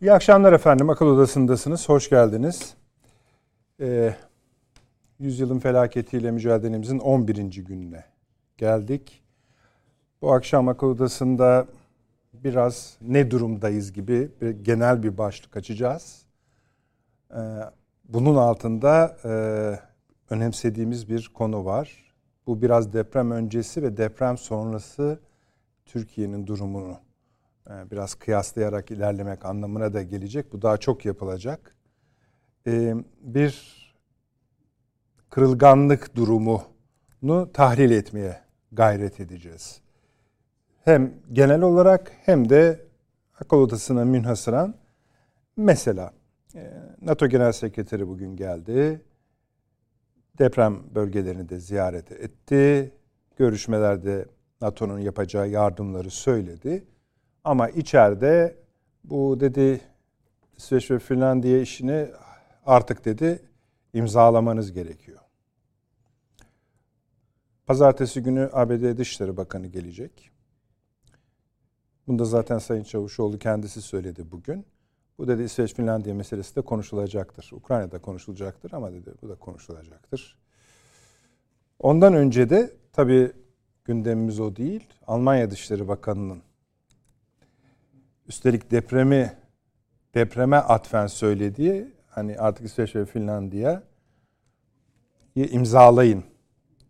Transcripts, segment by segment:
İyi akşamlar efendim. Akıl Odası'ndasınız. Hoş geldiniz. Ee, yüzyılın felaketiyle mücadelemizin 11. gününe geldik. Bu akşam Akıl Odası'nda biraz ne durumdayız gibi bir genel bir başlık açacağız. Ee, bunun altında e, önemsediğimiz bir konu var. Bu biraz deprem öncesi ve deprem sonrası Türkiye'nin durumunu biraz kıyaslayarak ilerlemek anlamına da gelecek. Bu daha çok yapılacak. E, bir kırılganlık durumunu tahlil etmeye gayret edeceğiz. Hem genel olarak hem de akıl odasına münhasıran mesela e, NATO Genel Sekreteri bugün geldi. Deprem bölgelerini de ziyaret etti. Görüşmelerde NATO'nun yapacağı yardımları söyledi. Ama içeride bu dedi İsveç ve Finlandiya işini artık dedi imzalamanız gerekiyor. Pazartesi günü ABD Dışişleri Bakanı gelecek. Bunda zaten Sayın Çavuşoğlu kendisi söyledi bugün. Bu dedi İsveç Finlandiya meselesi de konuşulacaktır. Ukrayna'da konuşulacaktır ama dedi bu da konuşulacaktır. Ondan önce de tabii gündemimiz o değil. Almanya Dışişleri Bakanı'nın üstelik depremi depreme atfen söylediği hani artık İsveç ve Finlandiya imzalayın.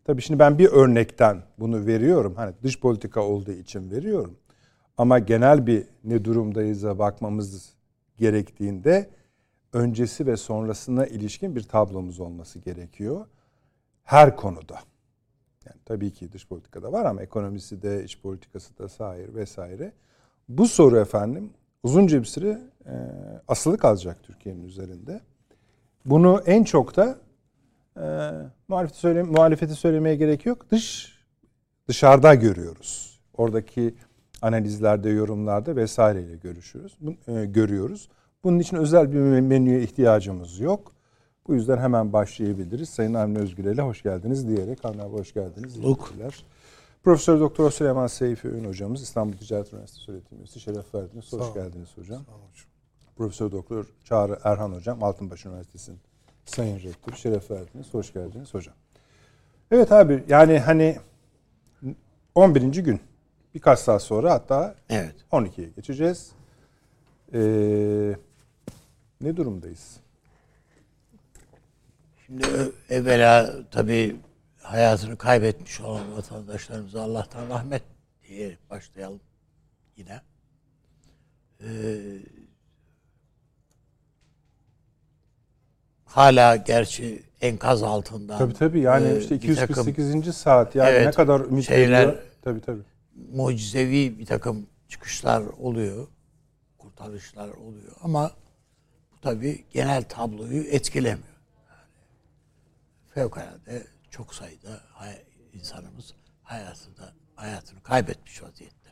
Tabii şimdi ben bir örnekten bunu veriyorum. Hani dış politika olduğu için veriyorum. Ama genel bir ne durumdayız'a bakmamız gerektiğinde öncesi ve sonrasına ilişkin bir tablomuz olması gerekiyor. Her konuda. Yani tabii ki dış politikada var ama ekonomisi de, iç politikası da sahir vesaire. Bu soru efendim uzunca bir süre e, asılı kalacak Türkiye'nin üzerinde. Bunu en çok da e, muhalefeti, söyle, muhalefeti söylemeye gerek yok. Dış dışarıda görüyoruz. Oradaki analizlerde, yorumlarda vesaireyle görüşüyoruz. E, görüyoruz. Bunun için özel bir menüye ihtiyacımız yok. Bu yüzden hemen başlayabiliriz. Sayın Avni Özgür ile hoş geldiniz diyerek. Avni hoş geldiniz. Luk. Profesör Doktor Süleyman Seyfi Ün hocamız İstanbul Ticaret Üniversitesi öğretim üyesi. Şeref verdiniz. Hoş geldiniz hocam. Sağ olun hocam. Profesör Doktor Çağrı Erhan hocam Altınbaş Üniversitesi'nin Sayın Rektör. Şeref verdiniz. Hoş geldiniz hocam. Evet abi yani hani 11. gün birkaç saat sonra hatta evet. 12'ye geçeceğiz. Ee, ne durumdayız? Şimdi evvela tabii hayatını kaybetmiş olan vatandaşlarımıza Allah'tan rahmet diye başlayalım yine. Ee, hala gerçi enkaz altından. Tabii tabii yani e, işte 248. Takım, saat yani evet, ne kadar ümit şeyler, ediyor. Tabii tabii. Mucizevi bir takım çıkışlar oluyor. Kurtarışlar oluyor ama bu tabii genel tabloyu etkilemiyor. Yani fevkalade çok sayıda insanımız hayatında hayatını kaybetmiş vaziyette.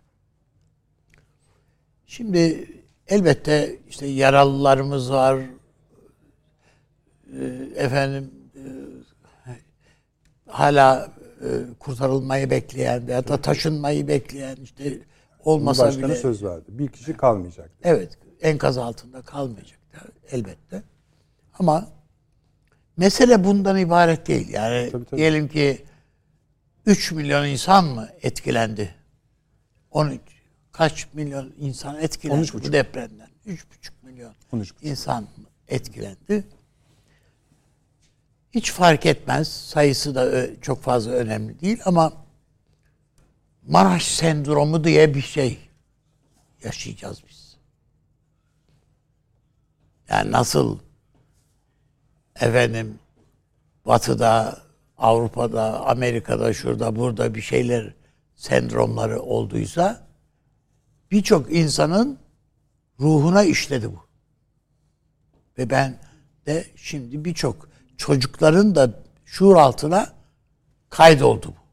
Şimdi elbette işte yaralılarımız var. Ee, efendim e, hala e, kurtarılmayı bekleyen veya da taşınmayı bekleyen işte olmasa Başkanı bile söz verdi. Bir kişi kalmayacak. Evet, enkaz altında kalmayacak elbette. Ama Mesele bundan ibaret değil. Yani tabii, tabii. diyelim ki 3 milyon insan mı etkilendi? 13 kaç milyon insan etkilendi bu depremden? 3,5 milyon 13 insan etkilendi. Hiç fark etmez. Sayısı da çok fazla önemli değil ama Maraş sendromu diye bir şey yaşayacağız biz. Yani nasıl efendim Batı'da, Avrupa'da, Amerika'da, şurada, burada bir şeyler sendromları olduysa birçok insanın ruhuna işledi bu. Ve ben de şimdi birçok çocukların da şuur altına kaydoldu bu.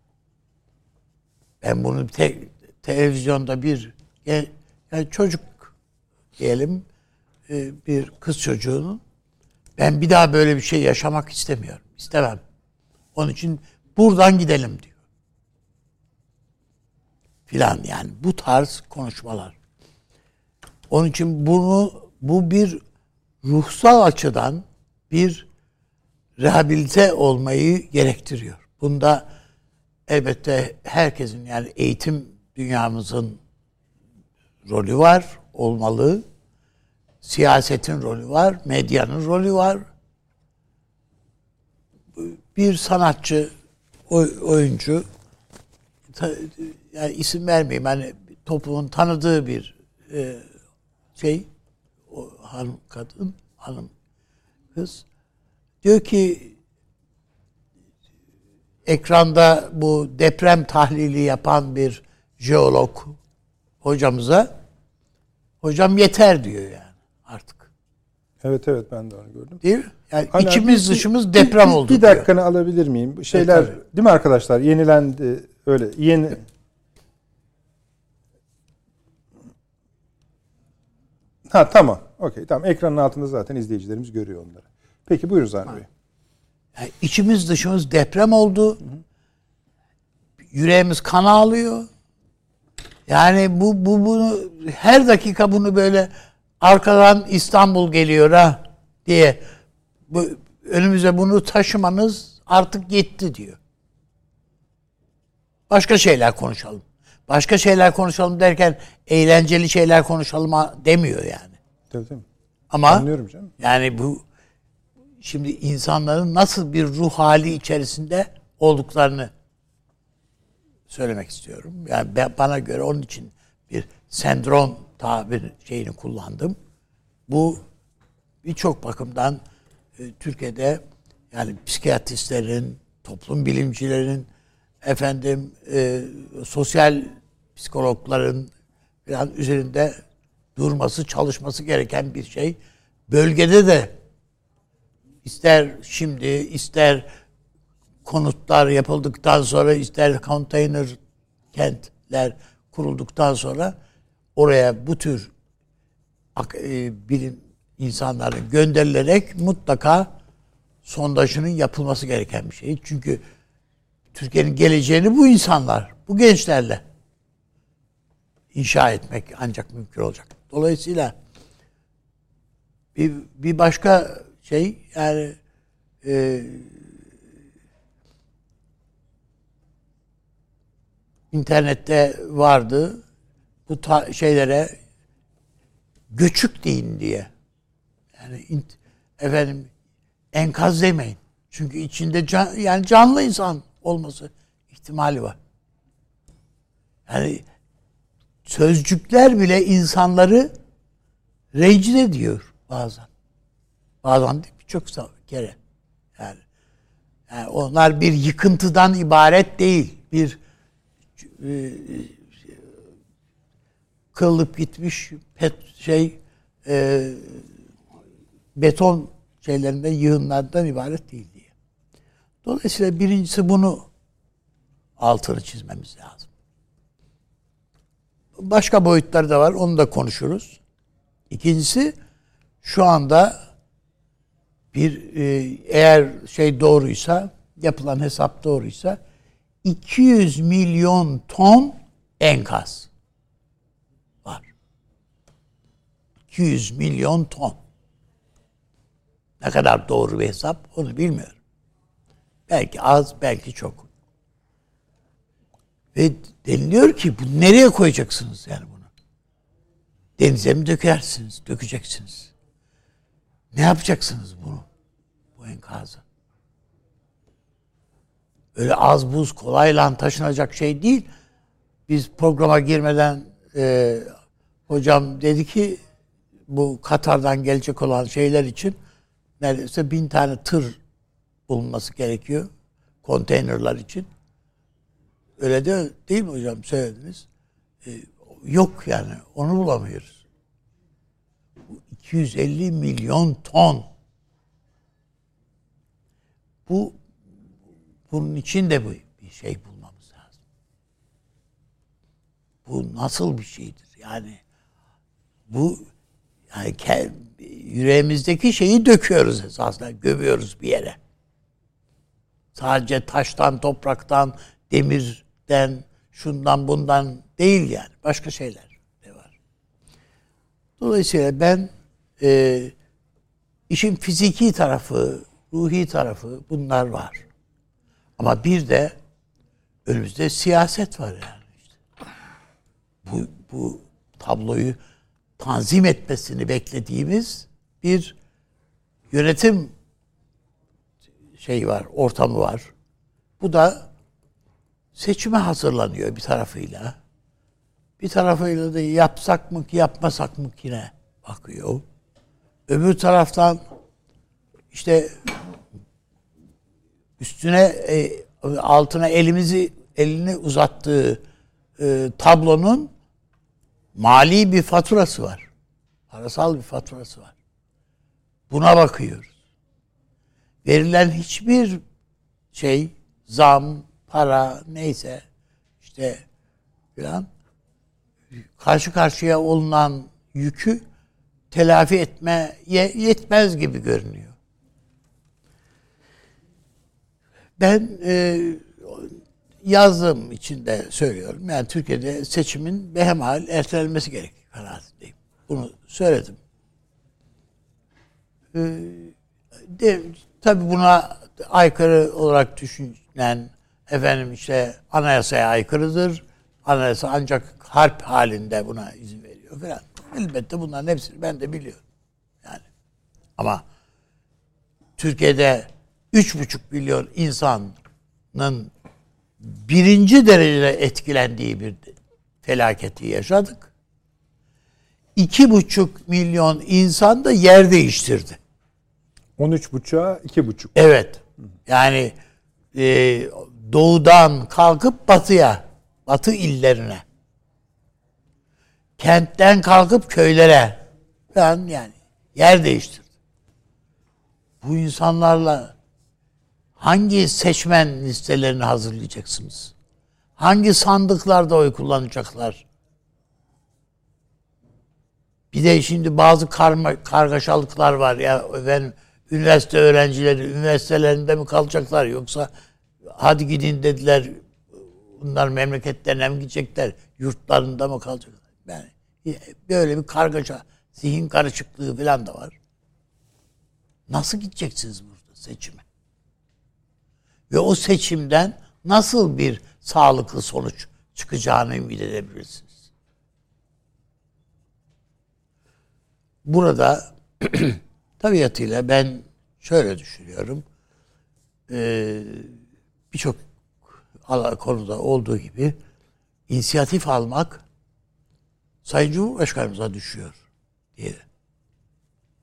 Ben bunu te, televizyonda bir yani çocuk diyelim e, bir kız çocuğunun ben bir daha böyle bir şey yaşamak istemiyorum. İstemem. Onun için buradan gidelim diyor. Filan yani bu tarz konuşmalar. Onun için bunu bu bir ruhsal açıdan bir rehabilite olmayı gerektiriyor. Bunda elbette herkesin yani eğitim dünyamızın rolü var, olmalı. Siyasetin rolü var, medyanın rolü var. Bir sanatçı, oyuncu yani isim vermeyeyim hani toplumun tanıdığı bir e, şey o hanım kadın hanım kız diyor ki ekranda bu deprem tahlili yapan bir jeolog hocamıza hocam yeter diyor yani. Evet evet ben de onu gördüm. Değil mi? Yani hani içimiz bir, dışımız deprem bir, oldu. Bir dakikanı diyor. alabilir miyim? Şeyler evet, değil mi arkadaşlar? Yenilendi öyle yeni Ha tamam. Okey tamam. Ekranın altında zaten izleyicilerimiz görüyor onları. Peki buyurun Zahri Bey. Yani içimiz dışımız deprem oldu. Hı hı. Yüreğimiz kan ağlıyor. Yani bu, bu bunu her dakika bunu böyle arkadan İstanbul geliyor ha diye bu önümüze bunu taşımanız artık yetti diyor. Başka şeyler konuşalım. Başka şeyler konuşalım derken eğlenceli şeyler konuşalım demiyor yani. Tabii tabii. Ama Anlıyorum canım. yani bu şimdi insanların nasıl bir ruh hali içerisinde olduklarını söylemek istiyorum. Yani ben, bana göre onun için bir sendrom tabir şeyini kullandım. Bu birçok bakımdan e, Türkiye'de yani psikiyatristlerin, toplum bilimcilerin, efendim e, sosyal psikologların biraz üzerinde durması, çalışması gereken bir şey. Bölgede de ister şimdi, ister konutlar yapıldıktan sonra, ister konteyner kentler kurulduktan sonra oraya bu tür e, bilim insanların gönderilerek mutlaka sondajının yapılması gereken bir şey. Çünkü Türkiye'nin geleceğini bu insanlar, bu gençlerle inşa etmek ancak mümkün olacak. Dolayısıyla bir, bir başka şey yani e, internette vardı bu ta- şeylere göçük deyin diye. Yani int- efendim enkaz demeyin. Çünkü içinde can, yani canlı insan olması ihtimali var. Yani sözcükler bile insanları rencide diyor bazen. Bazen de birçok kere. Yani, yani onlar bir yıkıntıdan ibaret değil. Bir e, kırılıp gitmiş pet şey e, beton şeylerinden yığınlardan ibaret değil diye. Dolayısıyla birincisi bunu altını çizmemiz lazım. Başka boyutları da var. Onu da konuşuruz. İkincisi şu anda bir e, eğer şey doğruysa yapılan hesap doğruysa 200 milyon ton enkaz var. 200 milyon ton. Ne kadar doğru bir hesap onu bilmiyorum. Belki az, belki çok. Ve deniliyor ki bu nereye koyacaksınız yani bunu? Denize mi dökersiniz, dökeceksiniz? Ne yapacaksınız bunu? Bu enkazı. Öyle az buz kolayla taşınacak şey değil. Biz programa girmeden e, hocam dedi ki bu Katar'dan gelecek olan şeyler için neredeyse bin tane tır bulunması gerekiyor. Konteynerlar için. Öyle de değil mi hocam söylediniz? Ee, yok yani onu bulamıyoruz. 250 milyon ton. Bu bunun için de bir şey bulmamız lazım. Bu nasıl bir şeydir? Yani bu yani yüreğimizdeki şeyi döküyoruz esasında, gömüyoruz bir yere. Sadece taştan, topraktan, demirden, şundan bundan değil yani. Başka şeyler de var. Dolayısıyla ben e, işin fiziki tarafı, ruhi tarafı bunlar var. Ama bir de önümüzde siyaset var yani. İşte. Bu, bu tabloyu tanzim etmesini beklediğimiz bir yönetim şey var, ortamı var. Bu da seçime hazırlanıyor bir tarafıyla. Bir tarafıyla da yapsak mı ki yapmasak mı ki ne bakıyor. Öbür taraftan işte üstüne e, altına elimizi elini uzattığı e, tablonun mali bir faturası var. Parasal bir faturası var. Buna bakıyoruz. Verilen hiçbir şey zam, para neyse işte filan karşı karşıya olunan yükü telafi etme yetmez gibi görünüyor. Ben e, yazdığım için de söylüyorum. Yani Türkiye'de seçimin behemal ertelenmesi gerektiği kanaatindeyim. Bunu söyledim. Ee, de, tabii buna aykırı olarak düşünen efendim işte anayasaya aykırıdır. Anayasa ancak harp halinde buna izin veriyor falan. Elbette bunların hepsini ben de biliyorum. Yani ama Türkiye'de üç buçuk milyon insanın birinci derecede etkilendiği bir felaketi yaşadık. İki buçuk milyon insan da yer değiştirdi. 13 buçuğa iki buçuk. Evet. Yani e, doğudan kalkıp batıya, batı illerine, kentten kalkıp köylere falan yani yer değiştirdi. Bu insanlarla hangi seçmen listelerini hazırlayacaksınız? Hangi sandıklarda oy kullanacaklar? Bir de şimdi bazı karma, kargaşalıklar var ya ben üniversite öğrencileri üniversitelerinde mi kalacaklar yoksa hadi gidin dediler bunlar memleketlerine mi gidecekler yurtlarında mı kalacaklar? Yani böyle bir kargaşa zihin karışıklığı falan da var. Nasıl gideceksiniz burada seçime? Ve o seçimden nasıl bir sağlıklı sonuç çıkacağını ümit edebilirsiniz. Burada tabiatıyla ben şöyle düşünüyorum. Ee, Birçok konuda olduğu gibi inisiyatif almak Sayın Cumhurbaşkanımıza düşüyor diye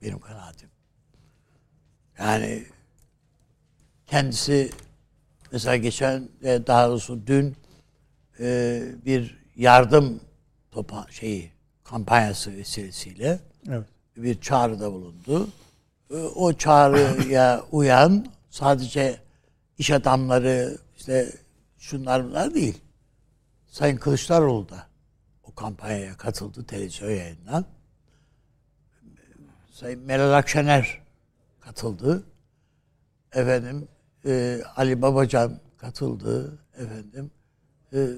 benim kanaatim. Yani kendisi mesela geçen daha doğrusu dün e, bir yardım topa şeyi kampanyası vesilesiyle evet. bir çağrıda bulundu. E, o çağrıya uyan sadece iş adamları işte şunlar bunlar değil. Sayın Kılıçdaroğlu da o kampanyaya katıldı televizyon yayından. Sayın Meral Akşener katıldı. Efendim e, Ali Babacan katıldı efendim. E,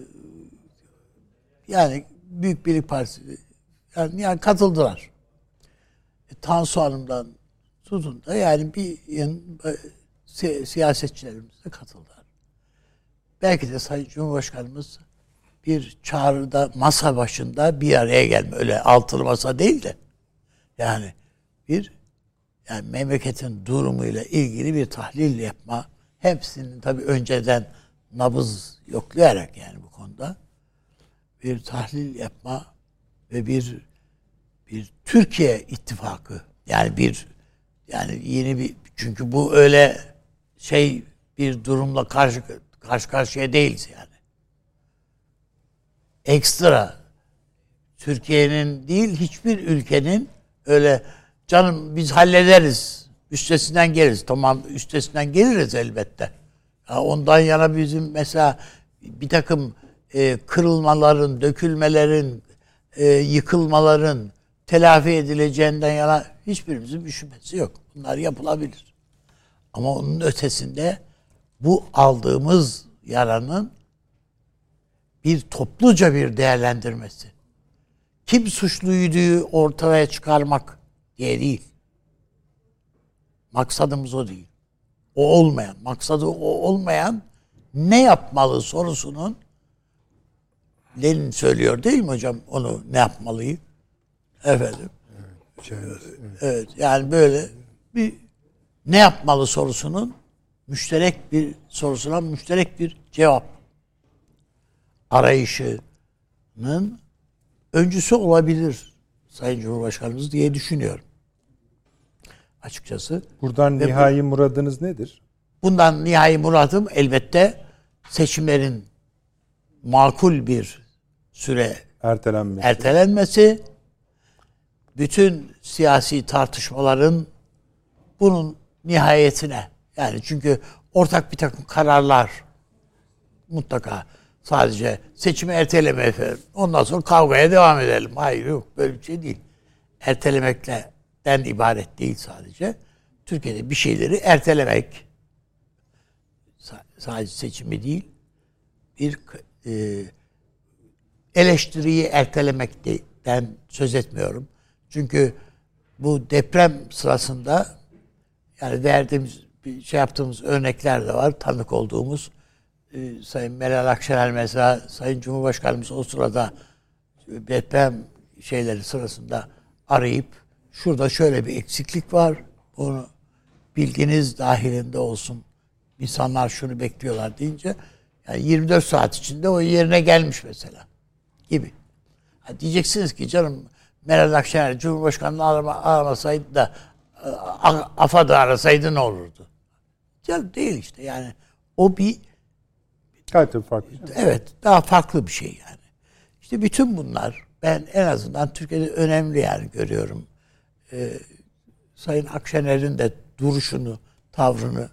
yani Büyük Birlik Partisi yani, yani katıldılar. E, Tansu Hanım'dan tutun da yani bir yani, si, siyasetçilerimiz de katıldılar. Belki de Sayın Cumhurbaşkanımız bir çağrıda masa başında bir araya gelme öyle altılı masa değil de yani bir yani memleketin durumuyla ilgili bir tahlil yapma hepsinin tabi önceden nabız yoklayarak yani bu konuda bir tahlil yapma ve bir bir Türkiye ittifakı yani bir yani yeni bir çünkü bu öyle şey bir durumla karşı karşı karşıya değiliz yani. Ekstra Türkiye'nin değil hiçbir ülkenin öyle canım biz hallederiz üstesinden geliriz. Tamam üstesinden geliriz elbette. Ya ondan yana bizim mesela bir takım e, kırılmaların, dökülmelerin, e, yıkılmaların telafi edileceğinden yana hiçbirimizin bir şüphesi yok. Bunlar yapılabilir. Ama onun ötesinde bu aldığımız yaranın bir topluca bir değerlendirmesi. Kim suçluydu ortaya çıkarmak diye değil. Maksadımız o değil. O olmayan, maksadı o olmayan ne yapmalı sorusunun Lenin söylüyor değil mi hocam onu ne yapmalıyı? Efendim. Evet, evet yani böyle bir ne yapmalı sorusunun müşterek bir sorusuna müşterek bir cevap arayışının öncüsü olabilir Sayın Cumhurbaşkanımız diye düşünüyorum. Açıkçası. Buradan Ve nihai bu, muradınız nedir? Bundan nihai muradım elbette seçimlerin makul bir süre ertelenmesi. ertelenmesi bütün siyasi tartışmaların bunun nihayetine yani çünkü ortak bir takım kararlar mutlaka sadece seçimi erteleme efendim. Ondan sonra kavgaya devam edelim. Hayır yok böyle bir şey değil. Ertelemekten ibaret değil sadece. Türkiye'de bir şeyleri ertelemek sadece seçimi değil bir e, eleştiriyi ertelemekten söz etmiyorum. Çünkü bu deprem sırasında yani verdiğimiz şey yaptığımız örnekler de var. Tanık olduğumuz e, Sayın Meral Akşener mesela Sayın Cumhurbaşkanımız o sırada deprem şeyleri sırasında arayıp şurada şöyle bir eksiklik var. Bunu bilginiz dahilinde olsun. İnsanlar şunu bekliyorlar deyince yani 24 saat içinde o yerine gelmiş mesela gibi. Ha diyeceksiniz ki canım Meral Akşener Cumhurbaşkanı'nı arama, aramasaydı da e, AFAD'ı arasaydı ne olurdu? Canım değil işte yani o bir Gayet farklı. Evet daha farklı bir şey yani. İşte bütün bunlar ben en azından Türkiye'de önemli yani görüyorum. Ee, Sayın Akşener'in de duruşunu, tavrını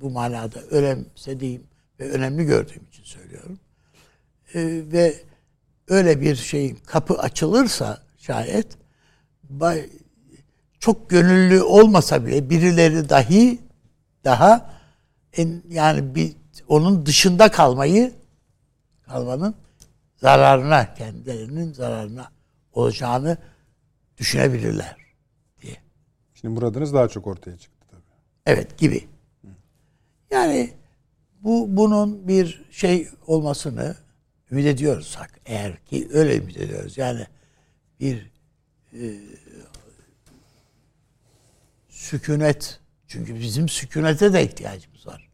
bu manada önemsediğim ve önemli gördüğüm için söylüyorum. Ee, ve öyle bir şeyin kapı açılırsa şayet çok gönüllü olmasa bile birileri dahi daha en, yani bir onun dışında kalmayı kalmanın zararına kendilerinin zararına olacağını düşünebilirler. Şimdi muradınız daha çok ortaya çıktı tabii. Evet gibi. Yani bu bunun bir şey olmasını ümit ediyorsak eğer ki öyle ümit ediyoruz. Yani bir e, sükunet çünkü bizim sükunete de ihtiyacımız var.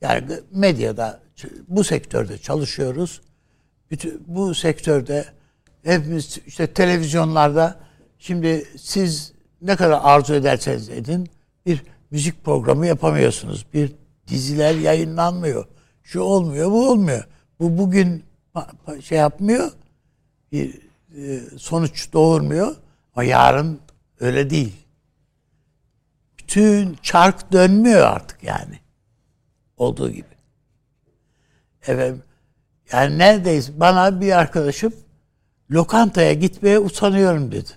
Yani medyada bu sektörde çalışıyoruz. Bütün bu sektörde hepimiz işte televizyonlarda şimdi siz ne kadar arzu ederseniz edin bir müzik programı yapamıyorsunuz. Bir diziler yayınlanmıyor. Şu olmuyor, bu olmuyor. Bu bugün şey yapmıyor. Bir e, sonuç doğurmuyor. Ama yarın öyle değil. Bütün çark dönmüyor artık yani. Olduğu gibi. Efendim, yani neredeyiz? Bana bir arkadaşım lokantaya gitmeye utanıyorum dedi.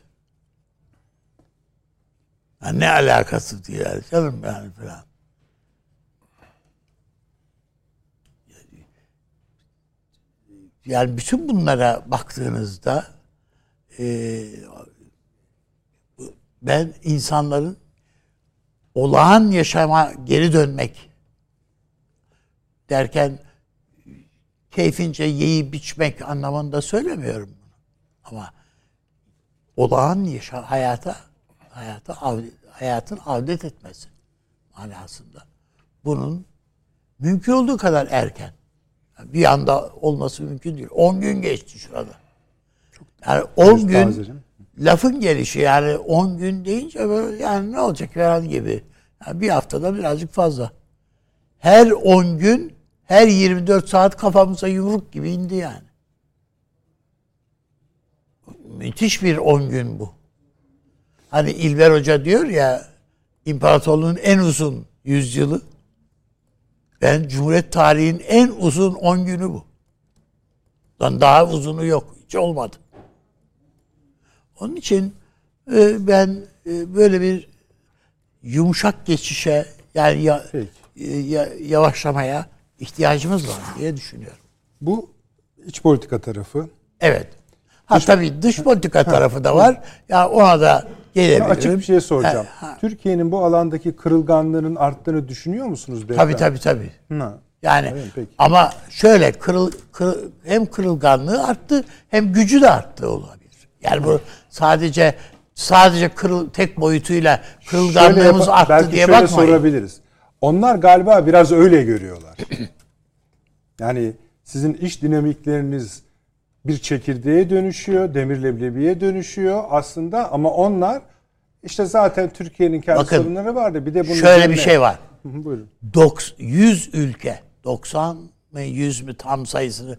Yani ne alakası diye canım yani falan. Yani bütün bunlara baktığınızda e, ben insanların olağan yaşama geri dönmek derken keyfince yiyip biçmek anlamında söylemiyorum bunu. Ama olağan yaşa hayata hayata hayatın avdet etmesi manasında. Bunun mümkün olduğu kadar erken. Bir anda olması mümkün değil. 10 gün geçti şurada. Yani 10 gün lafın gelişi yani 10 gün deyince böyle yani ne olacak falan gibi. Yani bir haftada birazcık fazla. Her 10 gün her 24 saat kafamıza yumruk gibi indi yani. Müthiş bir 10 gün bu. Hani İlber Hoca diyor ya imparatorluğun en uzun yüzyılı ben Cumhuriyet tarihinin en uzun 10 günü bu. Daha uzunu yok. Hiç olmadı. Onun için e, ben e, böyle bir yumuşak geçişe yani ya, e, ya, yavaşlamaya ihtiyacımız var diye düşünüyorum. Bu iç politika tarafı. Evet. Ha tabii dış politika tarafı da var. Ya ona da gelebilirim. Açık bir şey soracağım. Türkiye'nin bu alandaki kırılganlığının arttığını düşünüyor musunuz beyefendi? Tabii tabii tabii. Ha. Yani Evet, peki. ama şöyle kırıl, kırıl- hem kırılganlığı arttı hem gücü de arttı olabilir. Yani bu sadece sadece kırıl tek boyutuyla kırılganlığımız yapa- arttı belki diye şöyle bakmayın. sorabiliriz. Onlar galiba biraz öyle görüyorlar. yani sizin iş dinamikleriniz bir çekirdeğe dönüşüyor, demir leblebiye dönüşüyor aslında ama onlar işte zaten Türkiye'nin kendi Bakın, sorunları vardı. Bir de bunun Şöyle bir üzerine- şey var. Hı hı, Buyurun. Doks- 100 ülke 90 mı 100 mü tam sayısını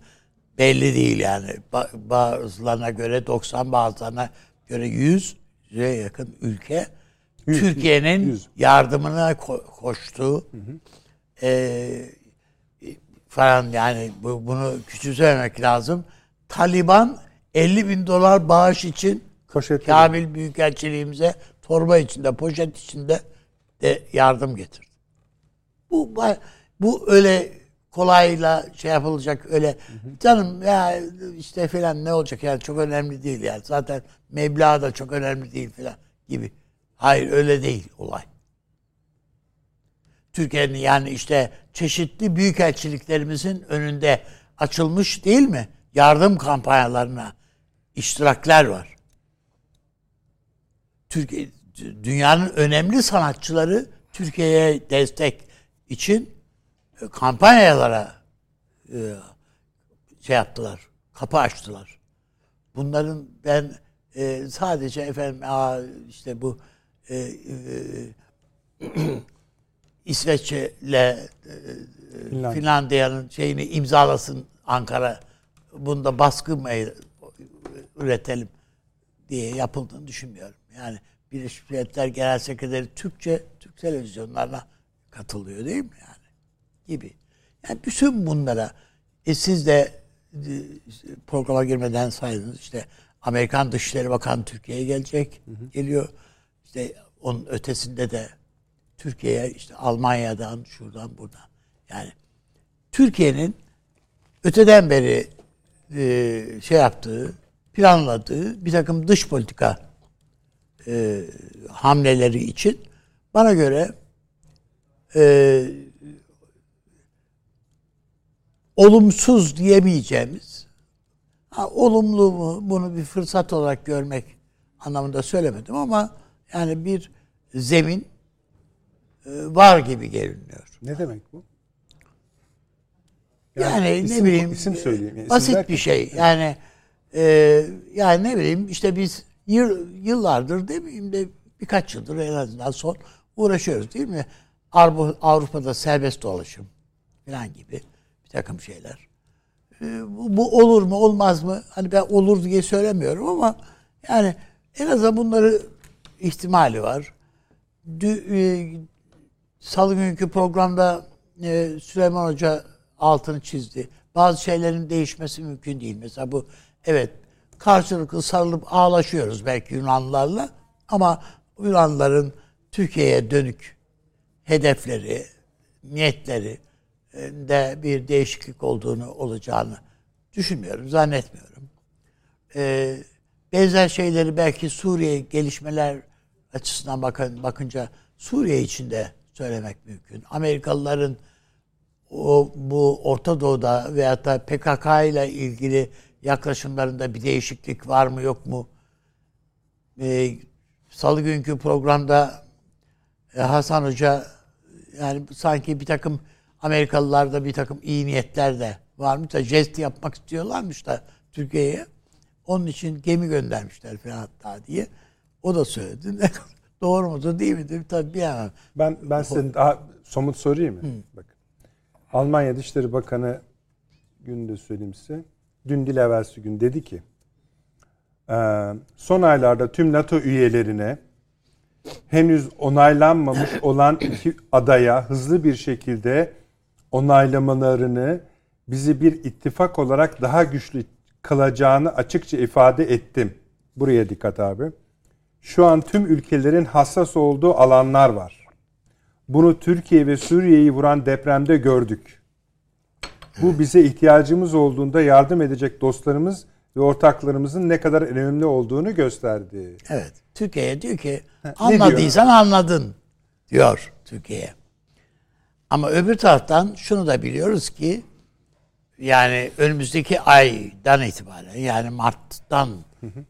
belli değil yani. Ba- Bazılarına göre 90 bazılarına göre 100'e yakın ülke Türkiye'nin yardımına ko- koştu. Ee, falan yani bu, bunu küçümsememek lazım. Taliban 50 bin dolar bağış için Poşetleri. Kamil Büyükelçiliğimize torba içinde, poşet içinde de yardım getirdi. Bu bu öyle kolayla şey yapılacak öyle canım ya işte falan ne olacak yani çok önemli değil yani zaten meblağ da çok önemli değil falan gibi. Hayır öyle değil olay. Türkiye'nin yani işte çeşitli büyükelçiliklerimizin önünde açılmış değil mi? Yardım kampanyalarına iştirakler var. Türkiye dünyanın önemli sanatçıları Türkiye'ye destek için e, kampanyalara e, şey yaptılar, kapı açtılar. Bunların ben e, sadece efendim aa, işte bu e, e, İsveç'le e, Finlandiya. Finlandiya'nın şeyini imzalasın Ankara. Bunda baskı mı üretelim diye yapıldığını düşünmüyorum. Yani Birleşmiş Milletler Genel Sekreteri Türkçe, Türk televizyonlarına katılıyor değil mi yani? Gibi. Yani bütün bunlara e siz de e, programa girmeden saydınız işte Amerikan Dışişleri Bakanı Türkiye'ye gelecek, geliyor. İşte onun ötesinde de Türkiye'ye işte Almanya'dan, şuradan, buradan. Yani Türkiye'nin öteden beri e, şey yaptığı, planladığı bir takım dış politika e, hamleleri için bana göre e, olumsuz diyemeyeceğimiz ha, olumlu mu bunu bir fırsat olarak görmek anlamında söylemedim ama yani bir zemin e, var gibi görünüyor. Ne demek bu? Yani, isim- ne bileyim isim söyleyeyim. Yani basit derken- bir şey. Yani e, yani ne bileyim işte biz yıl, yıllardır demeyeyim de birkaç yıldır en azından son uğraşıyoruz değil mi? Avrupa, Avrupa'da serbest dolaşım falan gibi bir takım şeyler. E, bu, bu olur mu olmaz mı? Hani ben olur diye söylemiyorum ama yani en azından bunları ihtimali var. Dü, e, Salı günkü programda e, Süleyman Hoca altını çizdi. Bazı şeylerin değişmesi mümkün değil. Mesela bu evet karşılıklı sarılıp ağlaşıyoruz belki Yunanlılarla ama Yunanlıların Türkiye'ye dönük hedefleri, niyetleri e, de bir değişiklik olduğunu olacağını düşünmüyorum, zannetmiyorum. Ee, benzer şeyleri belki Suriye gelişmeler açısından bakın, bakınca Suriye içinde söylemek mümkün. Amerikalıların o bu Orta Doğu'da veyahut da PKK ile ilgili yaklaşımlarında bir değişiklik var mı yok mu? Ee, Salı günkü programda e, Hasan Hoca yani sanki bir takım Amerikalılarda bir takım iyi niyetler de varmış da jest yapmak istiyorlarmış da Türkiye'ye. Onun için gemi göndermişler falan hatta diye. O da söyledi. Ne Doğru mudur değil midir? Tabii bilemem. Ben ben size daha somut sorayım mı? Bakın. Almanya Dışişleri Bakanı günde söyleyeyim size. Dün değil evvelsi gün dedi ki "Ee, son aylarda tüm NATO üyelerine henüz onaylanmamış olan iki adaya hızlı bir şekilde onaylamalarını bizi bir ittifak olarak daha güçlü kılacağını açıkça ifade ettim. Buraya dikkat abi. Şu an tüm ülkelerin hassas olduğu alanlar var. Bunu Türkiye ve Suriye'yi vuran depremde gördük. Bu bize ihtiyacımız olduğunda yardım edecek dostlarımız ve ortaklarımızın ne kadar önemli olduğunu gösterdi. Evet. Türkiye'ye diyor ki anladıysan anladın diyor Türkiye'ye. Ama öbür taraftan şunu da biliyoruz ki yani önümüzdeki aydan itibaren yani Mart'tan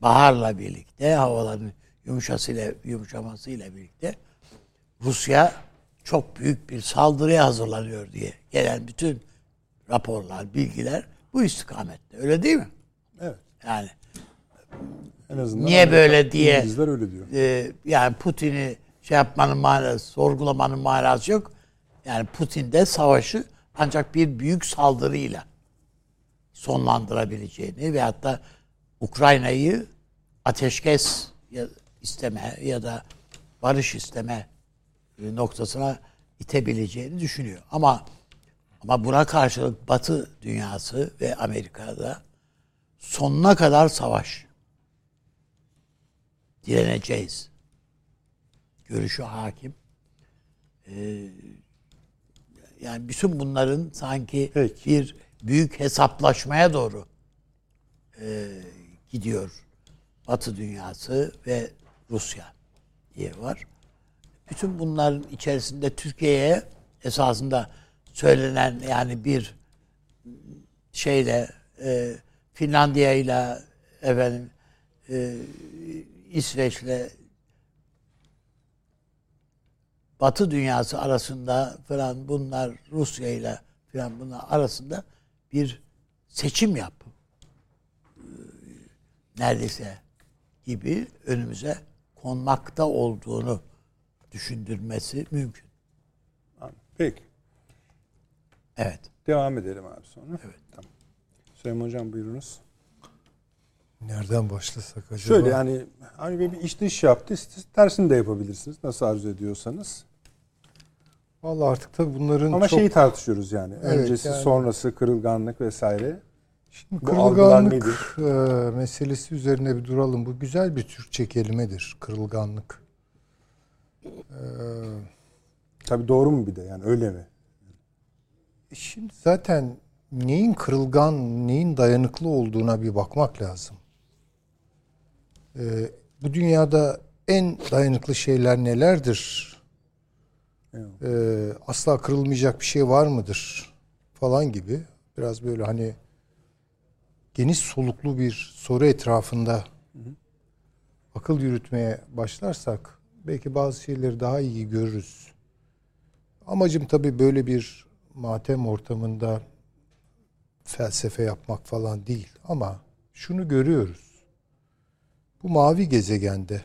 baharla birlikte havaların yumuşasıyla yumuşamasıyla birlikte Rusya çok büyük bir saldırıya hazırlanıyor diye gelen bütün raporlar, bilgiler bu istikamette. Öyle değil mi? Evet. Yani En azından niye böyle diye İngilizler öyle diyor. e, yani Putin'i şey yapmanın manası, sorgulamanın manası yok. Yani Putin de savaşı ancak bir büyük saldırıyla sonlandırabileceğini ve hatta Ukrayna'yı ateşkes ya- isteme ya da barış isteme noktasına itebileceğini düşünüyor. Ama ama buna karşılık Batı dünyası ve Amerika'da sonuna kadar savaş direneceğiz. Görüşü hakim. Ee, yani bütün bunların sanki Peki. bir büyük hesaplaşmaya doğru e, gidiyor. Batı dünyası ve Rusya diye var. Bütün bunların içerisinde Türkiye'ye esasında söylenen yani bir şeyle e, Finlandiya ile efendim e, İsveç'le Batı dünyası arasında falan bunlar Rusya ile falan bunlar arasında bir seçim yap. Ee, Neredeyse gibi önümüze konmakta olduğunu düşündürmesi mümkün. Peki. Evet. Devam edelim abi sonra. Evet. Tamam. Süleyman Hocam buyurunuz. Nereden başlasak acaba? Şöyle yani hani bir iş dış yaptı. Siz tersini de yapabilirsiniz. Nasıl arzu ediyorsanız. Vallahi artık tabii bunların Ama çok... şeyi tartışıyoruz yani. Evet, Öncesi, yani- sonrası, kırılganlık vesaire. Şimdi bu kırılganlık e, meselesi üzerine bir duralım. Bu güzel bir Türkçe kelimedir. Kırılganlık. E, Tabii doğru mu bir de yani öyle mi? şimdi zaten neyin kırılgan, neyin dayanıklı olduğuna bir bakmak lazım. E, bu dünyada en dayanıklı şeyler nelerdir? Evet. e, asla kırılmayacak bir şey var mıdır falan gibi biraz böyle hani geniş soluklu bir soru etrafında akıl yürütmeye başlarsak belki bazı şeyleri daha iyi görürüz. Amacım tabii böyle bir matem ortamında felsefe yapmak falan değil ama şunu görüyoruz. Bu mavi gezegende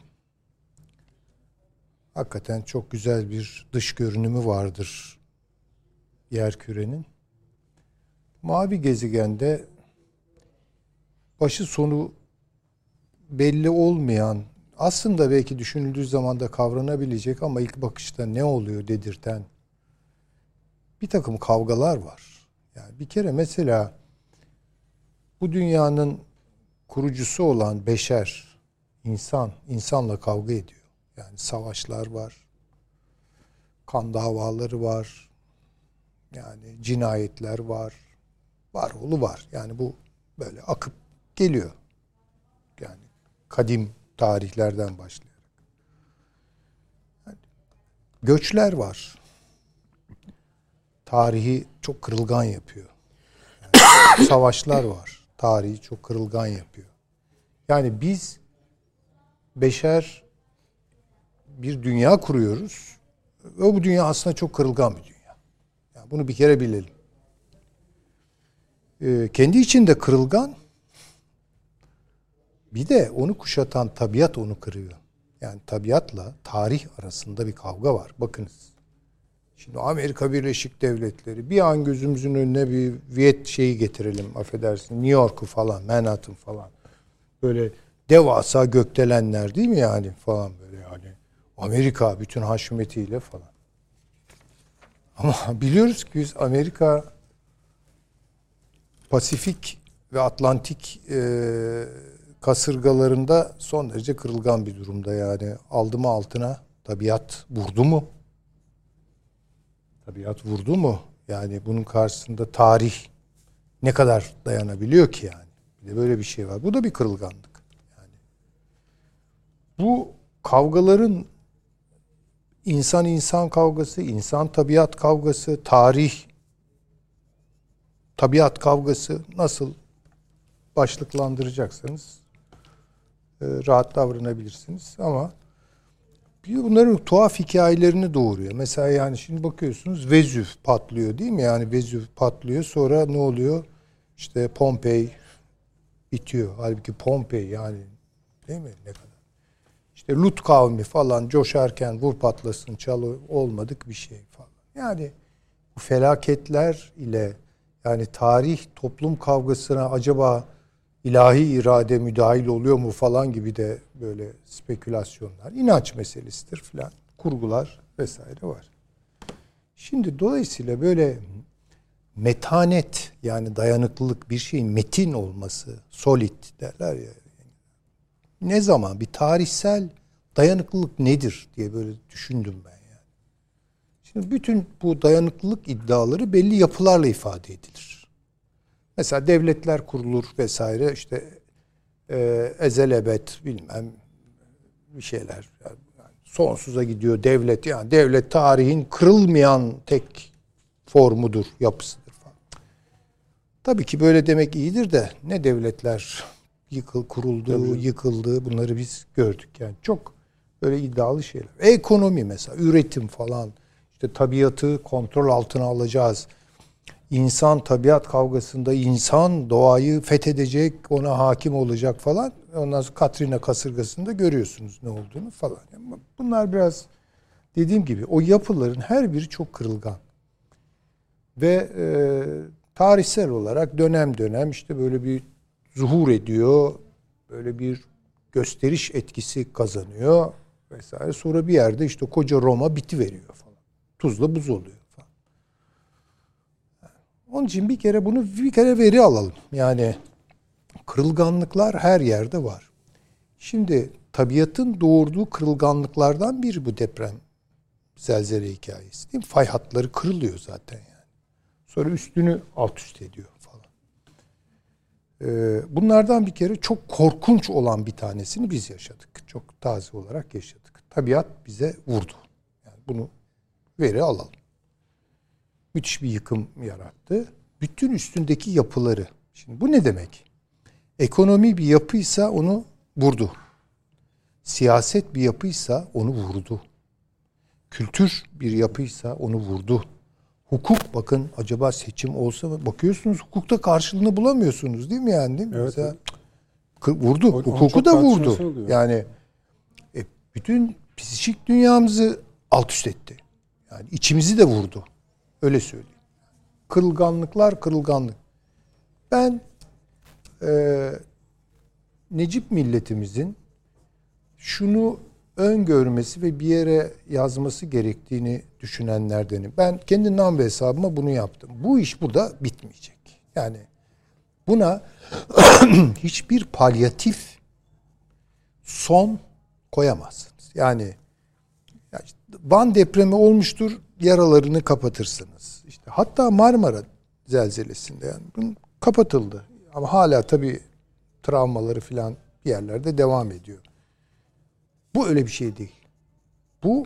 hakikaten çok güzel bir dış görünümü vardır yer kürenin. Mavi gezegende başı sonu belli olmayan aslında belki düşünüldüğü zaman da kavranabilecek ama ilk bakışta ne oluyor dedirten bir takım kavgalar var. Yani bir kere mesela bu dünyanın kurucusu olan beşer, insan, insanla kavga ediyor. Yani savaşlar var. Kan davaları var. Yani cinayetler var. Var oğlu var. Yani bu böyle akıp geliyor. Yani kadim tarihlerden başlayarak. Göçler var. Tarihi çok kırılgan yapıyor. Yani savaşlar var. Tarihi çok kırılgan yapıyor. Yani biz beşer bir dünya kuruyoruz. Ve bu dünya aslında çok kırılgan bir dünya. Yani bunu bir kere bilelim. Ee, kendi içinde kırılgan. Bir de onu kuşatan tabiat onu kırıyor. Yani tabiatla tarih arasında bir kavga var. Bakınız. Şimdi Amerika Birleşik Devletleri bir an gözümüzün önüne bir Viet şeyi getirelim affedersin. New York'u falan, Manhattan falan. Böyle devasa gökdelenler değil mi yani falan böyle yani. Amerika bütün haşmetiyle falan. Ama biliyoruz ki biz Amerika Pasifik ve Atlantik e, kasırgalarında son derece kırılgan bir durumda yani. Aldı mı altına tabiat vurdu mu? Tabiat vurdu mu? Yani bunun karşısında tarih ne kadar dayanabiliyor ki yani? Böyle bir şey var. Bu da bir kırılganlık. Yani bu kavgaların insan insan kavgası, insan tabiat kavgası, tarih tabiat kavgası nasıl başlıklandıracaksanız rahat davranabilirsiniz ama bunların tuhaf hikayelerini doğuruyor. Mesela yani şimdi bakıyorsunuz Vezüv patlıyor değil mi? Yani Vezüv patlıyor sonra ne oluyor? İşte Pompei bitiyor. Halbuki Pompei yani değil mi? Ne kadar? İşte Lut kavmi falan coşarken vur patlasın çalı olmadık bir şey falan. Yani bu felaketler ile yani tarih toplum kavgasına acaba ilahi irade müdahil oluyor mu falan gibi de böyle spekülasyonlar, inanç meselesidir falan, kurgular vesaire var. Şimdi dolayısıyla böyle metanet yani dayanıklılık bir şeyin metin olması, solid derler ya. Ne zaman bir tarihsel dayanıklılık nedir diye böyle düşündüm ben yani. Şimdi bütün bu dayanıklılık iddiaları belli yapılarla ifade edilir. Mesela devletler kurulur vesaire işte e, ezelebet bilmem bir şeyler yani sonsuza gidiyor devlet yani devlet tarihin kırılmayan tek formudur, yapısıdır falan. Tabii ki böyle demek iyidir de ne devletler yıkıl kuruldu, Tabii. yıkıldı bunları biz gördük yani çok böyle iddialı şeyler. Ekonomi mesela, üretim falan işte tabiatı kontrol altına alacağız insan tabiat kavgasında insan doğayı fethedecek, ona hakim olacak falan. Ondan sonra Katrina kasırgasında görüyorsunuz ne olduğunu falan. Bunlar biraz dediğim gibi o yapıların her biri çok kırılgan. Ve e, tarihsel olarak dönem dönem işte böyle bir zuhur ediyor. Böyle bir gösteriş etkisi kazanıyor vesaire. Sonra bir yerde işte koca Roma biti veriyor falan. Tuzla buz oluyor. Onun için bir kere bunu bir kere veri alalım. Yani kırılganlıklar her yerde var. Şimdi tabiatın doğurduğu kırılganlıklardan biri bu deprem zelzele hikayesi. Değil mi? Fay hatları kırılıyor zaten yani. Sonra üstünü alt üst ediyor falan. Ee, bunlardan bir kere çok korkunç olan bir tanesini biz yaşadık. Çok taze olarak yaşadık. Tabiat bize vurdu. Yani bunu veri alalım müthiş bir yıkım yarattı. Bütün üstündeki yapıları. Şimdi bu ne demek? Ekonomi bir yapıysa onu vurdu. Siyaset bir yapıysa onu vurdu. Kültür bir yapıysa onu vurdu. Hukuk bakın acaba seçim olsa mı? Bakıyorsunuz hukukta karşılığını bulamıyorsunuz değil mi yani değil mi? Evet. Mesela, vurdu. O, Hukuku da vurdu. Yani e, bütün psikik dünyamızı alt üst etti. Yani içimizi de vurdu. Öyle söyleyeyim. Kırılganlıklar kırılganlık. Ben e, Necip milletimizin şunu öngörmesi ve bir yere yazması gerektiğini düşünenlerdenim. Ben kendi nam ve hesabıma bunu yaptım. Bu iş burada bitmeyecek. Yani buna hiçbir palyatif son koyamazsınız. Yani Van depremi olmuştur yaralarını kapatırsınız. İşte hatta Marmara zelzelesinde yani kapatıldı. Ama hala tabii travmaları filan bir yerlerde devam ediyor. Bu öyle bir şey değil. Bu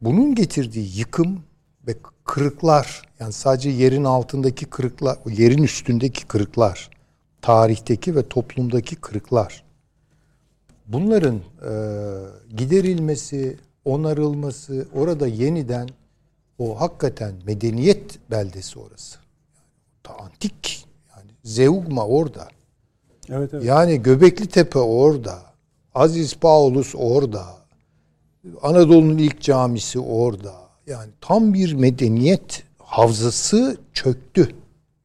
bunun getirdiği yıkım ve kırıklar yani sadece yerin altındaki kırıklar, yerin üstündeki kırıklar, tarihteki ve toplumdaki kırıklar. Bunların e, giderilmesi, onarılması, orada yeniden o hakikaten medeniyet beldesi orası. Yani, antik yani Zeugma orada. Evet, evet. Yani Göbekli Tepe orada. Aziz Paulus orada. Anadolu'nun ilk camisi orada. Yani tam bir medeniyet havzası çöktü.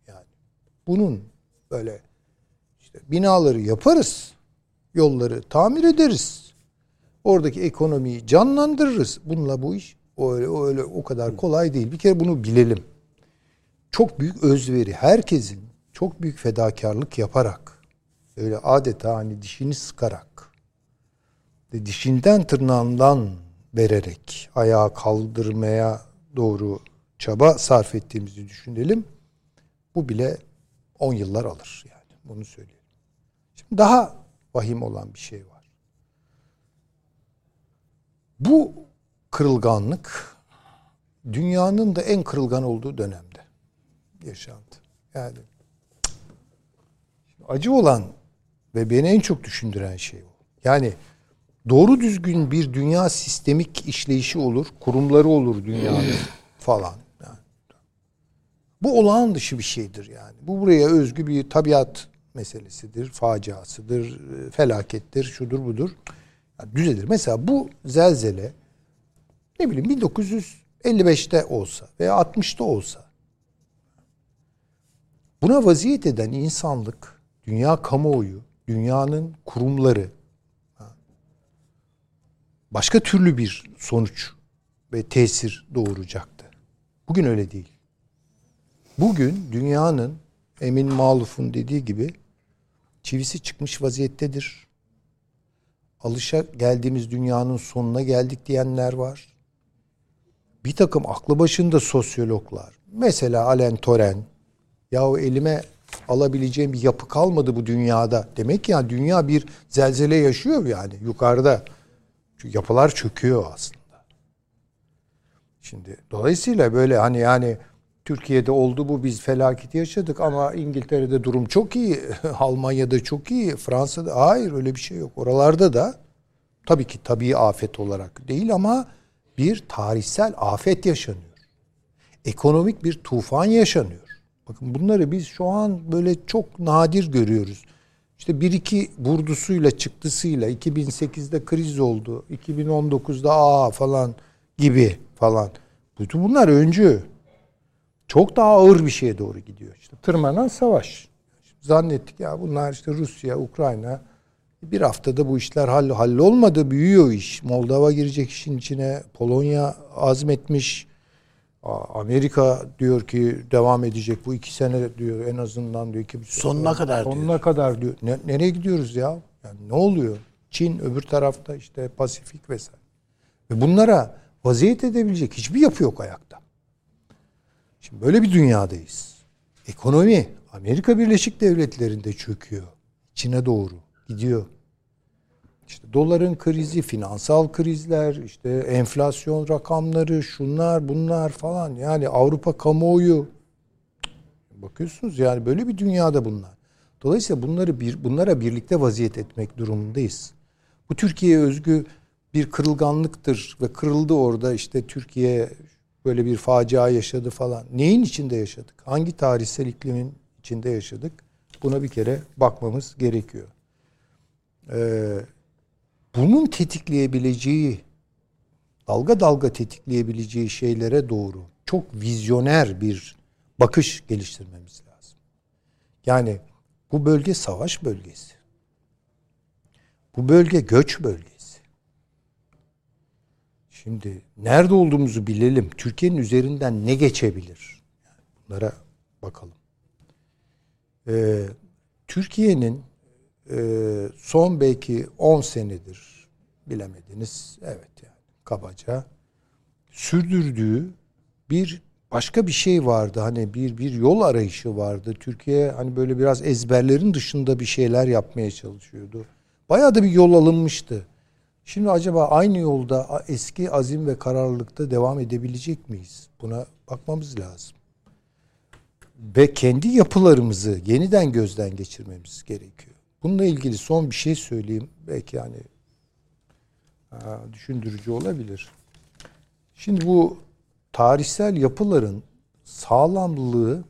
Yani bunun böyle işte binaları yaparız. Yolları tamir ederiz. Oradaki ekonomiyi canlandırırız. Bununla bu iş o öyle o öyle o kadar kolay değil. Bir kere bunu bilelim. Çok büyük özveri herkesin çok büyük fedakarlık yaparak öyle adeta hani dişini sıkarak ve dişinden tırnağından vererek ayağa kaldırmaya doğru çaba sarf ettiğimizi düşünelim. Bu bile 10 yıllar alır yani Onu söyleyelim. Şimdi daha vahim olan bir şey var. Bu kırılganlık dünyanın da en kırılgan olduğu dönemde yaşandı. Yani acı olan ve beni en çok düşündüren şey o. Yani doğru düzgün bir dünya sistemik işleyişi olur, kurumları olur dünyanın falan. Yani. Bu olağan dışı bir şeydir yani. Bu buraya özgü bir tabiat meselesidir, faciasıdır, felakettir, şudur budur. Düzelir. Mesela bu zelzele ne bileyim 1955'te olsa veya 60'ta olsa buna vaziyet eden insanlık, dünya kamuoyu, dünyanın kurumları başka türlü bir sonuç ve tesir doğuracaktı. Bugün öyle değil. Bugün dünyanın Emin Maluf'un dediği gibi çivisi çıkmış vaziyettedir. Alışa geldiğimiz dünyanın sonuna geldik diyenler var. Bir takım aklı başında sosyologlar. Mesela Alain Toren. Yahu elime alabileceğim bir yapı kalmadı bu dünyada. Demek ki yani dünya bir zelzele yaşıyor yani yukarıda. Çünkü yapılar çöküyor aslında. Şimdi dolayısıyla böyle hani yani Türkiye'de oldu bu biz felaketi yaşadık ama İngiltere'de durum çok iyi, Almanya'da çok iyi, Fransa'da hayır öyle bir şey yok. Oralarda da tabii ki tabii afet olarak değil ama bir tarihsel afet yaşanıyor. Ekonomik bir tufan yaşanıyor. Bakın bunları biz şu an böyle çok nadir görüyoruz. İşte bir iki vurdusuyla çıktısıyla 2008'de kriz oldu. 2019'da aa falan gibi falan. Bütün bunlar öncü. Çok daha ağır bir şeye doğru gidiyor. İşte tırmanan savaş. Zannettik ya bunlar işte Rusya, Ukrayna. Bir haftada bu işler hall hallolmadı. Büyüyor iş. Moldova girecek işin içine. Polonya azmetmiş. Amerika diyor ki devam edecek bu iki sene diyor en azından diyor ki sonuna kadar sonuna diyor. kadar diyor. Ne, nereye gidiyoruz ya? Yani ne oluyor? Çin öbür tarafta işte Pasifik vesaire. Ve bunlara vaziyet edebilecek hiçbir yapı yok ayakta. Şimdi böyle bir dünyadayız. Ekonomi Amerika Birleşik Devletleri'nde çöküyor. Çin'e doğru gidiyor. İşte doların krizi, finansal krizler, işte enflasyon rakamları, şunlar, bunlar falan. Yani Avrupa kamuoyu bakıyorsunuz yani böyle bir dünyada bunlar. Dolayısıyla bunları bir bunlara birlikte vaziyet etmek durumundayız. Bu Türkiye'ye özgü bir kırılganlıktır ve kırıldı orada işte Türkiye böyle bir facia yaşadı falan. Neyin içinde yaşadık? Hangi tarihsel iklimin içinde yaşadık? Buna bir kere bakmamız gerekiyor. Ee, bunun tetikleyebileceği dalga dalga tetikleyebileceği şeylere doğru çok vizyoner bir bakış geliştirmemiz lazım. Yani bu bölge savaş bölgesi. Bu bölge göç bölgesi. Şimdi nerede olduğumuzu bilelim. Türkiye'nin üzerinden ne geçebilir? Bunlara bakalım. Ee, Türkiye'nin e, son belki 10 senedir bilemediniz. Evet yani kabaca sürdürdüğü bir başka bir şey vardı. Hani bir bir yol arayışı vardı. Türkiye hani böyle biraz ezberlerin dışında bir şeyler yapmaya çalışıyordu. Bayağı da bir yol alınmıştı. Şimdi acaba aynı yolda eski azim ve kararlılıkta devam edebilecek miyiz? Buna bakmamız lazım. Ve kendi yapılarımızı yeniden gözden geçirmemiz gerekiyor. Bununla ilgili son bir şey söyleyeyim. Belki yani düşündürücü olabilir. Şimdi bu tarihsel yapıların sağlamlığı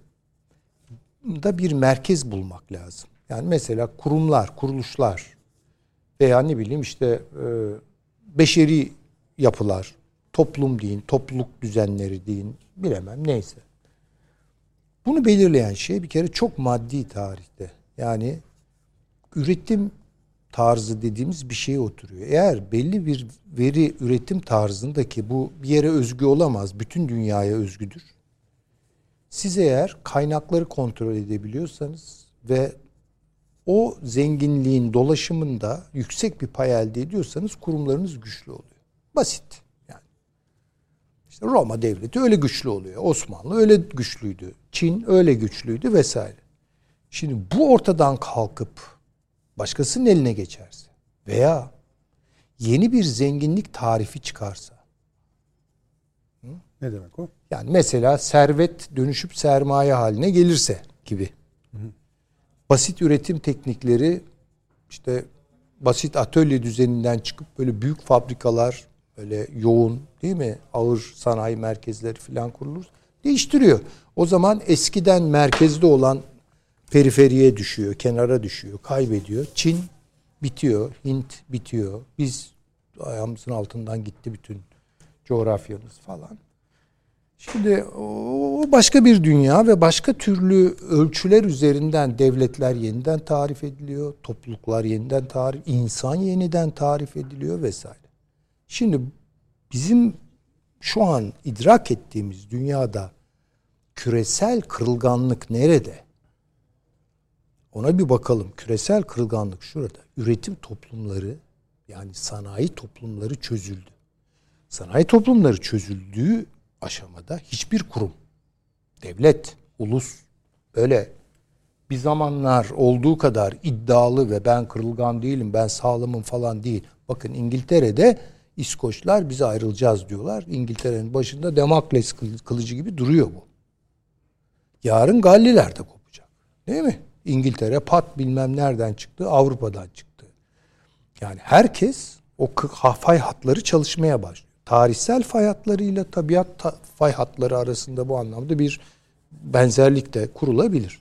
da bir merkez bulmak lazım. Yani mesela kurumlar, kuruluşlar veya ne bileyim işte e, beşeri yapılar, toplum deyin, topluluk düzenleri deyin, bilemem neyse. Bunu belirleyen şey bir kere çok maddi tarihte. Yani üretim tarzı dediğimiz bir şeye oturuyor. Eğer belli bir veri üretim tarzındaki bu bir yere özgü olamaz, bütün dünyaya özgüdür. Siz eğer kaynakları kontrol edebiliyorsanız ve o zenginliğin dolaşımında yüksek bir pay elde ediyorsanız kurumlarınız güçlü oluyor. Basit yani. İşte Roma devleti öyle güçlü oluyor. Osmanlı öyle güçlüydü. Çin öyle güçlüydü vesaire. Şimdi bu ortadan kalkıp başkasının eline geçerse veya yeni bir zenginlik tarifi çıkarsa ne demek o? Yani mesela servet dönüşüp sermaye haline gelirse gibi. Basit üretim teknikleri işte basit atölye düzeninden çıkıp böyle büyük fabrikalar böyle yoğun değil mi? Ağır sanayi merkezleri falan kurulur. Değiştiriyor. O zaman eskiden merkezde olan periferiye düşüyor, kenara düşüyor, kaybediyor. Çin bitiyor, Hint bitiyor. Biz ayağımızın altından gitti bütün coğrafyamız falan. Şimdi o başka bir dünya ve başka türlü ölçüler üzerinden devletler yeniden tarif ediliyor, topluluklar yeniden tarif, insan yeniden tarif ediliyor vesaire. Şimdi bizim şu an idrak ettiğimiz dünyada küresel kırılganlık nerede? Ona bir bakalım. Küresel kırılganlık şurada. Üretim toplumları yani sanayi toplumları çözüldü. Sanayi toplumları çözüldüğü aşamada hiçbir kurum, devlet, ulus öyle bir zamanlar olduğu kadar iddialı ve ben kırılgan değilim, ben sağlamım falan değil. Bakın İngiltere'de İskoçlar bize ayrılacağız diyorlar. İngiltere'nin başında Demakles kılıcı gibi duruyor bu. Yarın Galliler de kopacak. Değil mi? İngiltere pat bilmem nereden çıktı, Avrupa'dan çıktı. Yani herkes o fay hatları çalışmaya başlıyor tarihsel fay hatlarıyla tabiat ta, fay hatları arasında bu anlamda bir benzerlik de kurulabilir.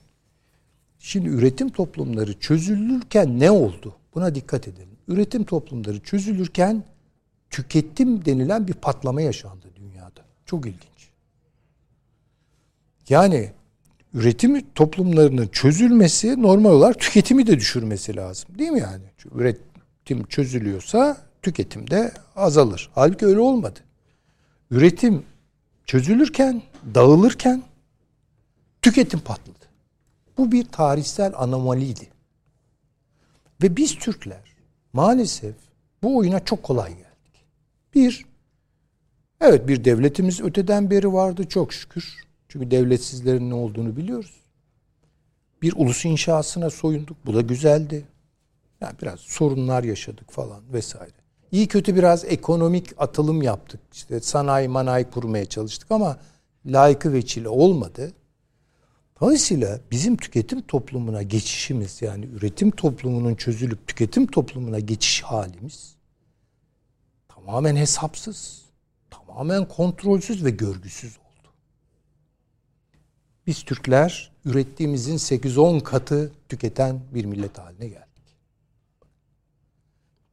Şimdi üretim toplumları çözülürken ne oldu? Buna dikkat edelim. Üretim toplumları çözülürken tüketim denilen bir patlama yaşandı dünyada. Çok ilginç. Yani üretim toplumlarının çözülmesi normal olarak tüketimi de düşürmesi lazım. Değil mi yani? Üretim çözülüyorsa tüketim de azalır. Halbuki öyle olmadı. Üretim çözülürken, dağılırken tüketim patladı. Bu bir tarihsel anomaliydi. Ve biz Türkler maalesef bu oyuna çok kolay geldik. Bir, evet bir devletimiz öteden beri vardı çok şükür. Çünkü devletsizlerin ne olduğunu biliyoruz. Bir ulus inşasına soyunduk. Bu da güzeldi. Yani biraz sorunlar yaşadık falan vesaire. İyi kötü biraz ekonomik atılım yaptık. İşte sanayi manayi kurmaya çalıştık ama layıkı veçile olmadı. Dolayısıyla bizim tüketim toplumuna geçişimiz yani üretim toplumunun çözülüp tüketim toplumuna geçiş halimiz tamamen hesapsız, tamamen kontrolsüz ve görgüsüz oldu. Biz Türkler ürettiğimizin 8-10 katı tüketen bir millet haline geldik.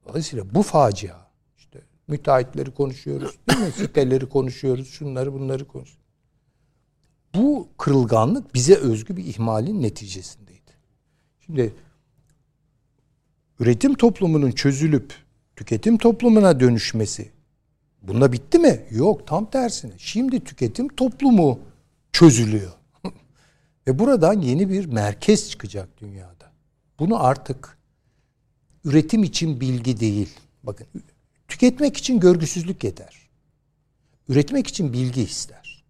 Dolayısıyla bu facia işte müteahhitleri konuşuyoruz, değil mi? siteleri konuşuyoruz, şunları bunları konuşuyoruz. Bu kırılganlık bize özgü bir ihmalin neticesindeydi. Şimdi üretim toplumunun çözülüp tüketim toplumuna dönüşmesi bunda bitti mi? Yok tam tersine. Şimdi tüketim toplumu çözülüyor. Ve buradan yeni bir merkez çıkacak dünyada. Bunu artık üretim için bilgi değil. Bakın tüketmek için görgüsüzlük yeter. Üretmek için bilgi ister.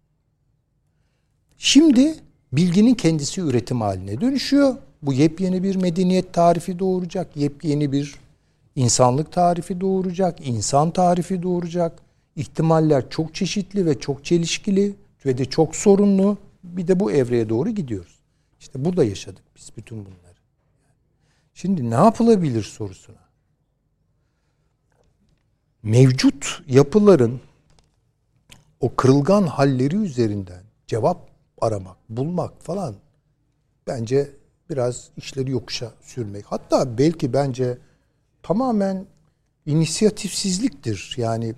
Şimdi bilginin kendisi üretim haline dönüşüyor. Bu yepyeni bir medeniyet tarifi doğuracak. Yepyeni bir insanlık tarifi doğuracak. insan tarifi doğuracak. İhtimaller çok çeşitli ve çok çelişkili ve de çok sorunlu. Bir de bu evreye doğru gidiyoruz. İşte burada yaşadık biz bütün bunları. Şimdi ne yapılabilir sorusuna. Mevcut yapıların o kırılgan halleri üzerinden cevap aramak, bulmak falan bence biraz işleri yokuşa sürmek. Hatta belki bence tamamen inisiyatifsizliktir. Yani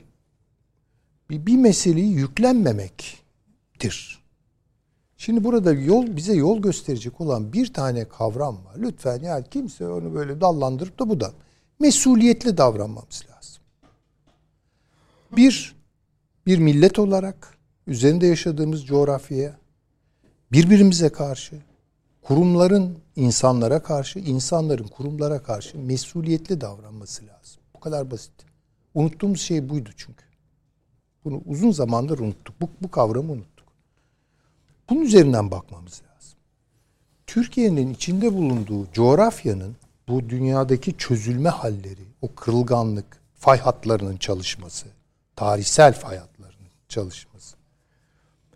bir, bir meseleyi yüklenmemektir. Şimdi burada yol bize yol gösterecek olan bir tane kavram var. Lütfen yani kimse onu böyle dallandırıp da bu da mesuliyetli davranmamız lazım. Bir, bir millet olarak üzerinde yaşadığımız coğrafyaya birbirimize karşı, kurumların insanlara karşı, insanların kurumlara karşı mesuliyetli davranması lazım. Bu kadar basit. Unuttuğumuz şey buydu çünkü. Bunu uzun zamandır unuttuk. Bu, bu kavramı unuttuk. Bunun üzerinden bakmamız lazım. Türkiye'nin içinde bulunduğu coğrafyanın bu dünyadaki çözülme halleri, o kırılganlık, fay hatlarının çalışması, tarihsel fay hatlarının çalışması.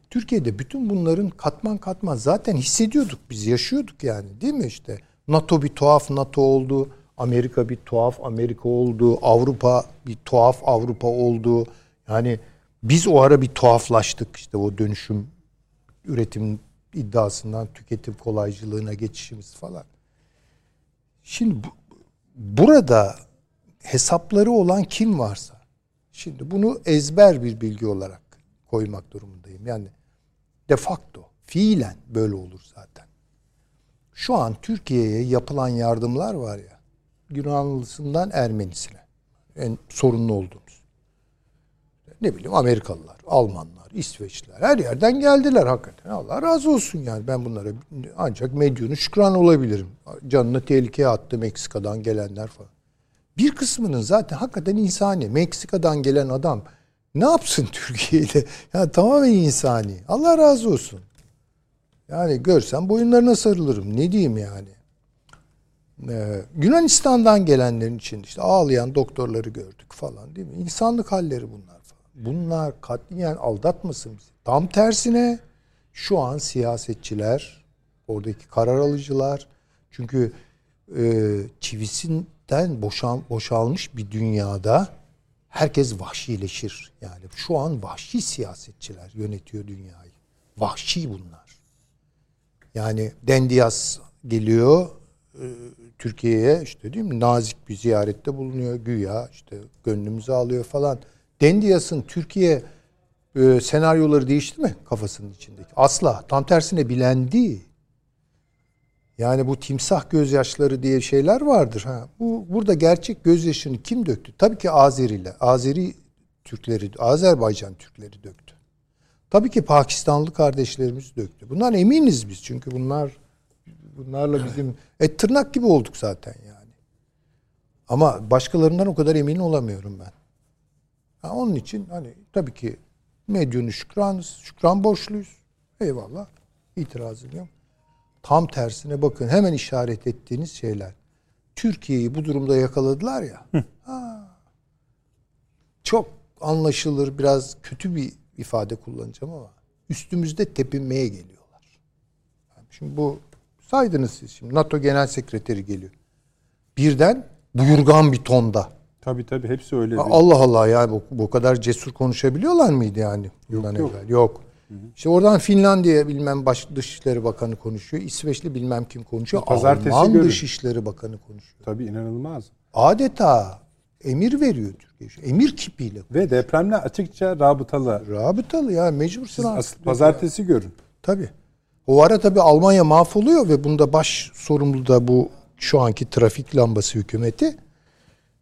Türkiye'de bütün bunların katman katman zaten hissediyorduk biz, yaşıyorduk yani değil mi işte? NATO bir tuhaf NATO oldu, Amerika bir tuhaf Amerika oldu, Avrupa bir tuhaf Avrupa oldu. Yani biz o ara bir tuhaflaştık işte o dönüşüm üretim iddiasından tüketim kolaycılığına geçişimiz falan. Şimdi bu, burada hesapları olan kim varsa şimdi bunu ezber bir bilgi olarak koymak durumundayım. Yani de facto fiilen böyle olur zaten. Şu an Türkiye'ye yapılan yardımlar var ya Yunanlısından Ermenisine en sorunlu olduğumuz. Ne bileyim Amerikalılar, Almanlar, İsveçliler her yerden geldiler hakikaten. Allah razı olsun yani ben bunlara ancak medyunu şükran olabilirim. Canını tehlikeye attı Meksika'dan gelenler falan. Bir kısmının zaten hakikaten insani. Meksika'dan gelen adam ne yapsın Türkiye'yle? Yani tamamen insani. Allah razı olsun. Yani görsem boyunlarına sarılırım. Ne diyeyim yani? Ee, Yunanistan'dan gelenlerin için işte ağlayan doktorları gördük falan değil mi? İnsanlık halleri bunlar. Bunlar katliyen aldatmasın bizi. Tam tersine şu an siyasetçiler, oradaki karar alıcılar çünkü e, çivisinden boşal, boşalmış bir dünyada herkes vahşileşir. Yani şu an vahşi siyasetçiler yönetiyor dünyayı. Vahşi bunlar. Yani Dendias geliyor e, Türkiye'ye işte değil mi nazik bir ziyarette bulunuyor güya işte gönlümüzü alıyor falan. Dendias'ın Türkiye e, senaryoları değişti mi kafasının içindeki? Asla. Tam tersine bilendi. Yani bu timsah gözyaşları diye şeyler vardır. Ha. Bu burada gerçek gözyaşını kim döktü? Tabii ki Azeriler. Azeri Türkleri, Azerbaycan Türkleri döktü. Tabii ki Pakistanlı kardeşlerimiz döktü. Bundan eminiz biz çünkü bunlar bunlarla bizim et tırnak gibi olduk zaten yani. Ama başkalarından o kadar emin olamıyorum ben. Ha, onun için hani tabii ki medyunu şükranız, şükran borçluyuz. Eyvallah. İtirazım yok. Tam tersine bakın hemen işaret ettiğiniz şeyler. Türkiye'yi bu durumda yakaladılar ya. Ha, çok anlaşılır biraz kötü bir ifade kullanacağım ama üstümüzde tepinmeye geliyorlar. Şimdi bu saydınız siz şimdi NATO Genel Sekreteri geliyor. Birden buyurgan bir tonda. Tabii tabii hepsi öyle. Değil. Allah Allah ya bu, bu kadar cesur konuşabiliyorlar mıydı yani? Yok yok. Evvel? Yok. Hı hı. İşte oradan Finlandiya bilmem baş, Dışişleri Bakanı konuşuyor. İsveçli bilmem kim konuşuyor. Pazartesi Alman görün. Dışişleri Bakanı konuşuyor. Tabii inanılmaz. Adeta emir veriyor Türkiye. Emir kipiyle. Ve depremle açıkça rabıtalı. Rabıtalı ya mecbursun. Siz pazartesi ya. görün. Tabii. O ara tabii Almanya mahvoluyor ve bunda baş sorumlu da bu şu anki trafik lambası hükümeti.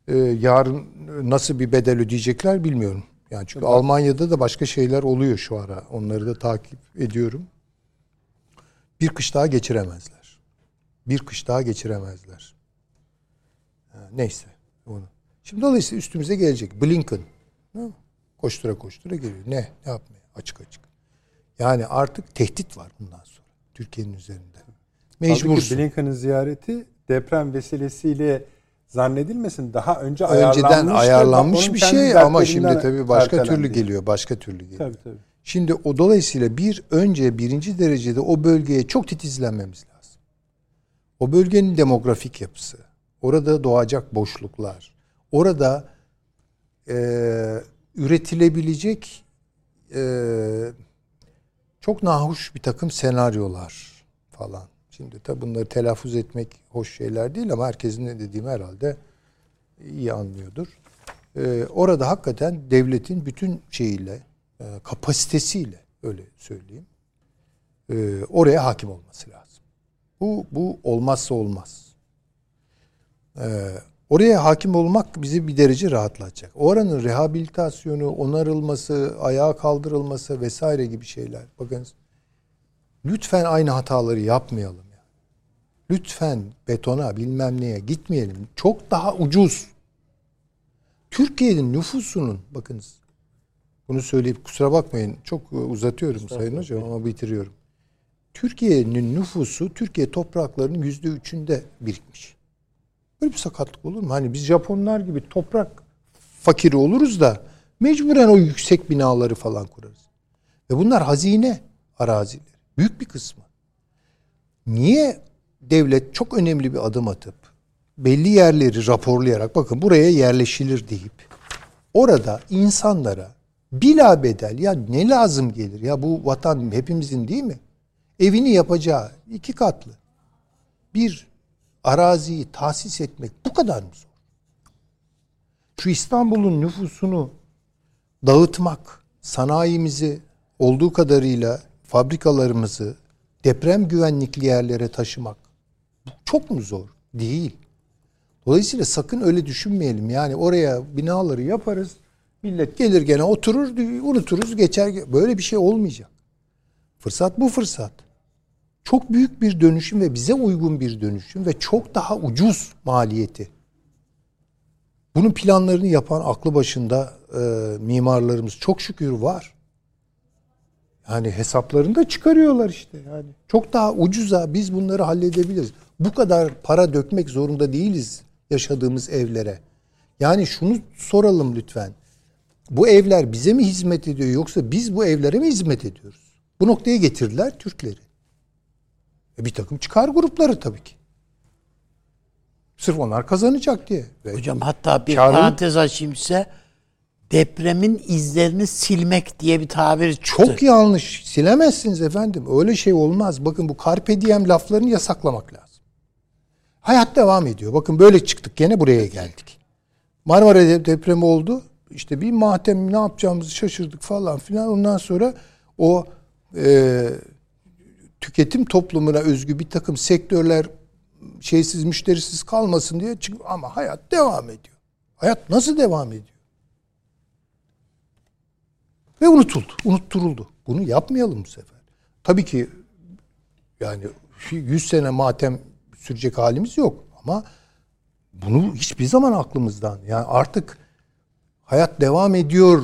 Ee, yarın nasıl bir bedel ödeyecekler bilmiyorum. Yani çünkü Tabii. Almanya'da da başka şeyler oluyor şu ara. Onları da takip ediyorum. Bir kış daha geçiremezler. Bir kış daha geçiremezler. neyse onu. Şimdi dolayısıyla üstümüze gelecek. Blinken. Koştura koştura geliyor. Ne? Ne yapmaya? Açık açık. Yani artık tehdit var bundan sonra. Türkiye'nin üzerinde. Mecbursun. Blinken'ın ziyareti deprem vesilesiyle zannedilmesin. Daha önce Önceden ayarlanmış bir şey ama şimdi tabii başka türlü geliyor. Başka türlü geliyor. Tabii tabii. Şimdi o dolayısıyla bir önce birinci derecede o bölgeye çok titizlenmemiz lazım. O bölgenin demografik yapısı, orada doğacak boşluklar, orada e, üretilebilecek e, çok nahoş bir takım senaryolar falan. Şimdi tabi bunları telaffuz etmek hoş şeyler değil ama herkesin ne dediğim herhalde iyi anlıyordur. Ee, orada hakikaten devletin bütün şeyiyle, e, kapasitesiyle öyle söyleyeyim, e, oraya hakim olması lazım. Bu, bu olmazsa olmaz. Ee, oraya hakim olmak bizi bir derece rahatlatacak. Oranın rehabilitasyonu, onarılması, ayağa kaldırılması vesaire gibi şeyler. Bakınız Lütfen aynı hataları yapmayalım. Yani. Lütfen betona bilmem neye gitmeyelim. Çok daha ucuz. Türkiye'nin nüfusunun bakınız bunu söyleyip kusura bakmayın çok uzatıyorum Sayın Hocam ama bitiriyorum. Türkiye'nin nüfusu Türkiye topraklarının yüzde üçünde birikmiş. Böyle bir sakatlık olur mu? Hani biz Japonlar gibi toprak fakiri oluruz da mecburen o yüksek binaları falan kurarız. Ve bunlar hazine arazileri. Büyük bir kısmı. Niye devlet çok önemli bir adım atıp belli yerleri raporlayarak bakın buraya yerleşilir deyip orada insanlara bila bedel ya ne lazım gelir ya bu vatan hepimizin değil mi? Evini yapacağı iki katlı bir araziyi tahsis etmek bu kadar mı zor? Şu İstanbul'un nüfusunu dağıtmak, sanayimizi olduğu kadarıyla fabrikalarımızı deprem güvenlikli yerlere taşımak çok mu zor? Değil. Dolayısıyla sakın öyle düşünmeyelim. Yani oraya binaları yaparız. Millet gelir gene oturur, unuturuz, geçer. Böyle bir şey olmayacak. Fırsat bu fırsat. Çok büyük bir dönüşüm ve bize uygun bir dönüşüm ve çok daha ucuz maliyeti. Bunun planlarını yapan aklı başında e, mimarlarımız çok şükür var. Yani hesaplarını da çıkarıyorlar işte yani. Çok daha ucuza biz bunları halledebiliriz. Bu kadar para dökmek zorunda değiliz yaşadığımız evlere. Yani şunu soralım lütfen. Bu evler bize mi hizmet ediyor yoksa biz bu evlere mi hizmet ediyoruz? Bu noktaya getirdiler Türkleri. E bir takım çıkar grupları tabii ki. Sırf onlar kazanacak diye. Ve Hocam hatta bir Karın- parantez açayım size. Depremin izlerini silmek diye bir tabir. Çok yanlış. Silemezsiniz efendim. Öyle şey olmaz. Bakın bu carpe diem laflarını yasaklamak lazım. Hayat devam ediyor. Bakın böyle çıktık gene buraya geldik. Marmara de- depremi oldu. İşte bir matem ne yapacağımızı şaşırdık falan filan. Ondan sonra o e, tüketim toplumuna özgü bir takım sektörler şeysiz müşterisiz kalmasın diye çık ama hayat devam ediyor. Hayat nasıl devam ediyor? Ve unutuldu, unutturuldu. Bunu yapmayalım bu sefer. Tabii ki yani 100 sene matem sürecek halimiz yok ama bunu hiçbir zaman aklımızdan yani artık hayat devam ediyor.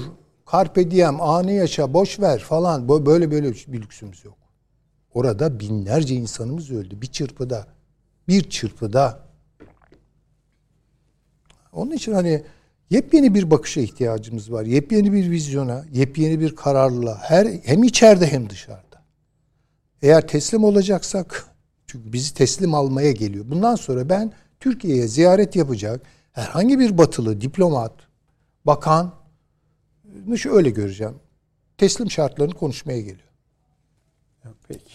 Carpe diem, anı yaşa, boş ver falan. Bö- Böyle böyle bir lüksümüz yok. Orada binlerce insanımız öldü bir çırpıda. Bir çırpıda. Onun için hani yepyeni bir bakışa ihtiyacımız var. Yepyeni bir vizyona, yepyeni bir kararlılığa. Her, hem içeride hem dışarıda. Eğer teslim olacaksak, çünkü bizi teslim almaya geliyor. Bundan sonra ben Türkiye'ye ziyaret yapacak herhangi bir batılı diplomat, bakan, öyle göreceğim. Teslim şartlarını konuşmaya geliyor. Peki.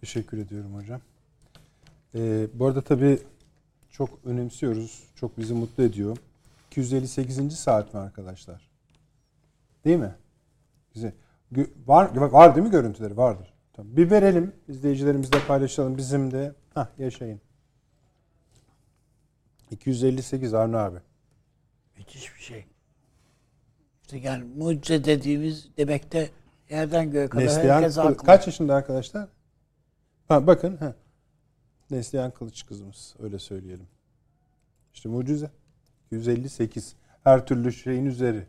Teşekkür ediyorum hocam. Ee, bu arada tabii çok önemsiyoruz. Çok bizi mutlu ediyor. 258. saat mi arkadaşlar? Değil mi? Bize var var değil mi görüntüleri? Vardır. Tamam. Bir verelim. izleyicilerimizle paylaşalım. Bizim de Hah, yaşayın. 258 Arnu abi. Müthiş bir şey. İşte yani mucize dediğimiz demekte yerden göğe kadar Neslihan herkes Kılıç- haklı. kaç yaşında arkadaşlar? Ha, bakın. Ha. Neslihan Kılıç kızımız. Öyle söyleyelim. İşte mucize. 158. Her türlü şeyin üzeri.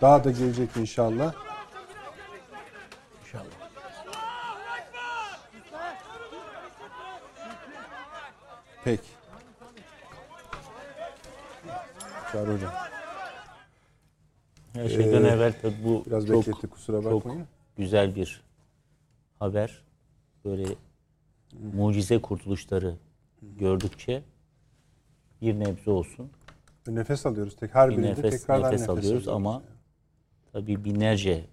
Daha da gelecek inşallah. İnşallah. Peki. Çağrı hocam. Her şeyden evvel tabii bu Biraz çok, bekletti kusura çok güzel bir haber. Böyle mucize kurtuluşları gördükçe bir nebze olsun Nefes alıyoruz. Tek her bir birinde nefes, tekrardan nefes, alıyoruz ama yani. tabii binlerce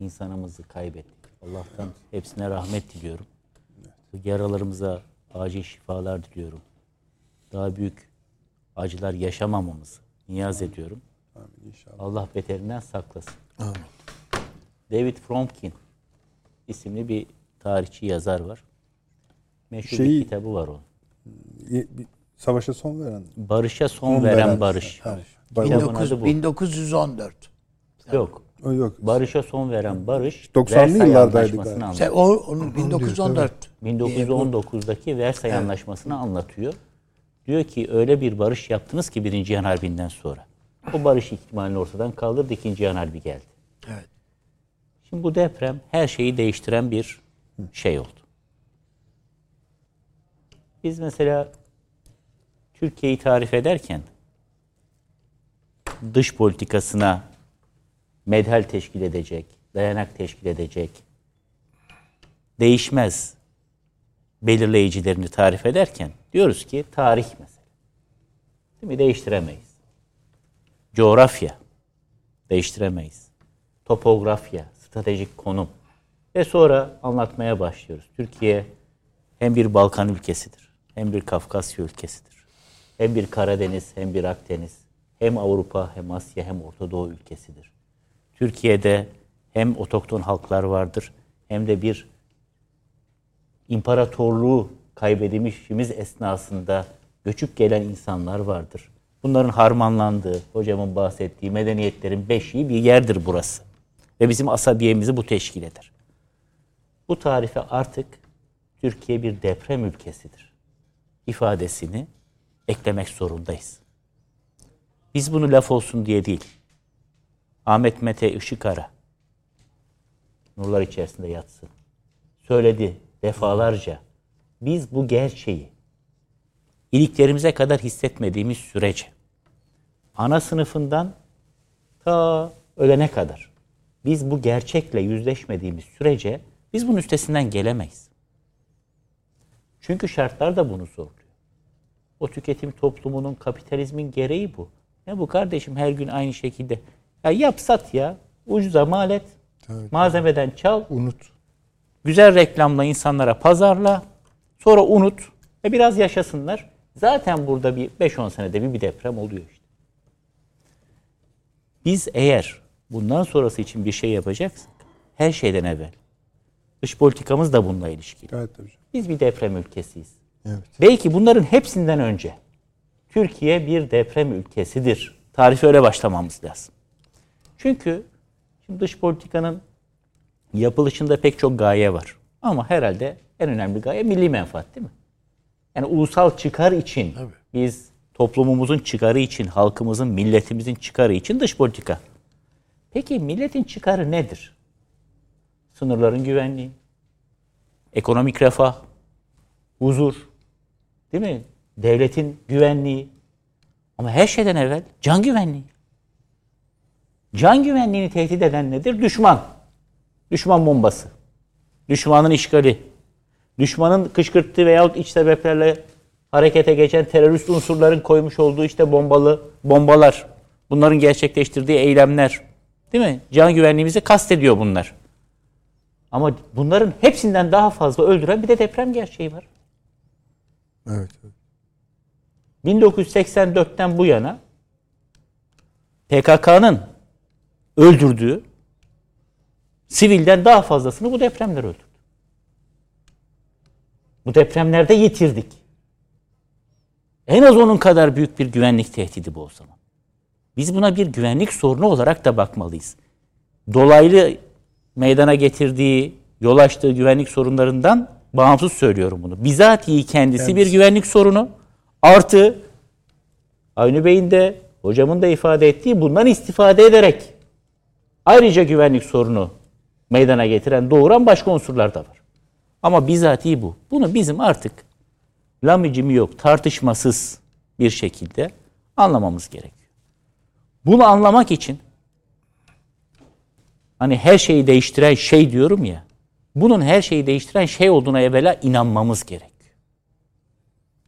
insanımızı kaybettik. Allah'tan hepsine rahmet diliyorum. Yaralarımıza acil şifalar diliyorum. Daha büyük acılar yaşamamamızı niyaz ediyorum. Amin inşallah. Allah beterinden saklasın. Amin. David Fromkin isimli bir tarihçi yazar var. Meşhur Şeyi- bir kitabı var onun. Savaşa son veren. Barış'a son, Son veren, veren- barış. Ha, Barış. Kitabın 19, adı bu. 1914. Yok. Yok. Barış'a son veren barış 90'lı Versay yıllardaydı galiba. Sen anlatıyor. o onun 1914. 1919'daki Versay Anlaşması'nı anlatıyor. Diyor ki öyle bir barış yaptınız ki Birinci Cihan Harbi'nden sonra. O barış ihtimalini ortadan kaldırdı. İkinci Cihan Harbi geldi. Evet. Şimdi bu deprem her şeyi değiştiren bir şey oldu. Biz mesela Türkiye'yi tarif ederken dış politikasına medhal teşkil edecek, dayanak teşkil edecek, değişmez belirleyicilerini tarif ederken diyoruz ki tarih mesela. Değil mi? Değiştiremeyiz. Coğrafya değiştiremeyiz. Topografya, stratejik konum. Ve sonra anlatmaya başlıyoruz. Türkiye hem bir Balkan ülkesidir, hem bir Kafkasya ülkesidir. Hem bir Karadeniz, hem bir Akdeniz. Hem Avrupa, hem Asya, hem Orta Doğu ülkesidir. Türkiye'de hem otokton halklar vardır, hem de bir imparatorluğu kaybedilmişimiz esnasında göçüp gelen insanlar vardır. Bunların harmanlandığı, hocamın bahsettiği medeniyetlerin beşiği bir yerdir burası. Ve bizim asabiyemizi bu teşkil eder. Bu tarife artık Türkiye bir deprem ülkesidir ifadesini eklemek zorundayız. Biz bunu laf olsun diye değil. Ahmet Mete Işıkara nurlar içerisinde yatsın. Söyledi defalarca. Biz bu gerçeği iliklerimize kadar hissetmediğimiz sürece ana sınıfından ta ölene kadar biz bu gerçekle yüzleşmediğimiz sürece biz bunun üstesinden gelemeyiz. Çünkü şartlar da bunu zorluyor. O tüketim toplumunun, kapitalizmin gereği bu. Ne bu kardeşim her gün aynı şekilde. Ya yap sat ya. Ucuza mal et. Tabii, malzemeden çal. Unut. Güzel reklamla insanlara pazarla. Sonra unut. Ve biraz yaşasınlar. Zaten burada bir 5-10 senede bir, bir deprem oluyor işte. Biz eğer bundan sonrası için bir şey yapacaksak her şeyden evvel dış politikamız da bununla ilişkili. Evet tabii. Biz bir deprem ülkesiyiz. Evet. Belki bunların hepsinden önce Türkiye bir deprem ülkesidir. Tarife öyle başlamamız lazım. Çünkü şimdi dış politikanın yapılışında pek çok gaye var. Ama herhalde en önemli gaye milli menfaat değil mi? Yani ulusal çıkar için Tabii. biz toplumumuzun çıkarı için, halkımızın, milletimizin çıkarı için dış politika. Peki milletin çıkarı nedir? Sınırların güvenliği, ekonomik refah, huzur, değil mi? Devletin güvenliği. Ama her şeyden evvel can güvenliği. Can güvenliğini tehdit eden nedir? Düşman. Düşman bombası. Düşmanın işgali. Düşmanın kışkırttığı veyahut iç sebeplerle harekete geçen terörist unsurların koymuş olduğu işte bombalı bombalar. Bunların gerçekleştirdiği eylemler. Değil mi? Can güvenliğimizi kastediyor bunlar. Ama bunların hepsinden daha fazla öldüren bir de deprem gerçeği var. Evet. evet. 1984'ten bu yana PKK'nın öldürdüğü sivilden daha fazlasını bu depremler öldürdü. Bu depremlerde yitirdik. En az onun kadar büyük bir güvenlik tehdidi bu o zaman. Biz buna bir güvenlik sorunu olarak da bakmalıyız. Dolaylı meydana getirdiği, yol açtığı güvenlik sorunlarından bağımsız söylüyorum bunu. Bizatihi kendisi, kendisi. bir güvenlik sorunu. Artı Avni Bey'in de hocamın da ifade ettiği bundan istifade ederek ayrıca güvenlik sorunu meydana getiren, doğuran başka unsurlar da var. Ama bizatihi bu. Bunu bizim artık lamicimi yok, tartışmasız bir şekilde anlamamız gerekiyor. Bunu anlamak için hani her şeyi değiştiren şey diyorum ya, bunun her şeyi değiştiren şey olduğuna evvela inanmamız gerek.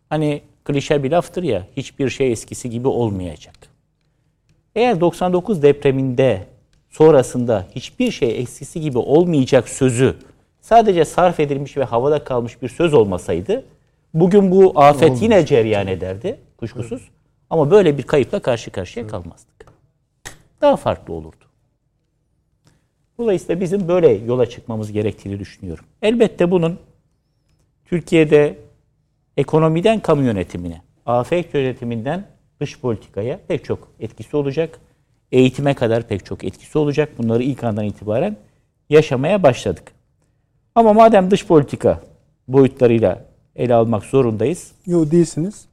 Hani klişe bir laftır ya, hiçbir şey eskisi gibi olmayacak. Eğer 99 depreminde sonrasında hiçbir şey eskisi gibi olmayacak sözü sadece sarf edilmiş ve havada kalmış bir söz olmasaydı bugün bu afet Olmuş. yine cereyan ederdi kuşkusuz. Evet. Ama böyle bir kayıpla karşı karşıya kalmazdık. Daha farklı olurdu. Dolayısıyla bizim böyle yola çıkmamız gerektiğini düşünüyorum. Elbette bunun Türkiye'de ekonomiden kamu yönetimine, afet yönetiminden dış politikaya pek çok etkisi olacak. Eğitime kadar pek çok etkisi olacak. Bunları ilk andan itibaren yaşamaya başladık. Ama madem dış politika boyutlarıyla ele almak zorundayız. Yok değilsiniz.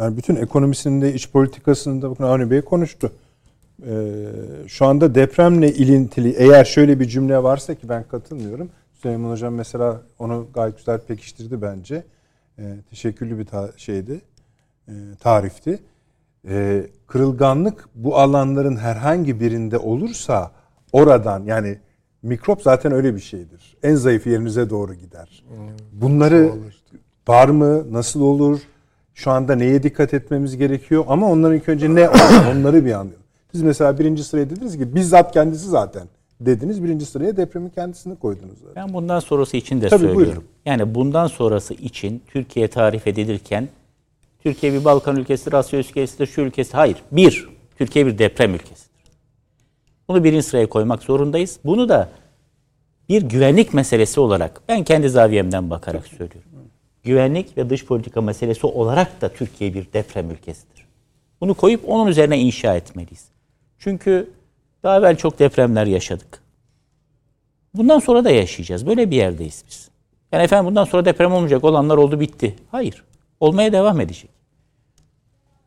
Yani bütün ekonomisinde, iç politikasında bakın Avni Bey konuştu. Ee, şu anda depremle ilintili eğer şöyle bir cümle varsa ki ben katılmıyorum. Süleyman Hocam mesela onu gayet güzel pekiştirdi bence. Ee, teşekkürlü bir ta- şeydi, e, tarifti. Ee, kırılganlık bu alanların herhangi birinde olursa oradan yani mikrop zaten öyle bir şeydir. En zayıf yerinize doğru gider. Bunları var mı, nasıl olur, şu anda neye dikkat etmemiz gerekiyor ama onların ilk önce ne onları bir anlayalım. Siz mesela birinci sıraya dediniz ki bizzat kendisi zaten dediniz. Birinci sıraya depremin kendisini koydunuz. Zaten. Ben bundan sonrası için de Tabii, söylüyorum. buyurun. Yani bundan sonrası için Türkiye tarif edilirken Türkiye bir Balkan ülkesidir, Asya ülkesidir, şu ülkesi. Hayır. Bir, Türkiye bir deprem ülkesidir. Bunu birinci sıraya koymak zorundayız. Bunu da bir güvenlik meselesi olarak ben kendi zaviyemden bakarak söylüyorum. Güvenlik ve dış politika meselesi olarak da Türkiye bir deprem ülkesidir. Bunu koyup onun üzerine inşa etmeliyiz. Çünkü daha evvel çok depremler yaşadık. Bundan sonra da yaşayacağız. Böyle bir yerdeyiz biz. Yani efendim bundan sonra deprem olmayacak olanlar oldu bitti. Hayır. Olmaya devam edecek.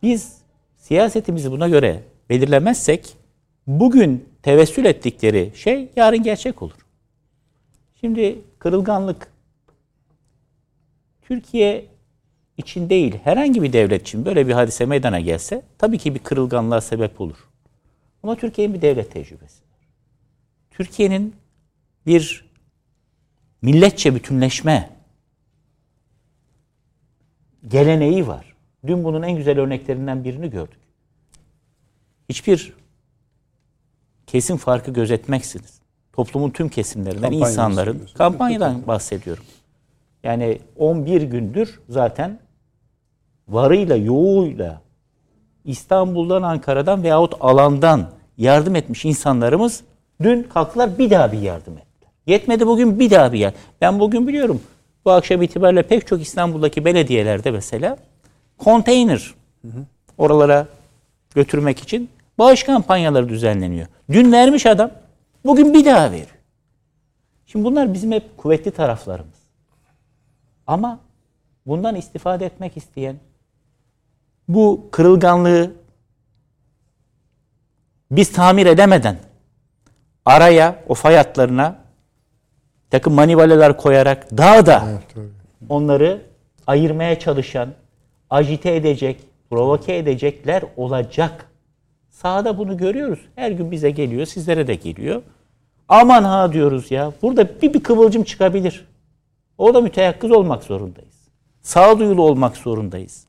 Biz siyasetimizi buna göre belirlemezsek bugün tevessül ettikleri şey yarın gerçek olur. Şimdi kırılganlık Türkiye için değil herhangi bir devlet için böyle bir hadise meydana gelse tabii ki bir kırılganlığa sebep olur. Ama Türkiye'nin bir devlet tecrübesi var. Türkiye'nin bir milletçe bütünleşme geleneği var. Dün bunun en güzel örneklerinden birini gördük. Hiçbir kesim farkı gözetmeksiniz. Toplumun tüm kesimlerinden Kampanyayı insanların kampanyadan bahsediyorum. Yani 11 gündür zaten varıyla yoğuyla İstanbul'dan, Ankara'dan veyahut alandan yardım etmiş insanlarımız dün kalktılar bir daha bir yardım ettiler. Yetmedi bugün bir daha bir yer. Ben bugün biliyorum bu akşam itibariyle pek çok İstanbul'daki belediyelerde mesela konteyner oralara götürmek için bağış kampanyaları düzenleniyor. Dün vermiş adam, bugün bir daha veriyor. Şimdi bunlar bizim hep kuvvetli taraflarımız. Ama bundan istifade etmek isteyen, bu kırılganlığı biz tamir edemeden araya, o fay hatlarına takım manivaleler koyarak daha da onları ayırmaya çalışan, agite edecek, provoke edecekler olacak. Sahada bunu görüyoruz. Her gün bize geliyor, sizlere de geliyor. Aman ha diyoruz ya. Burada bir, bir kıvılcım çıkabilir. O da müteyakkız olmak zorundayız. Sağduyulu olmak zorundayız.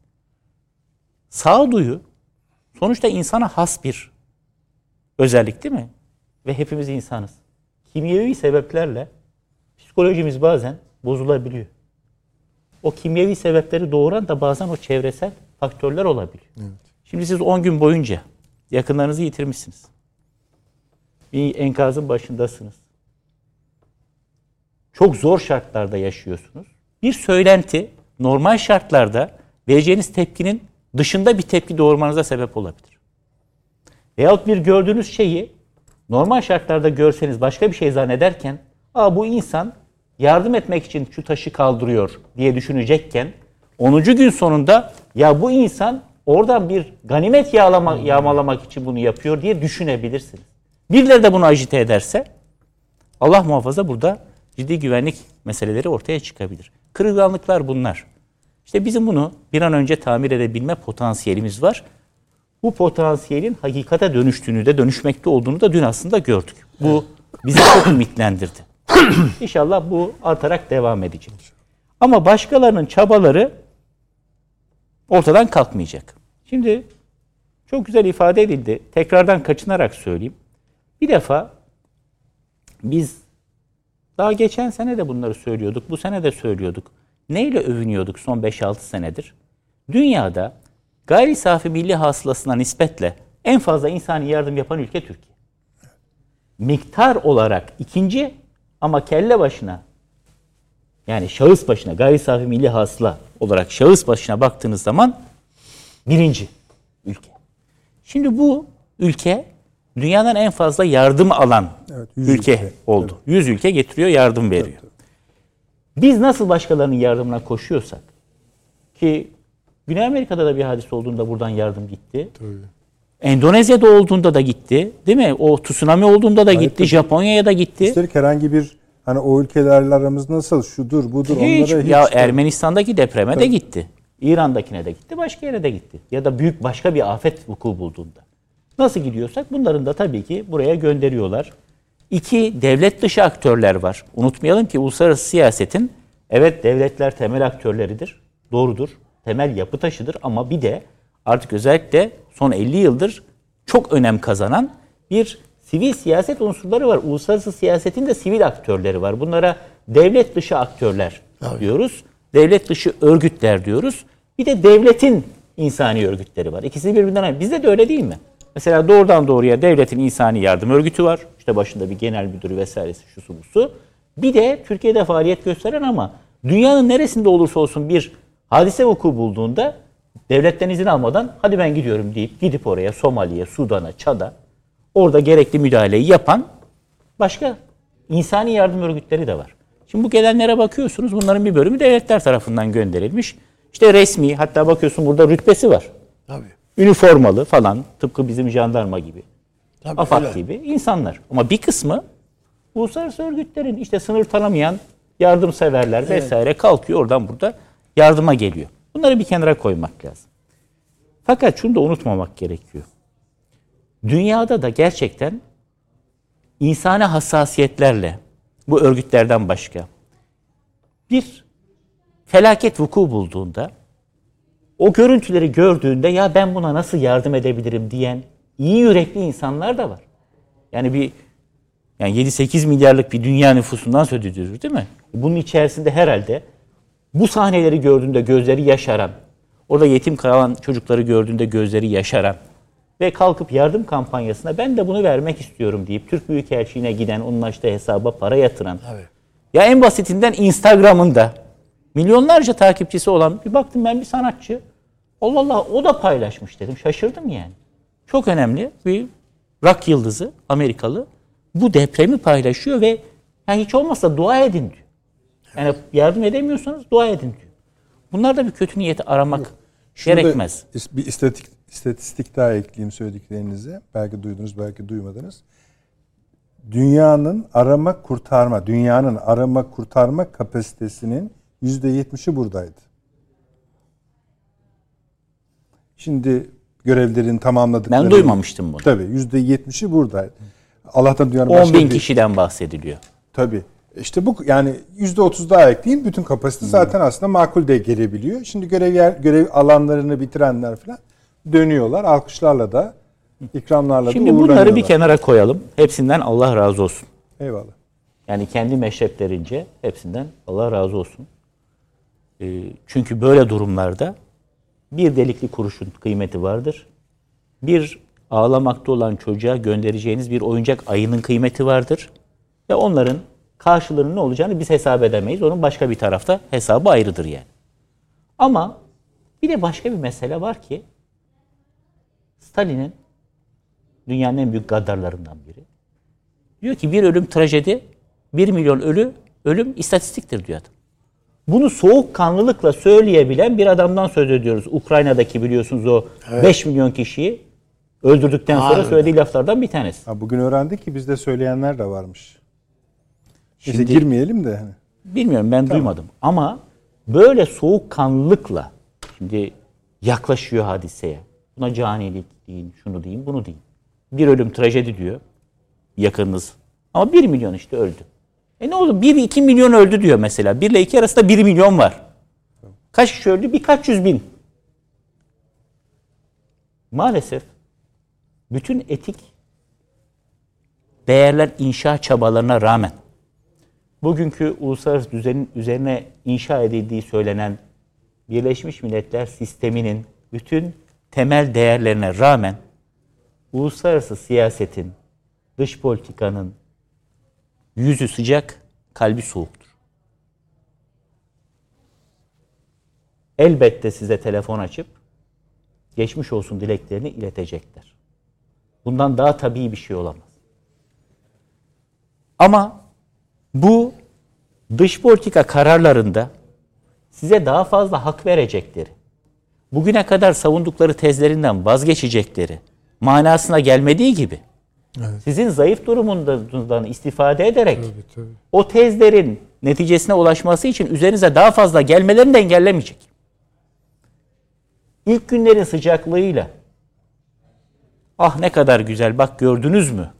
Sağduyu sonuçta insana has bir özellik değil mi? Ve hepimiz insanız. Kimyevi sebeplerle psikolojimiz bazen bozulabiliyor. O kimyevi sebepleri doğuran da bazen o çevresel faktörler olabiliyor. Şimdi siz 10 gün boyunca yakınlarınızı yitirmişsiniz. Bir enkazın başındasınız. Çok zor şartlarda yaşıyorsunuz. Bir söylenti normal şartlarda vereceğiniz tepkinin dışında bir tepki doğurmanıza sebep olabilir. Veyahut bir gördüğünüz şeyi normal şartlarda görseniz başka bir şey zannederken Aa, bu insan yardım etmek için şu taşı kaldırıyor diye düşünecekken 10. gün sonunda ya bu insan oradan bir ganimet yağlama, yağmalamak için bunu yapıyor diye düşünebilirsiniz. Birileri de bunu ajite ederse Allah muhafaza burada ciddi güvenlik meseleleri ortaya çıkabilir. Kırılganlıklar bunlar. İşte bizim bunu bir an önce tamir edebilme potansiyelimiz var. Bu potansiyelin hakikate dönüştüğünü de dönüşmekte olduğunu da dün aslında gördük. Bu bizi çok ümitlendirdi. İnşallah bu artarak devam edecek. Ama başkalarının çabaları ortadan kalkmayacak. Şimdi çok güzel ifade edildi. Tekrardan kaçınarak söyleyeyim. Bir defa biz daha geçen sene de bunları söylüyorduk. Bu sene de söylüyorduk. Neyle övünüyorduk son 5-6 senedir? Dünyada gayri safi milli hasılasına nispetle en fazla insani yardım yapan ülke Türkiye. Miktar olarak ikinci ama kelle başına yani şahıs başına gayri safi milli hasıla olarak şahıs başına baktığınız zaman birinci ülke. Şimdi bu ülke dünyadan en fazla yardım alan Evet, yüz ülke, ülke. oldu. 100 ülke getiriyor, yardım veriyor. Biz nasıl başkalarının yardımına koşuyorsak ki Güney Amerika'da da bir hadise olduğunda buradan yardım gitti. Endonezya'da olduğunda da gitti. Değil mi? O tsunami olduğunda da gitti. Japonya'ya da gitti. Üstelik herhangi bir hani o ülkelerle aramız nasıl şudur budur Hiç. onlara hiç. Ya Ermenistan'daki depreme de gitti. İran'dakine de gitti. Başka yere de gitti. Ya da büyük başka bir afet vuku bulduğunda. Nasıl gidiyorsak bunların da tabii ki buraya gönderiyorlar. İki, devlet dışı aktörler var. Unutmayalım ki uluslararası siyasetin evet devletler temel aktörleridir. Doğrudur. Temel yapı taşıdır ama bir de artık özellikle son 50 yıldır çok önem kazanan bir sivil siyaset unsurları var. Uluslararası siyasetin de sivil aktörleri var. Bunlara devlet dışı aktörler diyoruz. Devlet dışı örgütler diyoruz. Bir de devletin insani örgütleri var. İkisi birbirinden ayrı. Bizde de öyle değil mi? Mesela doğrudan doğruya devletin insani yardım örgütü var. İşte başında bir genel müdürü vesairesi şusu busu. Bir de Türkiye'de faaliyet gösteren ama dünyanın neresinde olursa olsun bir hadise vuku bulduğunda devletten izin almadan hadi ben gidiyorum deyip gidip oraya Somali'ye, Sudan'a, Çad'a orada gerekli müdahaleyi yapan başka insani yardım örgütleri de var. Şimdi bu gelenlere bakıyorsunuz bunların bir bölümü devletler tarafından gönderilmiş. İşte resmi hatta bakıyorsun burada rütbesi var. Tabii. Üniformalı falan tıpkı bizim jandarma gibi. Tabii AFAD öyle. gibi insanlar. Ama bir kısmı uluslararası örgütlerin işte sınır tanımayan yardımseverler vesaire kalkıyor oradan burada yardıma geliyor. Bunları bir kenara koymak lazım. Fakat şunu da unutmamak gerekiyor. Dünyada da gerçekten insani hassasiyetlerle bu örgütlerden başka bir felaket vuku bulduğunda o görüntüleri gördüğünde ya ben buna nasıl yardım edebilirim diyen iyi yürekli insanlar da var. Yani bir yani 7-8 milyarlık bir dünya nüfusundan söz ediyoruz değil mi? Bunun içerisinde herhalde bu sahneleri gördüğünde gözleri yaşaran, orada yetim kalan çocukları gördüğünde gözleri yaşaran ve kalkıp yardım kampanyasına ben de bunu vermek istiyorum deyip Türk Büyükelçiliğine giden, onun açtığı hesaba para yatıran. Tabii. Ya en basitinden Instagram'ında milyonlarca takipçisi olan bir baktım ben bir sanatçı. Allah Allah o da paylaşmış dedim. Şaşırdım yani. Çok önemli bir rock yıldızı Amerikalı bu depremi paylaşıyor ve yani hiç olmazsa dua edin diyor. Yani yardım edemiyorsanız dua edin diyor. Bunlar da bir kötü niyeti aramak Şunu gerekmez. Bir istatistik, istatistik daha ekleyeyim söylediklerinize. Belki duydunuz, belki duymadınız. Dünyanın arama kurtarma, dünyanın arama kurtarma kapasitesinin yüzde yetmişi buradaydı. Şimdi görevlerin tamamladıkları... Ben duymamıştım bunu. Tabii yüzde yetmişi buradaydı. Allah'tan dünyanın 10 başka bin bir- kişiden bahsediliyor. Tabii. İşte bu yani yüzde otuz daha ekleyin bütün kapasite zaten aslında makul de gelebiliyor. Şimdi görev yer, görev alanlarını bitirenler falan dönüyorlar. Alkışlarla da ikramlarla Şimdi da bunları bir kenara koyalım. Hepsinden Allah razı olsun. Eyvallah. Yani kendi meşreplerince hepsinden Allah razı olsun. Ee, çünkü böyle durumlarda bir delikli kuruşun kıymeti vardır. Bir ağlamakta olan çocuğa göndereceğiniz bir oyuncak ayının kıymeti vardır. Ve onların karşılığının ne olacağını biz hesap edemeyiz. Onun başka bir tarafta hesabı ayrıdır yani. Ama bir de başka bir mesele var ki Stalin'in dünyanın en büyük gaddarlarından biri. Diyor ki bir ölüm trajedi, bir milyon ölü, ölüm istatistiktir diyor adam. Bunu soğukkanlılıkla söyleyebilen bir adamdan söz ediyoruz. Ukrayna'daki biliyorsunuz o 5 milyon kişiyi öldürdükten sonra Harbiden. söylediği laflardan bir tanesi. Ha, bugün öğrendik ki bizde söyleyenler de varmış. Neyse Şimdi- girmeyelim de. hani. Bilmiyorum ben duymadım. Ama böyle soğukkanlılıkla şimdi yaklaşıyor hadiseye. Buna canilik deyin, şunu deyin, bunu deyin. Bir ölüm trajedi diyor yakınınız. Ama bir milyon işte öldü. E ne oldu? Bir iki milyon öldü diyor mesela. Bir ile iki arasında bir milyon var. Kaç kişi öldü? Birkaç yüz bin. Maalesef bütün etik değerler inşa çabalarına rağmen bugünkü uluslararası düzenin üzerine inşa edildiği söylenen Birleşmiş Milletler sisteminin bütün temel değerlerine rağmen uluslararası siyasetin, dış politikanın yüzü sıcak, kalbi soğuktur. Elbette size telefon açıp geçmiş olsun dileklerini iletecekler. Bundan daha tabii bir şey olamaz. Ama bu dış politika kararlarında size daha fazla hak verecekleri, bugüne kadar savundukları tezlerinden vazgeçecekleri manasına gelmediği gibi sizin zayıf durumundan istifade ederek o tezlerin neticesine ulaşması için üzerinize daha fazla gelmelerini de engellemeyecek. İlk günlerin sıcaklığıyla ah ne kadar güzel bak gördünüz mü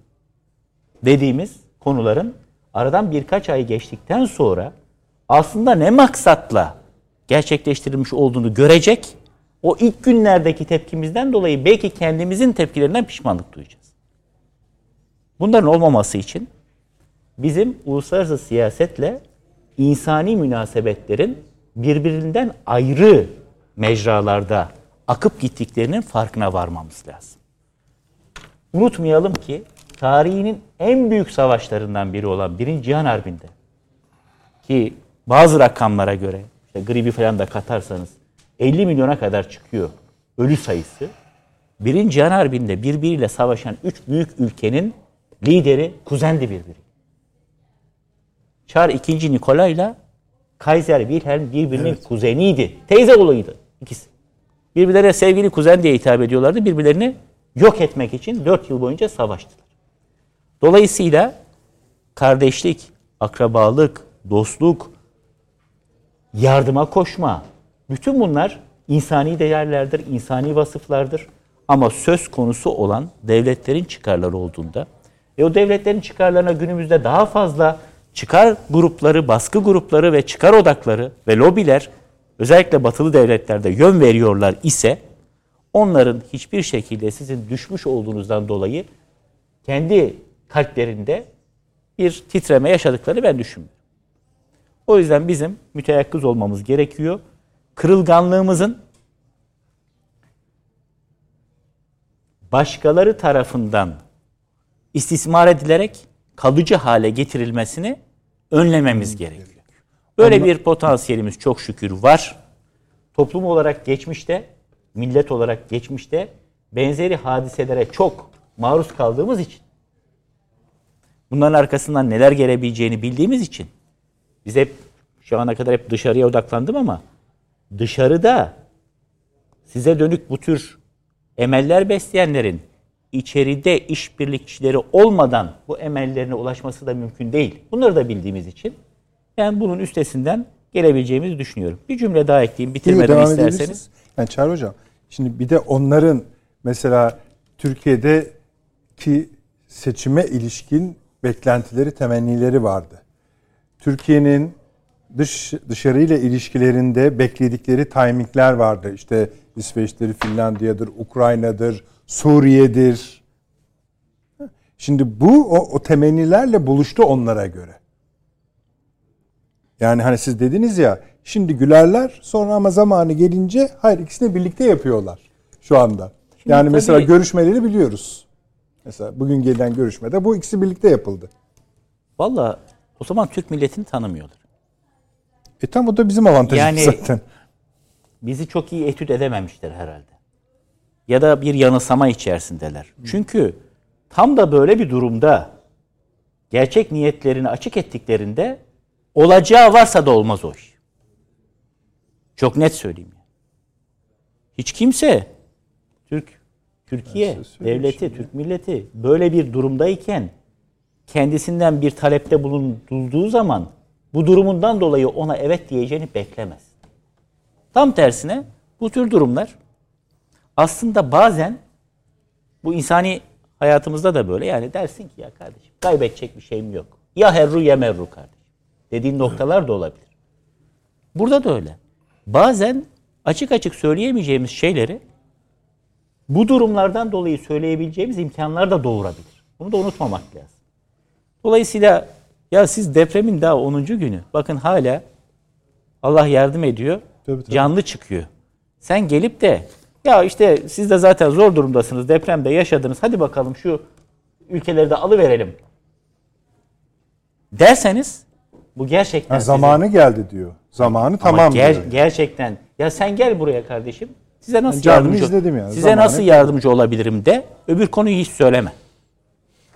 dediğimiz konuların aradan birkaç ay geçtikten sonra aslında ne maksatla gerçekleştirilmiş olduğunu görecek. O ilk günlerdeki tepkimizden dolayı belki kendimizin tepkilerinden pişmanlık duyacağız. Bunların olmaması için bizim uluslararası siyasetle insani münasebetlerin birbirinden ayrı mecralarda akıp gittiklerinin farkına varmamız lazım. Unutmayalım ki tarihinin en büyük savaşlarından biri olan Birinci Cihan Harbi'nde ki bazı rakamlara göre işte gribi falan da katarsanız 50 milyona kadar çıkıyor ölü sayısı. Birinci Cihan Harbi'nde birbiriyle savaşan üç büyük ülkenin lideri kuzendi birbiri. Çar II. Nikola ile Kaiser Wilhelm birbirinin evet. kuzeniydi. Teyze oğluydu ikisi. Birbirlerine sevgili kuzen diye hitap ediyorlardı. Birbirlerini yok etmek için 4 yıl boyunca savaştılar. Dolayısıyla kardeşlik, akrabalık, dostluk, yardıma koşma, bütün bunlar insani değerlerdir, insani vasıflardır. Ama söz konusu olan devletlerin çıkarları olduğunda ve o devletlerin çıkarlarına günümüzde daha fazla çıkar grupları, baskı grupları ve çıkar odakları ve lobiler özellikle batılı devletlerde yön veriyorlar ise onların hiçbir şekilde sizin düşmüş olduğunuzdan dolayı kendi kalplerinde bir titreme yaşadıklarını ben düşünmüyorum. O yüzden bizim müteyakkız olmamız gerekiyor. Kırılganlığımızın başkaları tarafından istismar edilerek kalıcı hale getirilmesini önlememiz gerekiyor. Böyle bir potansiyelimiz çok şükür var. Toplum olarak geçmişte, millet olarak geçmişte benzeri hadiselere çok maruz kaldığımız için bunların arkasından neler gelebileceğini bildiğimiz için biz hep şu ana kadar hep dışarıya odaklandım ama dışarıda size dönük bu tür emeller besleyenlerin içeride işbirlikçileri olmadan bu emellerine ulaşması da mümkün değil. Bunları da bildiğimiz için ben bunun üstesinden gelebileceğimizi düşünüyorum. Bir cümle daha ekleyeyim bitirmeden isterseniz. Yani Çağrı Hocam şimdi bir de onların mesela Türkiye'deki seçime ilişkin beklentileri, temennileri vardı. Türkiye'nin dış dışarıyla ilişkilerinde bekledikleri timingler vardı. İşte İsveç'tir, Finlandiya'dır, Ukrayna'dır, Suriye'dir. Şimdi bu o, o temennilerle buluştu onlara göre. Yani hani siz dediniz ya şimdi gülerler sonra ama zamanı gelince hayır ikisini birlikte yapıyorlar şu anda. Şimdi yani tabii, mesela görüşmeleri biliyoruz. Mesela bugün gelen görüşmede bu ikisi birlikte yapıldı. Valla o zaman Türk milletini tanımıyorlar. E tam o da bizim avantajımız yani, zaten. Bizi çok iyi etüt edememişler herhalde. Ya da bir yanılsama içerisindeler. Çünkü tam da böyle bir durumda gerçek niyetlerini açık ettiklerinde olacağı varsa da olmaz o iş. Çok net söyleyeyim. Hiç kimse Türk Türkiye devleti, Türk milleti böyle bir durumdayken kendisinden bir talepte bulunduğu zaman bu durumundan dolayı ona evet diyeceğini beklemez. Tam tersine bu tür durumlar aslında bazen bu insani hayatımızda da böyle yani dersin ki ya kardeşim kaybedecek bir şeyim yok. Ya herru ya merru kardeşim. Dediğin noktalar da olabilir. Burada da öyle. Bazen açık açık söyleyemeyeceğimiz şeyleri bu durumlardan dolayı söyleyebileceğimiz imkanlar da doğurabilir. Bunu da unutmamak lazım. Dolayısıyla ya siz depremin daha 10. günü. Bakın hala Allah yardım ediyor. Tabii, tabii. Canlı çıkıyor. Sen gelip de ya işte siz de zaten zor durumdasınız. Depremde yaşadınız. Hadi bakalım şu ülkeleri de alıverelim. Derseniz bu gerçekten ha, zamanı size... geldi diyor. Zamanı tamam ger- diyor. Gerçekten. Ya sen gel buraya kardeşim. Size nasıl ben yardımcı izledim yani. Size zamanı nasıl yardımcı olabilirim de öbür konuyu hiç söyleme.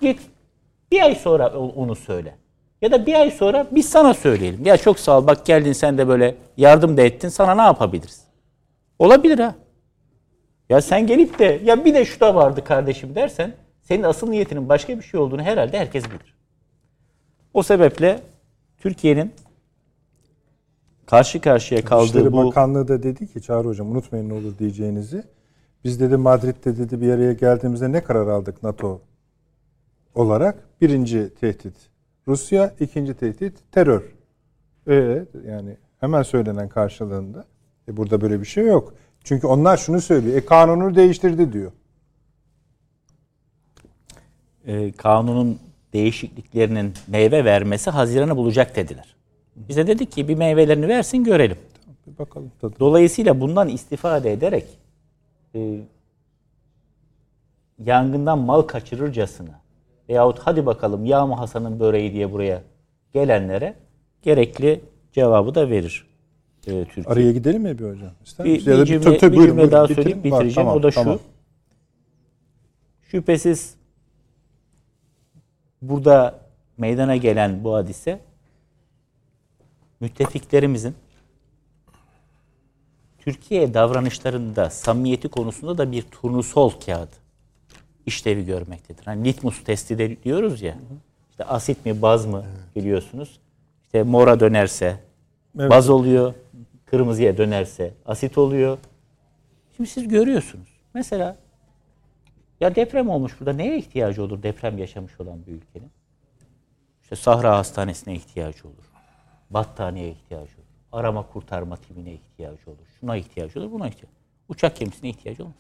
Git bir ay sonra onu söyle. Ya da bir ay sonra biz sana söyleyelim. Ya çok sağ ol bak geldin sen de böyle yardım da ettin. Sana ne yapabiliriz? Olabilir ha. Ya sen gelip de ya bir de şu da vardı kardeşim dersen senin asıl niyetinin başka bir şey olduğunu herhalde herkes bilir. O sebeple Türkiye'nin karşı karşıya kaldığı İşleri bu Bakanlığı da dedi ki Çağrı Hocam unutmayın ne olur diyeceğinizi. Biz dedi Madrid'de dedi bir araya geldiğimizde ne karar aldık NATO olarak? Birinci tehdit Rusya, ikinci tehdit terör. Evet yani hemen söylenen karşılığında. E burada böyle bir şey yok. Çünkü onlar şunu söylüyor. E kanunu değiştirdi diyor. e, kanunun değişikliklerinin meyve vermesi Haziran'ı bulacak dediler. Bize dedik ki bir meyvelerini versin görelim. Bir bakalım tadı. Dolayısıyla bundan istifade ederek e, yangından mal kaçırırcasına veyahut hadi bakalım yağ Hasan'ın böreği diye buraya gelenlere gerekli cevabı da verir e, Türkiye. Araya gidelim mi bir hocam? İster Bir, bir cümle, tabii, tabii, bir buyurun, cümle buyurun. daha Bitirin. söyleyip Var, bitireceğim. tamam, o da şu. tamam. Şüphesiz burada meydana gelen bu hadise müttefiklerimizin Türkiye davranışlarında samimiyeti konusunda da bir turnusol kağıdı işlevi görmektedir. Hani litmus testi de diyoruz ya. İşte asit mi baz mı biliyorsunuz. İşte mora dönerse Evet. baz oluyor. Kırmızıya dönerse asit oluyor. Şimdi siz görüyorsunuz. Mesela ya deprem olmuş burada neye ihtiyacı olur deprem yaşamış olan bir ülkenin? İşte Sahra Hastanesi'ne ihtiyacı olur. Battaniyeye ihtiyacı olur. Arama kurtarma timine ihtiyacı olur. Şuna ihtiyacı olur, buna ihtiyacı Uçak gemisine ihtiyacı olmaz.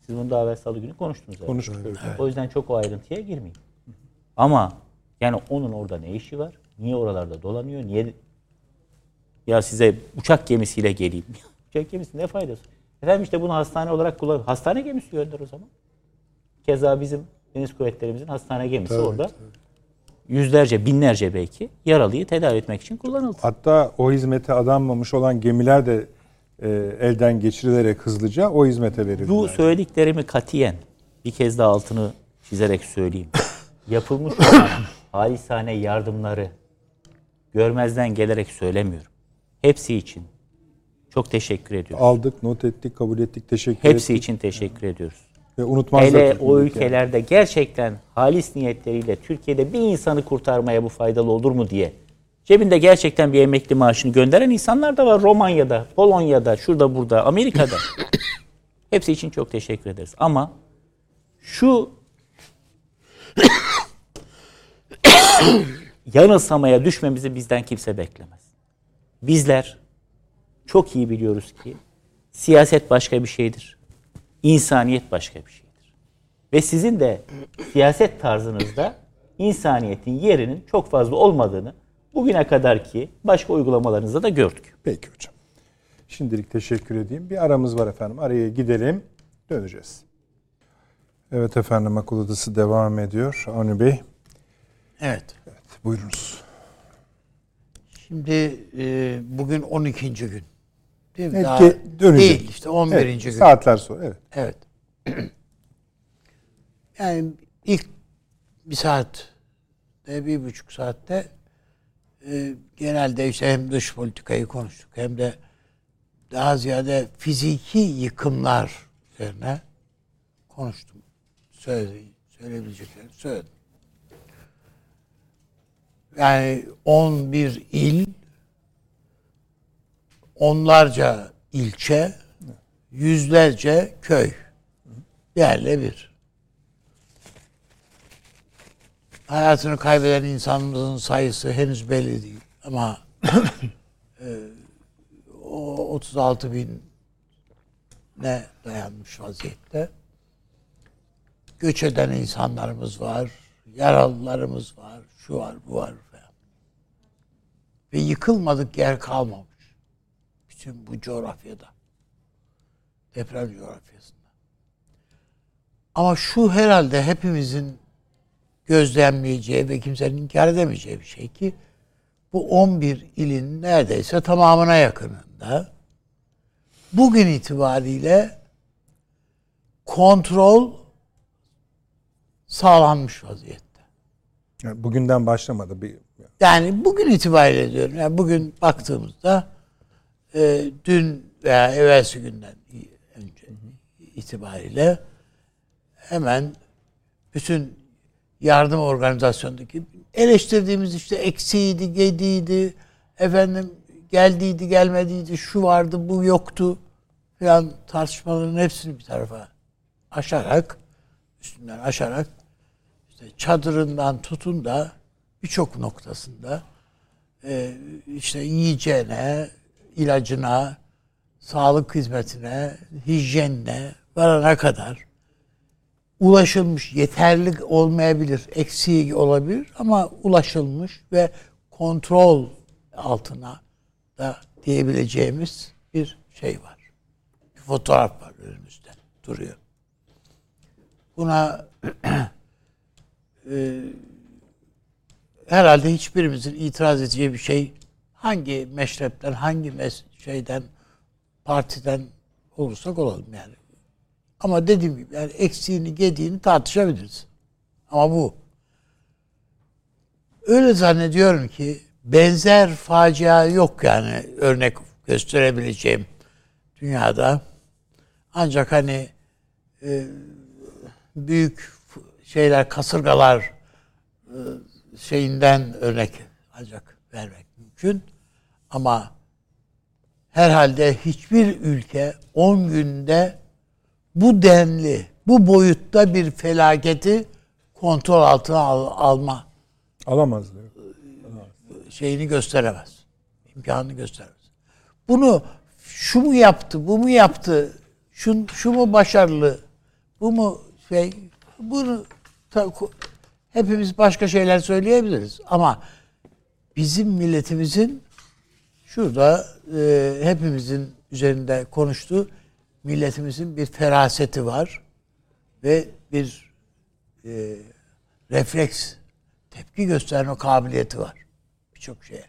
Siz bunu daha evvel salı günü konuştunuz. zaten. Konuştuk. O yüzden çok o ayrıntıya girmeyin. Ama yani onun orada ne işi var? Niye oralarda dolanıyor? Niye ya size uçak gemisiyle geleyim? uçak gemisi ne faydası? Efendim işte bunu hastane olarak kullan. Hastane gemisi gönder o zaman. Keza bizim deniz kuvvetlerimizin hastane gemisi orada. Yüzlerce, binlerce belki yaralıyı tedavi etmek için kullanıldı. Hatta o hizmete adanmamış olan gemiler de e, elden geçirilerek hızlıca o hizmete verildi. Bu söylediklerimi katiyen bir kez daha altını çizerek söyleyeyim. Yapılmış olan halisane yardımları görmezden gelerek söylemiyorum. Hepsi için çok teşekkür ediyorum. Aldık, not ettik, kabul ettik, teşekkür Hepsi ettik. için teşekkür ediyoruz. Ve unutmazlar Hele o milleti yani. ülkelerde gerçekten halis niyetleriyle Türkiye'de bir insanı kurtarmaya bu faydalı olur mu diye cebinde gerçekten bir emekli maaşını gönderen insanlar da var Romanya'da, Polonya'da, şurada burada, Amerika'da. Hepsi için çok teşekkür ederiz. Ama şu yanılsamaya düşmemizi bizden kimse beklemez. Bizler çok iyi biliyoruz ki siyaset başka bir şeydir. İnsaniyet başka bir şeydir. Ve sizin de siyaset tarzınızda insaniyetin yerinin çok fazla olmadığını bugüne kadar ki başka uygulamalarınızda da gördük. Peki hocam. Şimdilik teşekkür edeyim. Bir aramız var efendim. Araya gidelim. Döneceğiz. Evet efendim akıl odası devam ediyor. Avni Bey. Evet. Evet, buyurunuz. Şimdi e, bugün 12. gün. Değil mi? Evet, Daha. Değil işte 11. Evet, gün. Saatler sonra evet. Evet. yani ilk bir saat bir buçuk saatte e, genelde işte hem dış politikayı konuştuk hem de daha ziyade fiziki yıkımlar üzerine konuştum. Söyledi, söyleyebileceklerini söyledim. Yani 11 il, onlarca ilçe, yüzlerce köy. Yerle bir. Hayatını kaybeden insanımızın sayısı henüz belli değil. Ama e, o 36 bin ne dayanmış vaziyette. Göç eden insanlarımız var. Yaralılarımız var. Şu var, bu var falan. Ve yıkılmadık yer kalmamış. Bütün bu coğrafyada deprem coğrafyasında. Ama şu herhalde hepimizin gözlemleyeceği ve kimsenin inkar edemeyeceği bir şey ki bu 11 ilin neredeyse tamamına yakınında bugün itibariyle kontrol sağlanmış vaziyette. Yani bugünden başlamadı. Bir, Yani bugün itibariyle diyorum. Yani bugün baktığımızda e, dün veya evvelsi günden itibariyle hemen bütün yardım organizasyonundaki eleştirdiğimiz işte eksiydi, gediydi, efendim geldiydi, gelmediydi, şu vardı, bu yoktu falan tartışmaların hepsini bir tarafa aşarak, üstünden aşarak işte çadırından tutun da birçok noktasında e, işte yiyeceğine, ilacına, sağlık hizmetine, hijyenine varana kadar ulaşılmış, yeterli olmayabilir, eksiği olabilir ama ulaşılmış ve kontrol altına da diyebileceğimiz bir şey var. Bir fotoğraf var önümüzde, duruyor. Buna e, herhalde hiçbirimizin itiraz edeceği bir şey hangi meşrepten, hangi mes şeyden, partiden olursak olalım yani. Ama dediğim gibi yani eksiğini, gediğini tartışabiliriz. Ama bu. Öyle zannediyorum ki benzer facia yok yani örnek gösterebileceğim dünyada. Ancak hani e, büyük şeyler, kasırgalar e, şeyinden örnek ancak vermek mümkün. Ama herhalde hiçbir ülke 10 günde bu denli, bu boyutta bir felaketi kontrol altına al, alma alamaz diyor. şeyini gösteremez. İmkanını gösteremez. Bunu şu mu yaptı, bu mu yaptı, şu, şu mu başarılı, bu mu şey, bunu hepimiz başka şeyler söyleyebiliriz. Ama bizim milletimizin şurada e, hepimizin üzerinde konuştuğu milletimizin bir feraseti var ve bir e, refleks, tepki gösterme kabiliyeti var birçok şeye.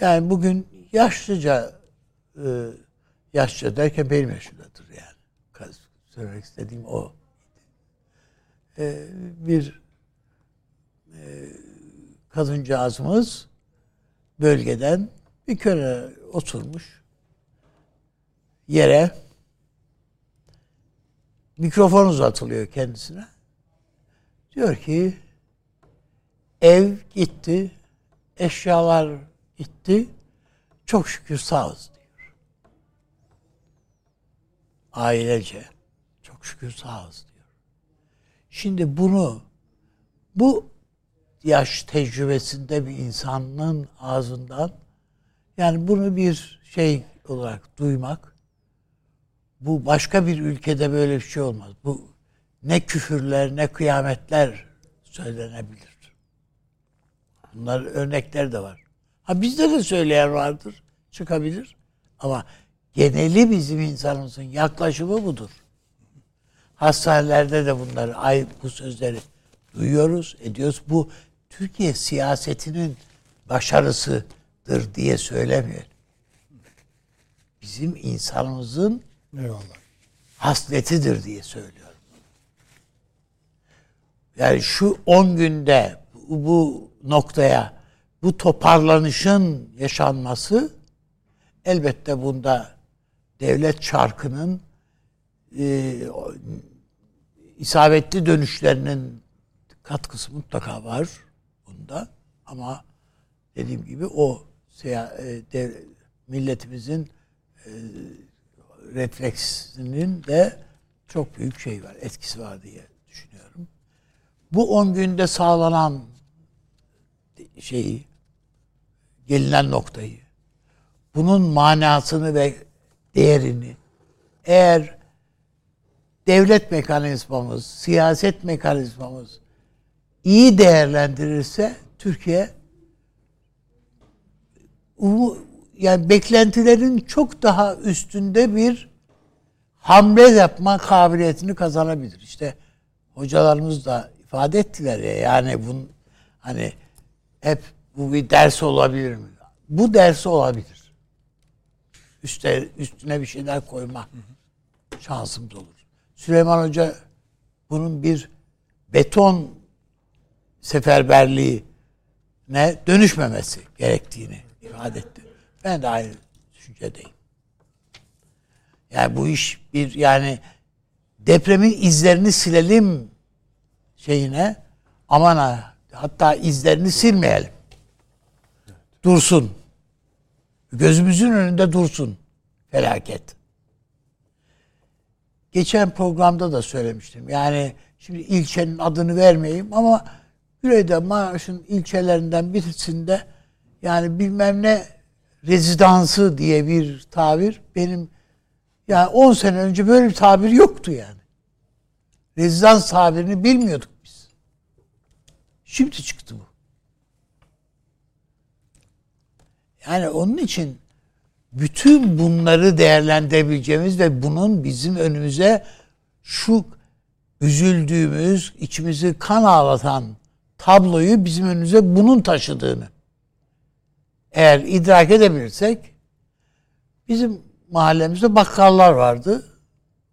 Yani bugün yaşlıca e, yaşlıca derken benim yaşımdadır yani. Söylemek istediğim o. E, bir e, kadıncağızımız bölgeden bir köre oturmuş yere mikrofon uzatılıyor kendisine. Diyor ki ev gitti, eşyalar gitti, çok şükür sağız diyor. Ailece çok şükür sağız diyor. Şimdi bunu bu yaş tecrübesinde bir insanın ağzından yani bunu bir şey olarak duymak bu başka bir ülkede böyle bir şey olmaz. Bu ne küfürler ne kıyametler söylenebilir. Bunlar örnekler de var. Ha bizde de söyleyen vardır. Çıkabilir. Ama geneli bizim insanımızın yaklaşımı budur. Hastanelerde de bunları ay bu sözleri duyuyoruz, ediyoruz. Bu Türkiye siyasetinin başarısıdır diye söylemiyor. Bizim insanımızın Eyvallah. Hasletidir diye söylüyorum. Yani şu 10 günde bu noktaya bu toparlanışın yaşanması elbette bunda devlet çarkının e, isabetli dönüşlerinin katkısı mutlaka var bunda ama dediğim gibi o e, milletimizin e, refleksinin de çok büyük şey var, etkisi var diye düşünüyorum. Bu 10 günde sağlanan şeyi, gelinen noktayı, bunun manasını ve değerini eğer devlet mekanizmamız, siyaset mekanizmamız iyi değerlendirirse Türkiye yani beklentilerin çok daha üstünde bir hamle yapma kabiliyetini kazanabilir. İşte hocalarımız da ifade ettiler ya yani bun hani hep bu bir ders olabilir mi? Bu dersi olabilir. Üste, üstüne bir şeyler koyma şansımız olur. Süleyman Hoca bunun bir beton seferberliği ne dönüşmemesi gerektiğini ifade etti. Ben de aynı düşüncedeyim. Yani bu iş bir yani depremin izlerini silelim şeyine aman ha hatta izlerini silmeyelim. Dursun. Gözümüzün önünde dursun felaket. Geçen programda da söylemiştim. Yani şimdi ilçenin adını vermeyeyim ama Güneyde Maraş'ın ilçelerinden birisinde yani bilmem ne rezidansı diye bir tabir benim yani 10 sene önce böyle bir tabir yoktu yani. Rezidans tabirini bilmiyorduk biz. Şimdi çıktı bu. Yani onun için bütün bunları değerlendirebileceğimiz ve bunun bizim önümüze şu üzüldüğümüz, içimizi kan ağlatan tabloyu bizim önümüze bunun taşıdığını eğer idrak edebilirsek bizim mahallemizde bakkallar vardı.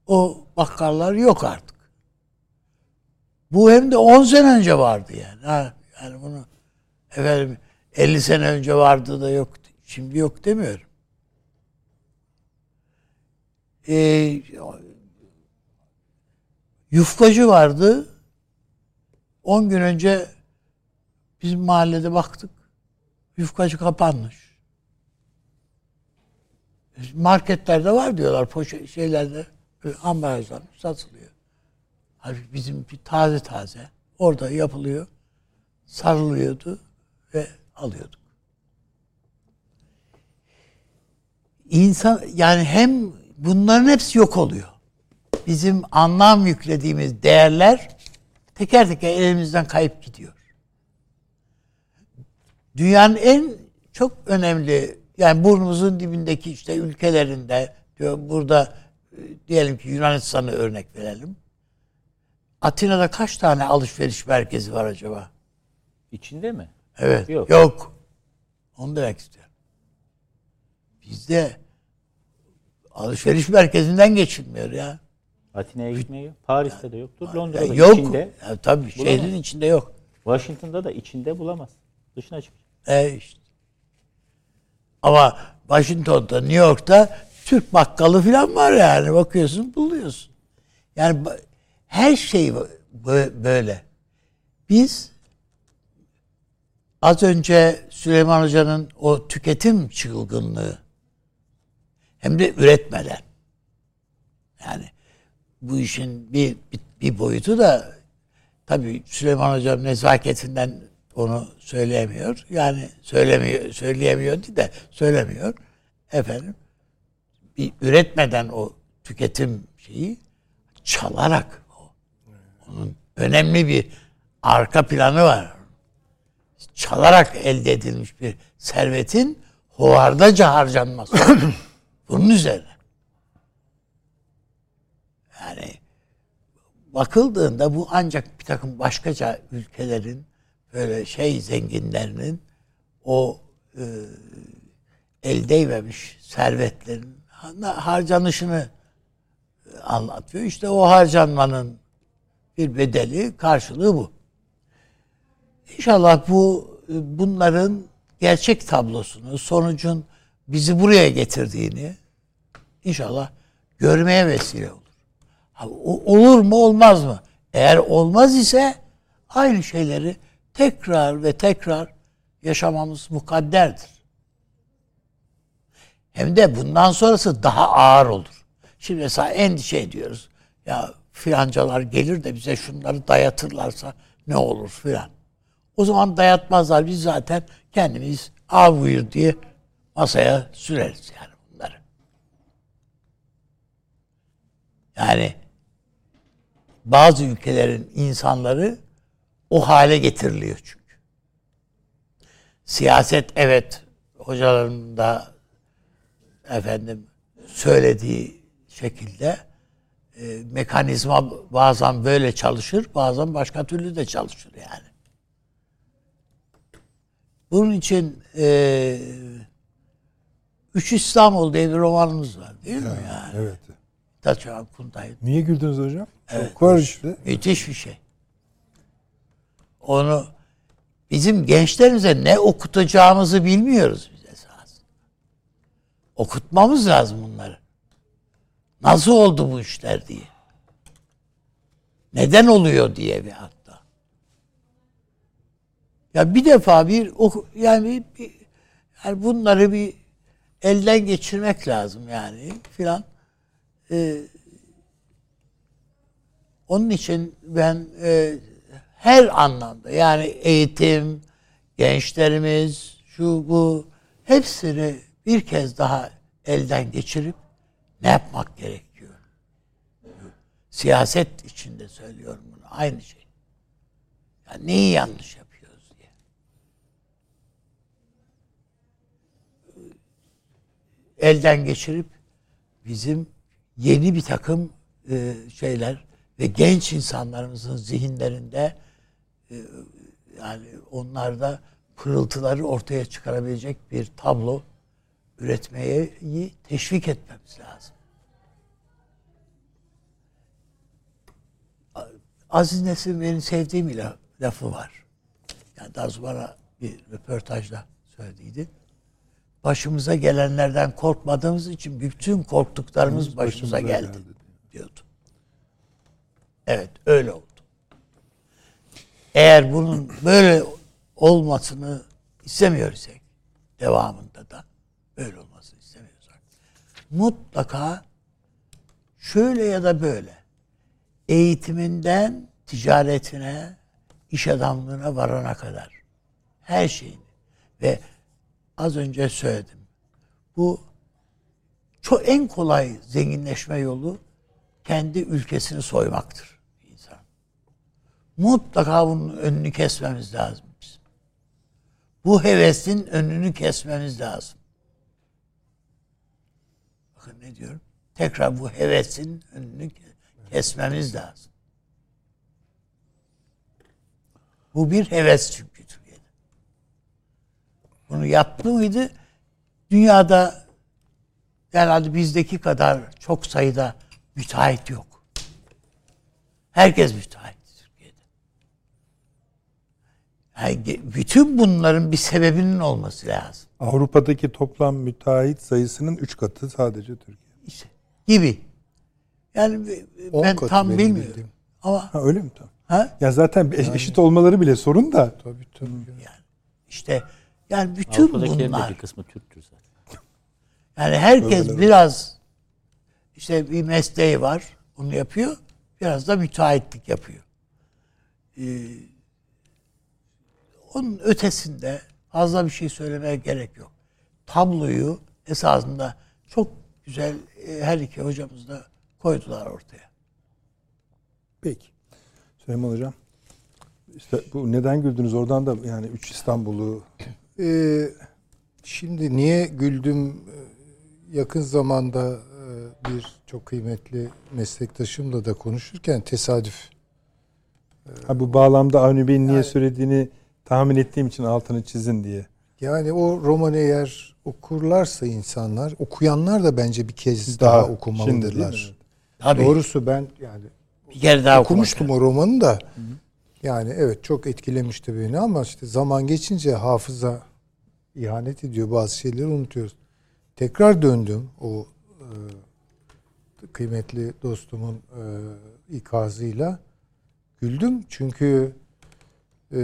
O bakkallar yok artık. Bu hem de 10 sene önce vardı yani. Ha, yani bunu efendim 50 sene önce vardı da yok. Şimdi yok demiyorum. Ee, yufkacı vardı. 10 gün önce bizim mahallede baktık. Yufkacı kapanmış. Marketlerde var diyorlar poşet şeylerde ambalajlar satılıyor. Halbuki bizim bir taze taze orada yapılıyor. Sarılıyordu ve alıyorduk. İnsan yani hem bunların hepsi yok oluyor. Bizim anlam yüklediğimiz değerler teker teker elimizden kayıp gidiyor. Dünyanın en çok önemli yani burnumuzun dibindeki işte ülkelerinde diyor burada e, diyelim ki Yunanistan'ı örnek verelim. Atina'da kaç tane alışveriş merkezi var acaba? İçinde mi? Evet. Yok. Yok. Onu demek istiyorum. Bizde alışveriş merkezinden geçilmiyor ya. Atina'ya gitmiyor. Paris'te de yoktur. Londra'da ya yok. içinde. Ya, tabii bulamaz. şehrin içinde yok. Washington'da da içinde bulamaz. Dışına çıkacak. E işte. Ama Washington'da, New York'ta Türk bakkalı falan var yani. Bakıyorsun, buluyorsun. Yani her şey böyle. Biz az önce Süleyman Hoca'nın o tüketim çılgınlığı hem de üretmeden yani bu işin bir, bir, bir boyutu da tabii Süleyman Hoca'nın nezaketinden onu söyleyemiyor. Yani söylemiyor, söyleyemiyor değil de söylemiyor. Efendim bir üretmeden o tüketim şeyi çalarak o. Onun önemli bir arka planı var. Çalarak elde edilmiş bir servetin hovardaca harcanması. Bunun üzerine. Yani bakıldığında bu ancak bir takım başkaca ülkelerin böyle şey zenginlerinin o e, el değmemiş servetlerin harcanışını anlatıyor. İşte o harcanmanın bir bedeli, karşılığı bu. İnşallah bu bunların gerçek tablosunu, sonucun bizi buraya getirdiğini inşallah görmeye vesile olur. olur mu olmaz mı? Eğer olmaz ise aynı şeyleri tekrar ve tekrar yaşamamız mukadderdir. Hem de bundan sonrası daha ağır olur. Şimdi mesela endişe ediyoruz. Ya filancalar gelir de bize şunları dayatırlarsa ne olur filan. O zaman dayatmazlar. Biz zaten kendimiz av buyur diye masaya süreriz yani bunları. Yani bazı ülkelerin insanları o hale getiriliyor çünkü. Siyaset evet hocaların da efendim söylediği şekilde e, mekanizma bazen böyle çalışır, bazen başka türlü de çalışır yani. Bunun için e, Üç İstanbul diye bir romanımız var değil mi yani? Evet. Taçan Kuntay. Niye güldünüz hocam? Evet. Çok var işte. Müthiş bir şey. Onu bizim gençlerimize ne okutacağımızı bilmiyoruz biz esas. Okutmamız lazım bunları. Nasıl oldu bu işler diye. Neden oluyor diye bir hatta. Ya bir defa bir oku- yani bir, yani bunları bir elden geçirmek lazım yani filan. Ee, onun için ben e, her anlamda yani eğitim, gençlerimiz, şu bu hepsini bir kez daha elden geçirip ne yapmak gerekiyor? Siyaset içinde söylüyorum bunu. Aynı şey. Yani neyi yanlış yapıyoruz diye. Elden geçirip bizim yeni bir takım e, şeyler ve genç insanlarımızın zihinlerinde e, yani onlarda pırıltıları ortaya çıkarabilecek bir tablo üretmeyi teşvik etmemiz lazım. Aziz Nesin benim sevdiğim lafı var. Yani daha sonra bir röportajda söylediydi. Başımıza gelenlerden korkmadığımız için bütün korktuklarımız başımıza, geldi, diyordu. Evet öyle oldu. Eğer bunun böyle olmasını istemiyorsak devamında da böyle olmasını istemiyorsak mutlaka şöyle ya da böyle eğitiminden ticaretine, iş adamlığına varana kadar her şeyini ve az önce söyledim. Bu çok en kolay zenginleşme yolu kendi ülkesini soymaktır insan. Mutlaka bunun önünü kesmemiz lazım biz. Bu hevesin önünü kesmemiz lazım. Bakın ne diyorum? Tekrar bu hevesin önünü ke- kesmemiz lazım. Bu bir heves çünkü. Bunu yaptı mıydı? Dünyada herhalde bizdeki kadar çok sayıda müteahhit yok. Herkes müteahhit Türkiye'de. Yani bütün bunların bir sebebinin olması lazım. Avrupa'daki toplam müteahhit sayısının 3 katı sadece Türkiye. İşte gibi. Yani ben tam bilmiyorum. bildiğim. Ama Ha öyle mi? Tamam. ha? Ya zaten eş- eşit olmaları bile sorun da. Tabii tabii. işte yani bütün Avrupa'dakilerin de bunlar bir kısmı Türktür zaten. Yani herkes biraz işte bir mesleği var. Onu yapıyor. Biraz da müteahhitlik yapıyor. Ee, onun ötesinde fazla bir şey söylemeye gerek yok. Tabloyu esasında çok güzel e, her iki hocamız da koydular ortaya. Peki. Süleyman Hocam. İşte bu neden güldünüz oradan da yani 3 İstanbul'u Ee, şimdi niye güldüm? Ee, Yakın zamanda e, bir çok kıymetli meslektaşımla da konuşurken tesadüf ha, bu bağlamda Avni Bey'in niye söylediğini tahmin ettiğim için altını çizin diye. Yani o romanı eğer okurlarsa insanlar, okuyanlar da bence bir kez daha, değil okumalıdırlar. Tabii Doğrusu ben yani bir kere daha okumuştum okumak o romanı da. Yani evet çok etkilemişti beni ama işte zaman geçince hafıza ihanet ediyor. Bazı şeyleri unutuyoruz. Tekrar döndüm o e, kıymetli dostumun e, ikazıyla. Güldüm çünkü e,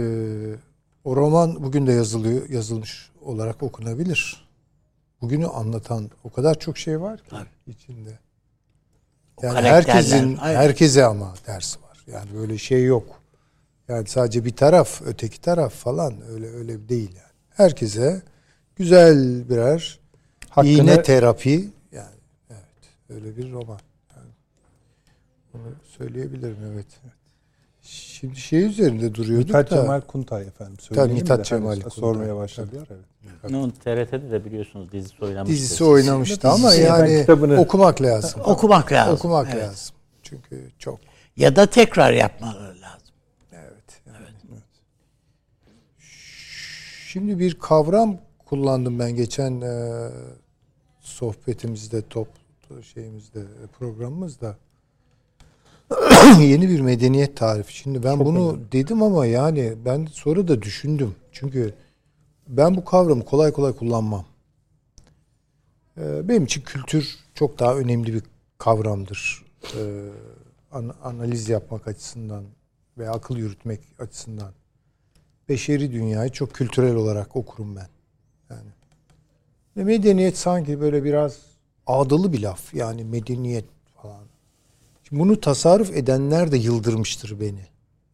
o roman bugün de yazılıyor, yazılmış olarak okunabilir. Bugünü anlatan o kadar çok şey var ki Tabii. içinde. Yani herkesin aynen. herkese ama dersi var. Yani böyle şey yok. Yani sadece bir taraf, öteki taraf falan öyle öyle değil yani. Herkese güzel birer Hakkını- iğne terapi yani evet öyle bir roman. Yani onu söyleyebilirim evet. Şimdi şey üzerinde duruyorduk Mithat da. Cemal Kuntay efendim. De Mithat hani Cemal işte Kuntay. Sormaya başladılar evet. Onun TRT'de de biliyorsunuz dizisi oynamıştı. Dizisi oynamıştı ama Dizisi, yani kitabını- okumak lazım. okumak lazım. Okumak Evet. lazım. Çünkü çok Ya da tekrar yapmaları lazım. Evet. evet. Şimdi bir kavram kullandım ben geçen e, sohbetimizde, top şeyimizde, e, programımızda. Yeni bir medeniyet tarifi. Şimdi ben bunu dedim ama yani ben sonra da düşündüm. Çünkü ben bu kavramı kolay kolay kullanmam. E, benim için kültür çok daha önemli bir kavramdır. E, analiz yapmak açısından ve akıl yürütmek açısından. Beşeri dünyayı çok kültürel olarak okurum ben. Yani ve medeniyet sanki böyle biraz ağdalı bir laf. Yani medeniyet falan. Şimdi bunu tasarruf edenler de yıldırmıştır beni.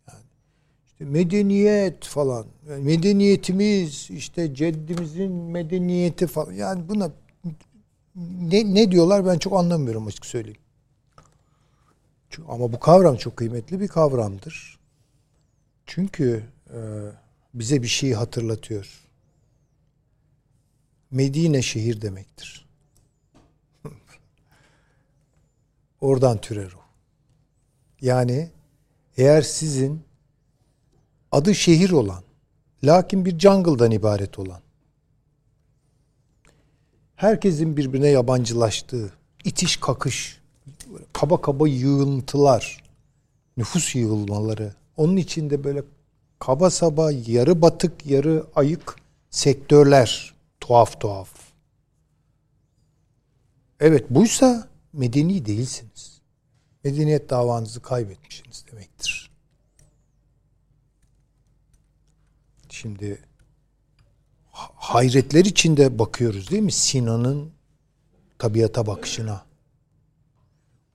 Yani işte medeniyet falan. Yani medeniyetimiz işte ceddimizin medeniyeti falan. Yani buna ne, ne diyorlar ben çok anlamıyorum açık söyleyeyim. Ama bu kavram çok kıymetli bir kavramdır. Çünkü e, bize bir şeyi hatırlatıyor. Medine şehir demektir. Oradan türer o. Yani eğer sizin adı şehir olan, lakin bir jungle'dan ibaret olan, herkesin birbirine yabancılaştığı, itiş kakış, kaba kaba yığıntılar, nüfus yığılmaları, onun içinde böyle kaba saba, yarı batık, yarı ayık sektörler, tuhaf tuhaf. Evet buysa medeni değilsiniz. Medeniyet davanızı kaybetmişsiniz demektir. Şimdi hayretler içinde bakıyoruz değil mi? Sinan'ın tabiata bakışına.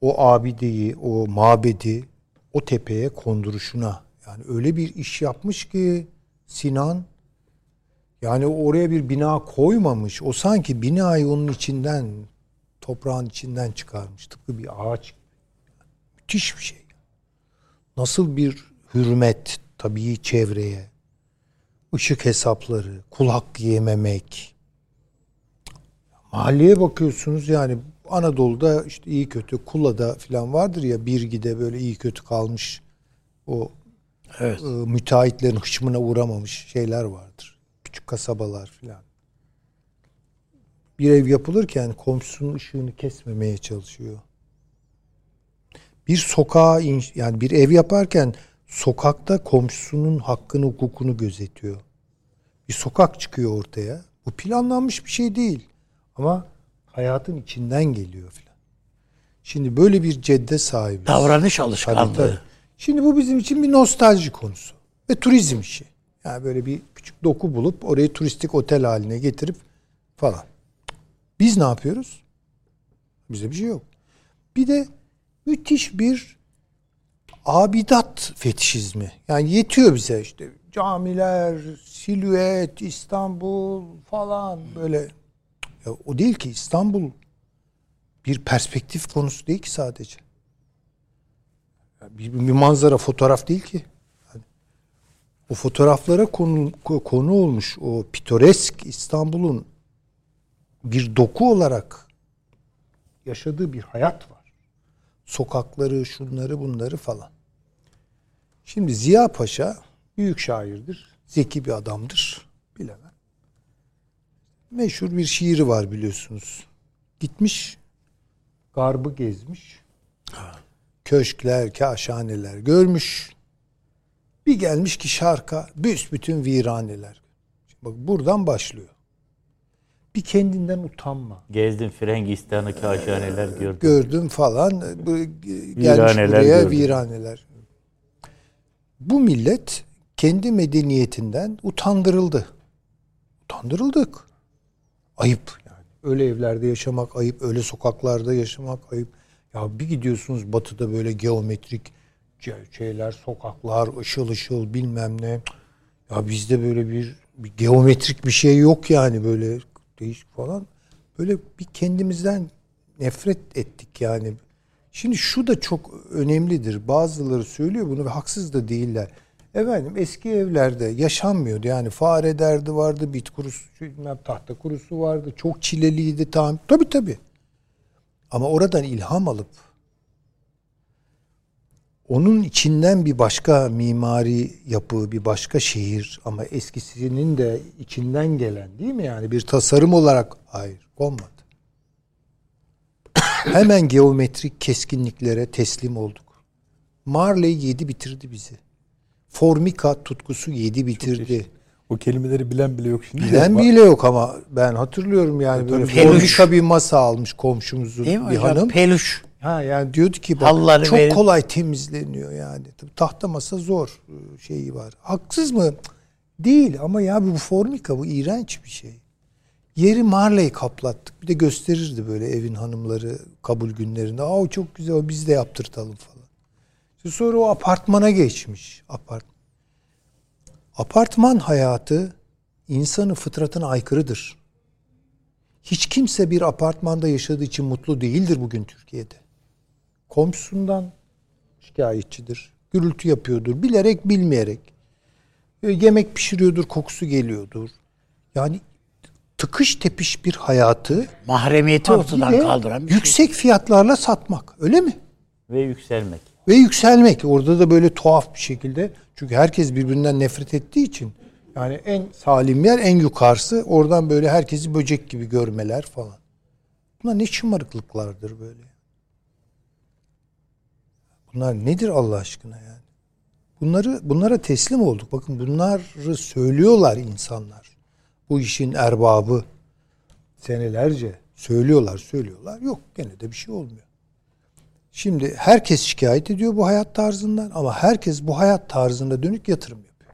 O abideyi, o mabedi o tepeye konduruşuna. Yani öyle bir iş yapmış ki Sinan yani oraya bir bina koymamış. O sanki binayı onun içinden, toprağın içinden çıkarmış. Tıpkı bir ağaç. Müthiş bir şey. Nasıl bir hürmet tabii çevreye, ışık hesapları, kulak yememek. Mahalleye bakıyorsunuz yani Anadolu'da işte iyi kötü Kula'da falan vardır ya bir gide böyle iyi kötü kalmış o evet. e, müteahhitlerin hışmına uğramamış şeyler vardır. Küçük kasabalar falan. Bir ev yapılırken komşusunun ışığını kesmemeye çalışıyor. Bir sokağa yani bir ev yaparken sokakta komşusunun hakkını hukukunu gözetiyor. Bir sokak çıkıyor ortaya. Bu planlanmış bir şey değil. Ama hayatın içinden geliyor filan. Şimdi böyle bir cedde sahibi. Davranış alışkanlığı. Tabii, tabii. Şimdi bu bizim için bir nostalji konusu ve turizm işi. Yani böyle bir küçük doku bulup orayı turistik otel haline getirip falan. Biz ne yapıyoruz? Bize bir şey yok. Bir de müthiş bir abidat fetişizmi. Yani yetiyor bize işte camiler, silüet, İstanbul falan böyle. Ya o değil ki İstanbul bir perspektif konusu değil ki sadece. Bir, bir manzara fotoğraf değil ki. Yani o fotoğraflara konu, konu olmuş o pitoresk İstanbul'un bir doku olarak yaşadığı bir hayat var. Sokakları, şunları, bunları falan. Şimdi Ziya Paşa büyük şairdir. Zeki bir adamdır. Bilemem. Meşhur bir şiiri var biliyorsunuz. Gitmiş, garbı gezmiş. Ha köşkler, kaşhaneler görmüş. Bir gelmiş ki şarka büsbütün viraneler. Şimdi bak buradan başlıyor. Bir kendinden utanma. Gezdim Frengistan'ı kaşhaneler gördüm. Gördüm falan. Gelmiş viraneler buraya gördüm. viraneler. Bu millet kendi medeniyetinden utandırıldı. Utandırıldık. Ayıp yani. Öyle evlerde yaşamak ayıp, öyle sokaklarda yaşamak ayıp. Ya bir gidiyorsunuz batıda böyle geometrik şeyler, sokaklar, ışıl ışıl bilmem ne. Ya bizde böyle bir, bir geometrik bir şey yok yani böyle değişik falan. Böyle bir kendimizden nefret ettik yani. Şimdi şu da çok önemlidir. Bazıları söylüyor bunu ve haksız da değiller. Efendim eski evlerde yaşanmıyordu. Yani fare derdi vardı, bit kurusu, tahta kurusu vardı. Çok çileliydi tamam. Tabii tabii. Ama oradan ilham alıp onun içinden bir başka mimari yapı, bir başka şehir ama eskisinin de içinden gelen değil mi yani bir tasarım olarak hayır konmadı. Hemen geometrik keskinliklere teslim olduk. Marley yedi bitirdi bizi. Formika tutkusu yedi bitirdi. O kelimeleri bilen bile yok şimdi. Bilen bile yok ama ben hatırlıyorum yani böyle Peluş. bir masa almış komşumuzun Değil mi bir hocam? hanım. Peluş. Ha yani diyordu ki bak, Halıları çok verin. kolay temizleniyor yani. Tabii tahta masa zor e, şeyi var. Haksız mı? Değil ama ya bu fornika bu iğrenç bir şey. Yeri marley kaplattık. Bir de gösterirdi böyle evin hanımları kabul günlerinde. Aa o çok güzel o biz de yaptırtalım falan. Sonra o apartmana geçmiş. Apart Apartman hayatı insanın fıtratına aykırıdır. Hiç kimse bir apartmanda yaşadığı için mutlu değildir bugün Türkiye'de. Komşusundan şikayetçidir. Gürültü yapıyordur. Bilerek bilmeyerek. Yemek pişiriyordur. Kokusu geliyordur. Yani tıkış tepiş bir hayatı Mahremiyeti ortadan kaldıran bir şey. yüksek fiyatlarla satmak. Öyle mi? Ve yükselmek. Ve yükselmek. Orada da böyle tuhaf bir şekilde. Çünkü herkes birbirinden nefret ettiği için. Yani en salim yer en yukarısı. Oradan böyle herkesi böcek gibi görmeler falan. Bunlar ne şımarıklıklardır böyle. Bunlar nedir Allah aşkına yani? Bunları bunlara teslim olduk. Bakın bunları söylüyorlar insanlar. Bu işin erbabı senelerce söylüyorlar, söylüyorlar. Yok gene de bir şey olmuyor. Şimdi herkes şikayet ediyor bu hayat tarzından ama herkes bu hayat tarzına dönük yatırım yapıyor.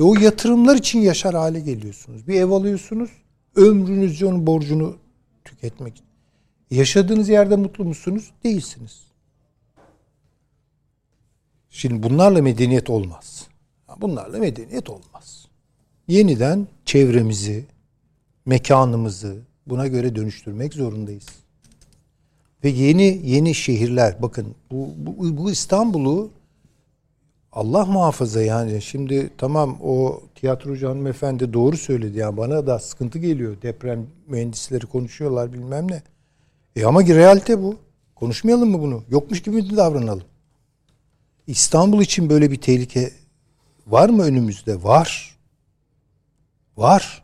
Ve o yatırımlar için yaşar hale geliyorsunuz. Bir ev alıyorsunuz, ömrünüzce onun borcunu tüketmek için. Yaşadığınız yerde mutlu musunuz? Değilsiniz. Şimdi bunlarla medeniyet olmaz. Bunlarla medeniyet olmaz. Yeniden çevremizi, mekanımızı buna göre dönüştürmek zorundayız. Ve yeni yeni şehirler bakın bu, bu, bu İstanbul'u Allah muhafaza yani şimdi tamam o tiyatrocu hanımefendi doğru söyledi yani bana da sıkıntı geliyor deprem mühendisleri konuşuyorlar bilmem ne. E ama realite bu. Konuşmayalım mı bunu? Yokmuş gibi mi davranalım? İstanbul için böyle bir tehlike var mı önümüzde? Var. Var.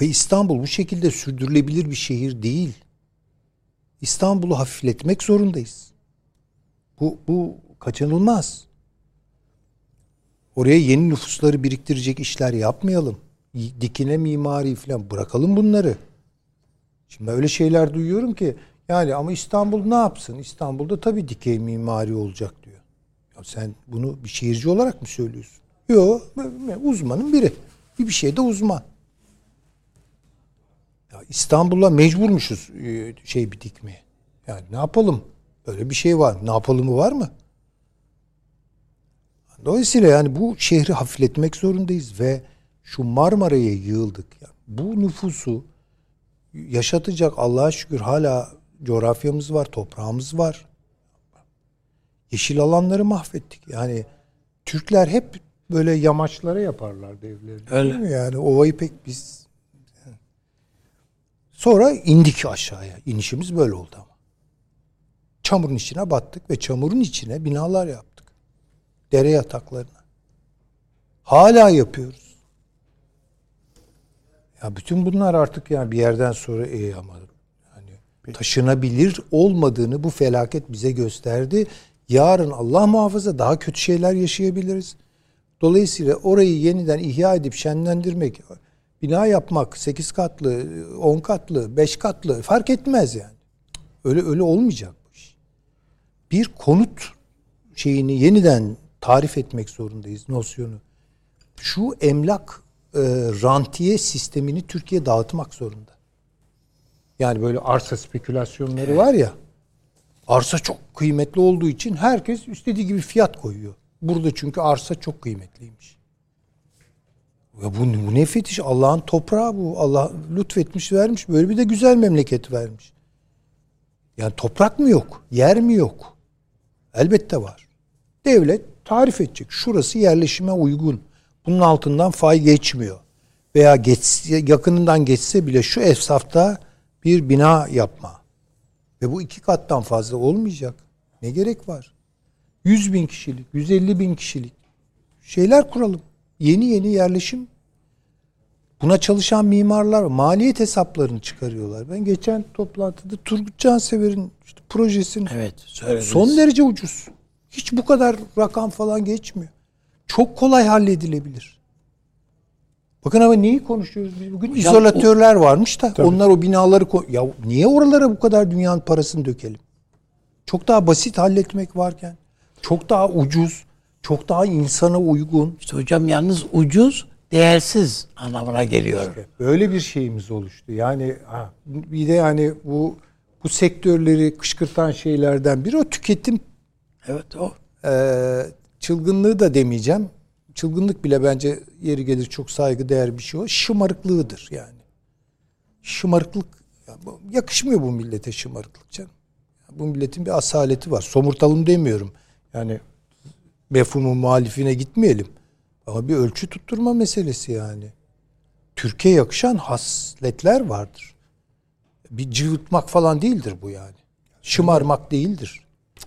Ve İstanbul bu şekilde sürdürülebilir bir şehir değil. İstanbul'u hafifletmek zorundayız. Bu, bu kaçınılmaz. Oraya yeni nüfusları biriktirecek işler yapmayalım. Dikine mimari falan bırakalım bunları. Şimdi öyle şeyler duyuyorum ki yani ama İstanbul ne yapsın? İstanbul'da tabii dikey mimari olacak diyor. Ya sen bunu bir şehirci olarak mı söylüyorsun? Yok uzmanın biri. Bir bir şeyde uzman. İstanbul'a mecburmuşuz e, şey bir dikmeye. Yani ne yapalım? Böyle bir şey var. Ne yapalımı var mı? Dolayısıyla yani bu şehri hafifletmek zorundayız ve şu Marmara'ya yığıldık. Yani bu nüfusu yaşatacak Allah'a şükür hala coğrafyamız var, toprağımız var. Yeşil alanları mahvettik. Yani Türkler hep böyle yamaçlara yaparlardı evlerini. Öyle. Değil mi? Yani ovayı pek biz Sonra indik aşağıya. İnişimiz böyle oldu ama. Çamurun içine battık ve çamurun içine binalar yaptık. Dere yataklarına. Hala yapıyoruz. Ya bütün bunlar artık yani bir yerden sonra e ama yani taşınabilir olmadığını bu felaket bize gösterdi. Yarın Allah muhafaza daha kötü şeyler yaşayabiliriz. Dolayısıyla orayı yeniden ihya edip şenlendirmek, bina yapmak 8 katlı, 10 katlı, 5 katlı fark etmez yani. Öyle öyle olmayacak bu iş. Bir konut şeyini yeniden tarif etmek zorundayız nosyonu. Şu emlak e, rantiye sistemini Türkiye dağıtmak zorunda. Yani böyle arsa spekülasyonları var ya. Arsa çok kıymetli olduğu için herkes istediği gibi fiyat koyuyor. Burada çünkü arsa çok kıymetliymiş. Ya bu, bu ne fetiş? Allah'ın toprağı bu. Allah lütfetmiş vermiş. Böyle bir de güzel memleket vermiş. Yani toprak mı yok? Yer mi yok? Elbette var. Devlet tarif edecek. Şurası yerleşime uygun. Bunun altından fay geçmiyor. Veya geçse, yakınından geçse bile şu efsafta bir bina yapma. Ve bu iki kattan fazla olmayacak. Ne gerek var? 100 bin kişilik, 150 bin kişilik şeyler kuralım. Yeni yeni yerleşim. Buna çalışan mimarlar maliyet hesaplarını çıkarıyorlar. Ben geçen toplantıda Turgut Cansever'in işte projesini Evet, söylediniz. son derece ucuz. Hiç bu kadar rakam falan geçmiyor. Çok kolay halledilebilir. Bakın ama neyi konuşuyoruz biz bugün? İzolatörler varmış da onlar o binaları ya niye oralara bu kadar dünyanın parasını dökelim? Çok daha basit halletmek varken, çok daha ucuz, çok daha insana uygun. İşte hocam yalnız ucuz, değersiz anlamına geliyor. Böyle bir şeyimiz oluştu. Yani ha, bir de yani bu bu sektörleri kışkırtan şeylerden biri o tüketim Evet o. Ee, çılgınlığı da demeyeceğim. Çılgınlık bile bence yeri gelir çok saygı değer bir şey o. Şımarıklığıdır yani. Şımarıklık yakışmıyor bu millete şımarıklık canım. Bu milletin bir asaleti var. Somurtalım demiyorum. Yani mefhumun muhalifine gitmeyelim. Ama bir ölçü tutturma meselesi yani. Türkiye yakışan hasletler vardır. Bir cıvıtmak falan değildir bu yani. Şımarmak değildir.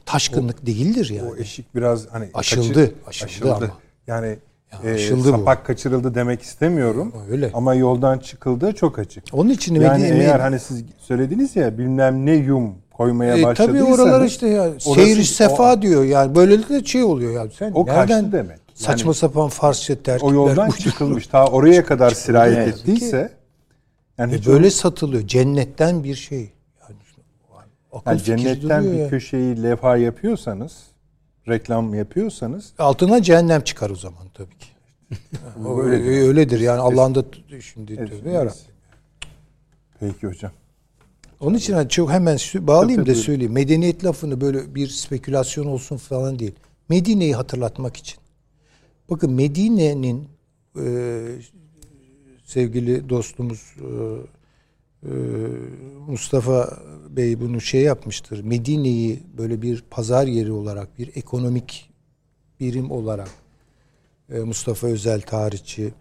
Taşkınlık değildir yani. O eşik biraz hani Aşıldı, kaçır- aşıldı ama. Yani Ya e, aşıldı bu. sapak kaçırıldı demek istemiyorum. Ama öyle. Ama yoldan çıkıldığı çok açık. Onun için Yani eğer hani siz söylediniz ya bilmem ne yum koymaya E, başladıysanız. tabii oralar işte ya seyir sefa diyor yani böylelikle şey oluyor ya sen O nereden demek. saçma Yani sapan Farsça terkipler o yoldan uyduruyor? çıkılmış. Ta oraya kadar sirayet Evet. ettiyse yani E, böyle satılıyor cennetten bir şey. Yani, akıl yani cennetten bir ya. köşeyi levha yapıyorsanız, reklam yapıyorsanız Altına cehennem çıkar o zaman tabii ki. O öyle, öyledir yani Allah'ın da şimdi Evet, tövbe yarabbim. Peki hocam. Onun için hani çok hemen bağlayayım da söyleyeyim. Medeniyet lafını böyle bir spekülasyon olsun falan değil. Medine'yi hatırlatmak için. Bakın Medine'nin e, sevgili dostumuz e, e, Mustafa Bey bunu şey yapmıştır. Medine'yi böyle bir pazar yeri olarak, bir ekonomik birim olarak e, Mustafa Özel tarihçi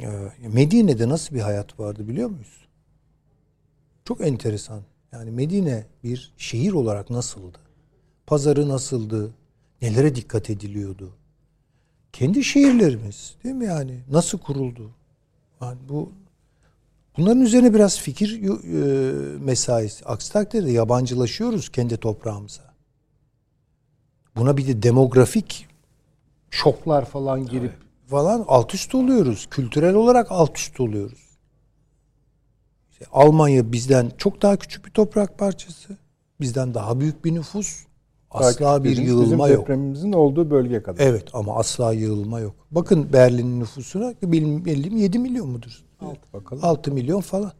e, Medine'de nasıl bir hayat vardı biliyor muyuz? Çok enteresan. Yani Medine bir şehir olarak nasıldı? Pazarı nasıldı? Nelere dikkat ediliyordu? Kendi şehirlerimiz değil mi yani? Nasıl kuruldu? Yani bu bunların üzerine biraz fikir e, mesaisi. Aksi takdirde yabancılaşıyoruz kendi toprağımıza. Buna bir de demografik şoklar falan girip falan alt üst oluyoruz. Kültürel olarak alt üst oluyoruz. İşte Almanya bizden çok daha küçük bir toprak parçası. Bizden daha büyük bir nüfus. Asla bir yığılma bizim yok. depremimizin olduğu bölge kadar. Evet ama asla yığılma yok. Bakın Berlin'in nüfusuna benim bildiğim 7 milyon mudur? Bakalım. 6 milyon falan.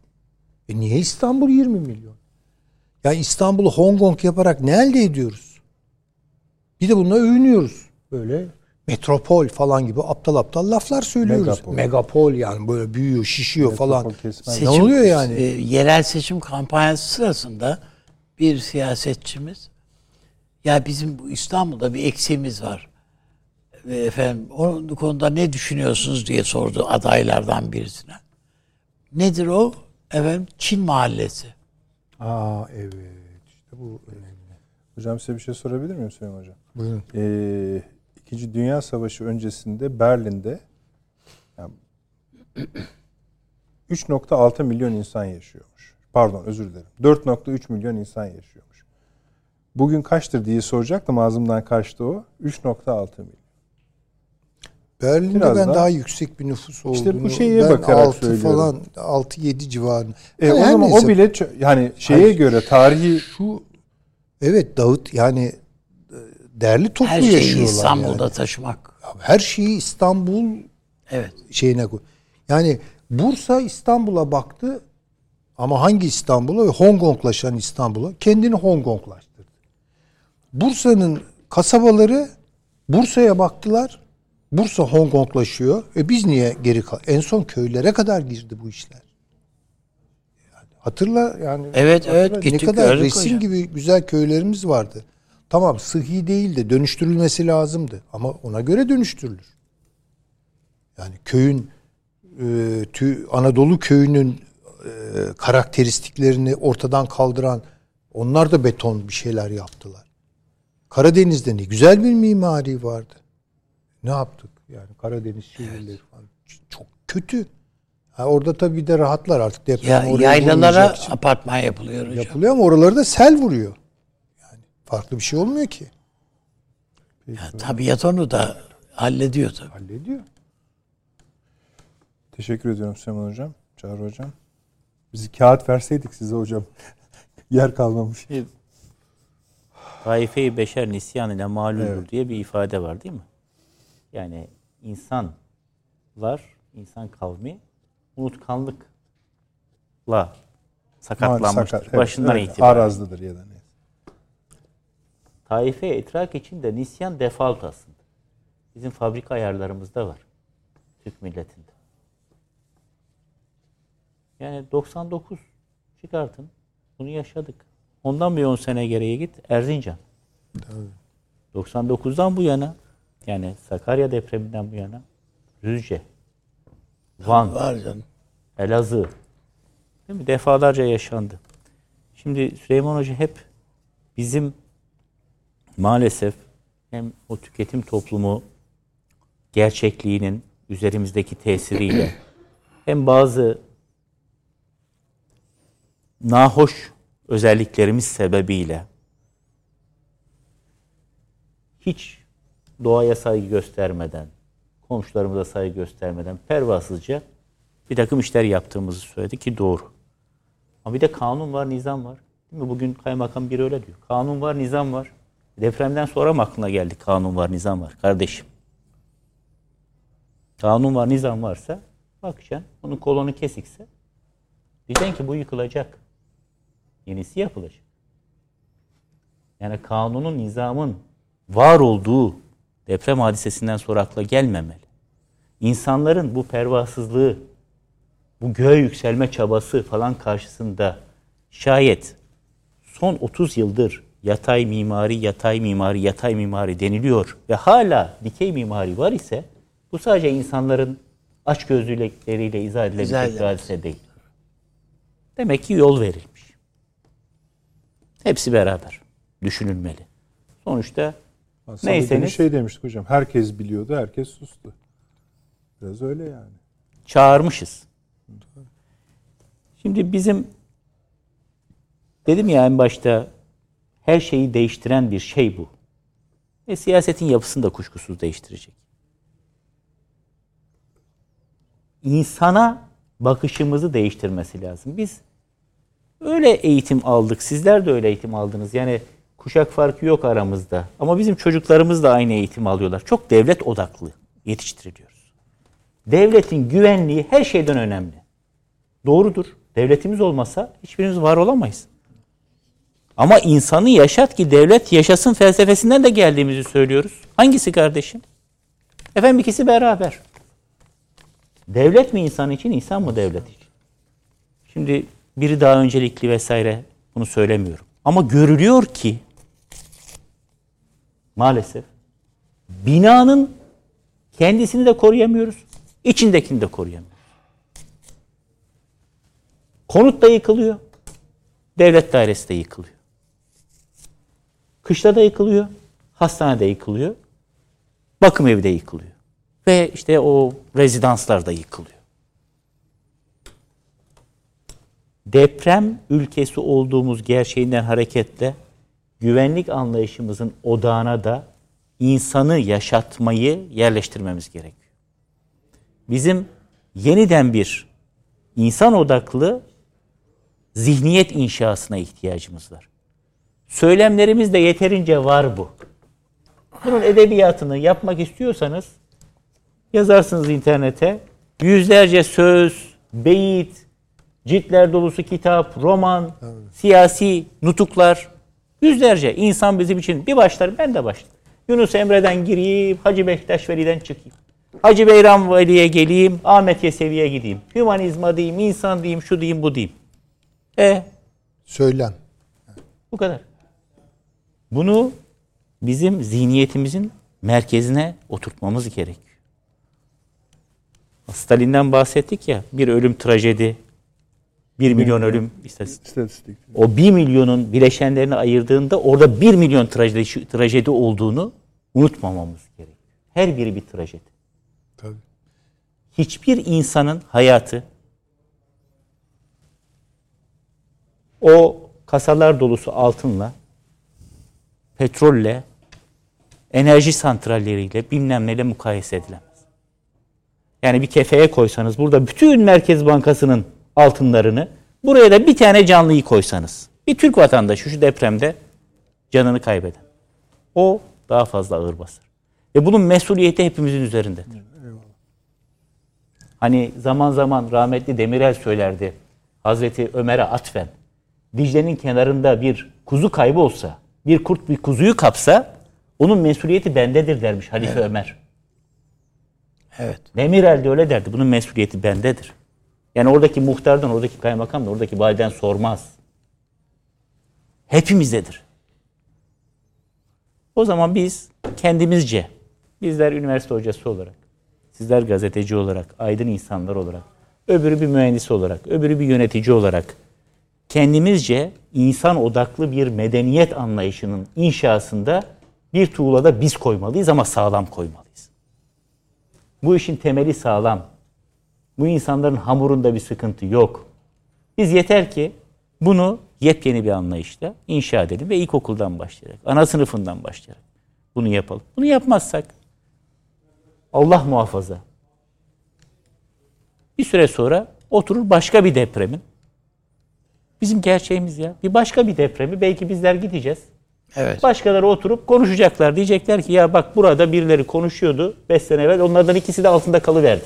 E niye İstanbul 20 milyon? Ya İstanbul'u Hong Kong yaparak ne elde ediyoruz? Bir de bununla övünüyoruz. Böyle metropol falan gibi aptal aptal laflar söylüyoruz. Megapol. Megapol, yani böyle büyüyor, şişiyor falan. Metropol kesmez. Ne oluyor yani? e, yerel seçim kampanyası sırasında bir siyasetçimiz ya bizim bu İstanbul'da bir eksiğimiz var. Ve efendim onun konuda ne düşünüyorsunuz diye sordu adaylardan birisine. Nedir o? Efendim Çin mahallesi. Aa evet. İşte bu önemli. Hocam size bir şey sorabilir miyim Süleyman Hocam? Buyurun. Ee, İkinci Dünya Savaşı öncesinde Berlin'de yani 3.6 milyon insan yaşıyormuş. Pardon özür dilerim. 4.3 milyon insan yaşıyormuş. Bugün kaçtır diye soracaktım ağzımdan kaçtı o. 3.6 milyon. Berlin'de Biraz ben daha- daha, yüksek bir nüfus olduğunu. İşte bu şeye ben bakarak 6 söylüyorum. falan 6-7 civarında. E, Yani o zaman neyse. o bile yani şeye Hayır. göre tarihi şu evet Davut yani e, derli toplu Her şeyi yaşıyorlar İstanbul'da yani. taşımak. Her şeyi İstanbul Evet. şeyine koy. Yani Bursa İstanbul'a baktı ama hangi İstanbul'a Hong Konglaşan İstanbul'a kendini Hong Konglaştırdı. Bursa'nın kasabaları Bursa'ya baktılar. Bursa Hong Konglaşıyor. E biz niye geri kal? En son köylere kadar girdi bu işler. Yani hatırla yani. Evet, evet, Ne kadar resim hocam. gibi güzel köylerimiz vardı. Tamam sıhhi değil de dönüştürülmesi lazımdı. Ama ona göre dönüştürülür. Yani köyün e, tü- Anadolu köyünün e, karakteristiklerini ortadan kaldıran onlar da beton bir şeyler yaptılar. Karadeniz'de ne güzel bir mimari vardı. Ne yaptık? Yani Karadeniz şehirleri falan ç- çok kötü. Ha, orada tabii bir de rahatlar artık deprem Ya, oraya yaylalara apartman yapılıyor hocam. yapılıyor ama oraları da sel vuruyor. Farklı bir şey olmuyor ki. Ya, tabiat onu da hallediyor tabii. Hallediyor. Teşekkür ediyorum Süleyman Hocam. Çağrı Hocam. Bizi kağıt verseydik size hocam. Yer kalmamış. Taife-i beşer nisyan ile malumdur Evet. diye bir ifade var değil mi? Yani insanlar, insan kavmi unutkanlıkla sakatlanmıştır. Sakat, evet, Başından evet, itibaren. Arazlıdır ya da ne. Taife etrak için de nisyan default aslında. Bizim fabrika ayarlarımızda var. Türk milletinde. Yani 99 çıkartın. Bunu yaşadık. Ondan bir 10 sene geriye git. Erzincan. 99'dan bu yana yani Sakarya depreminden bu yana Düzce, Van, Var canım. Elazığ değil mi? defalarca yaşandı. Şimdi Süleyman Hoca hep bizim maalesef hem o tüketim toplumu gerçekliğinin üzerimizdeki tesiriyle hem bazı nahoş özelliklerimiz sebebiyle hiç doğaya saygı göstermeden, komşularımıza saygı göstermeden pervasızca bir takım işler yaptığımızı söyledi ki doğru. Ama bir de kanun var, nizam var. Değil mi? Bugün kaymakam biri öyle diyor. Kanun var, nizam var. Depremden sonra mı aklına geldi kanun var, nizam var kardeşim? Kanun var, nizam varsa bakacaksın. Onun kolonu kesikse diyeceksin ki bu yıkılacak. Yenisi yapılacak. Yani kanunun, nizamın var olduğu deprem hadisesinden sonra akla gelmemeli. İnsanların bu pervasızlığı, bu göğe yükselme çabası falan karşısında şayet son 30 yıldır yatay mimari, yatay mimari, yatay mimari deniliyor ve hala dikey mimari var ise bu sadece insanların açgözlülükleriyle izah edilebilecek İzah bir hadise değil. Demek ki yol verilmiş. Hepsi beraber düşünülmeli. Sonuçta Aslında Neyseniz- şey demiştik hocam. Herkes biliyordu, herkes sustu. Biraz öyle yani. çağırmışız. Şimdi bizim dedim ya en başta her şeyi değiştiren bir şey bu. Ve siyasetin yapısını da kuşkusuz değiştirecek. İnsana bakışımızı değiştirmesi lazım. Biz öyle eğitim aldık. Sizler de öyle eğitim aldınız. Yani kuşak farkı yok aramızda. Ama bizim çocuklarımız da aynı eğitim alıyorlar. Çok devlet odaklı yetiştiriliyoruz. Devletin güvenliği her şeyden önemli. Doğrudur. Devletimiz olmasa hiçbirimiz var olamayız. Ama insanı yaşat ki devlet yaşasın felsefesinden de geldiğimizi söylüyoruz. Hangisi kardeşim? Efendim ikisi beraber. Devlet mi insan için, insan mı devlet için? Şimdi biri daha öncelikli vesaire bunu söylemiyorum. Ama görülüyor ki maalesef binanın kendisini de koruyamıyoruz, içindekini de koruyamıyoruz. Konut da yıkılıyor, devlet dairesi de yıkılıyor. Kışla da yıkılıyor, hastane de yıkılıyor, bakım evi de yıkılıyor. Ve işte o rezidanslar da yıkılıyor. Deprem ülkesi olduğumuz gerçeğinden hareketle güvenlik anlayışımızın odağına da insanı yaşatmayı yerleştirmemiz gerekiyor. Bizim yeniden bir insan odaklı zihniyet inşasına ihtiyacımız var. Söylemlerimizde yeterince var bu. Bunun edebiyatını yapmak istiyorsanız yazarsınız internete. Yüzlerce söz, beyit, ciltler dolusu kitap, roman, siyasi nutuklar. Yüzlerce insan bizim için bir başlar ben de başlarım. Yunus Emre'den gireyim, Hacı Bektaş Veli'den çıkayım. Hacı Beyram Veli'ye geleyim, Ahmet Yesevi'ye gideyim. Hümanizma diyeyim, insan diyeyim, şu diyeyim, bu diyeyim. E Söylem. bu kadar. Bunu bizim zihniyetimizin merkezine oturtmamız gerekiyor. Stalin'den bahsettik ya, bir ölüm trajedi, bir milyon ölüm istatistik. İstatistik. O bir milyonun bileşenlerini ayırdığında orada bir milyon trajedi, trajedi olduğunu unutmamamız gerekiyor. Her biri bir trajedi. Tabii. hiçbir insanın hayatı o kasalar dolusu altınla, petrolle, enerji santralleriyle bilmem neyle mukayese edilemez. Yani bir kefeye koysanız burada bütün Merkez Bankası'nın altınlarını buraya da bir tane canlıyı koysanız. Bir Türk vatandaşı şu depremde canını kaybeden. O daha fazla ağır basar. Ve bunun mesuliyeti hepimizin üzerindedir. Hani zaman zaman rahmetli Demirel söylerdi. Hazreti Ömer'e atfen. Dicle'nin kenarında bir kuzu kaybı olsa, bir kurt bir kuzuyu kapsa onun mesuliyeti bendedir dermiş Halife Ömer. Evet. Demirel de öyle derdi. Bunun mesuliyeti bendedir. Yani oradaki muhtardan, oradaki kaymakamdan, oradaki validen sormaz. Hepimizdedir. O zaman biz kendimizce, bizler üniversite hocası olarak, sizler gazeteci olarak, aydın insanlar olarak, öbürü bir mühendis olarak, öbürü bir yönetici olarak kendimizce insan odaklı bir medeniyet anlayışının inşasında bir tuğlada biz koymalıyız ama sağlam koymalıyız. Bu işin temeli sağlam. Bu insanların hamurunda bir sıkıntı yok. Biz yeter ki bunu yepyeni bir anlayışla inşa edelim ve ilkokuldan başlayarak, ana sınıfından başlayarak bunu yapalım. Bunu yapmazsak Allah muhafaza bir süre sonra oturur başka bir depremin bizim gerçeğimiz ya. Bir başka bir depremi belki bizler gideceğiz. Evet. Başkaları oturup konuşacaklar. Diyecekler ki ya bak burada birileri konuşuyordu 5 sene evvel. Onlardan ikisi de altında kalıverdi.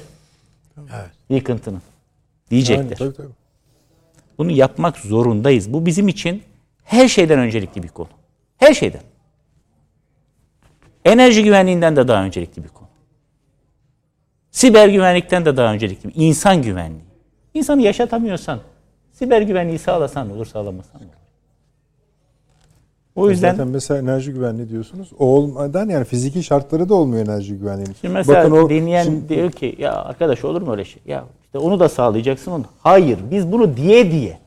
Evet. Yıkıntının. Diyecekler. Aynen, tabii, tabii. Bunu yapmak zorundayız. Bu bizim için her şeyden öncelikli bir konu. Her şeyden. Enerji güvenliğinden de daha öncelikli bir konu. Siber güvenlikten de daha öncelikli bir insan güvenliği. İnsanı yaşatamıyorsan siber güvenliği sağlasan olur sağlamasan olur. O yüzden Zaten mesela enerji güvenliği diyorsunuz. O olmadan yani fiziki şartları da olmuyor enerji güvenliğinin. Şimdi mesela Bakın o dinleyen şimdi- diyor ki ya arkadaş olur mu öyle şey? Ya işte onu da sağlayacaksın onu. Hayır biz bunu diye diye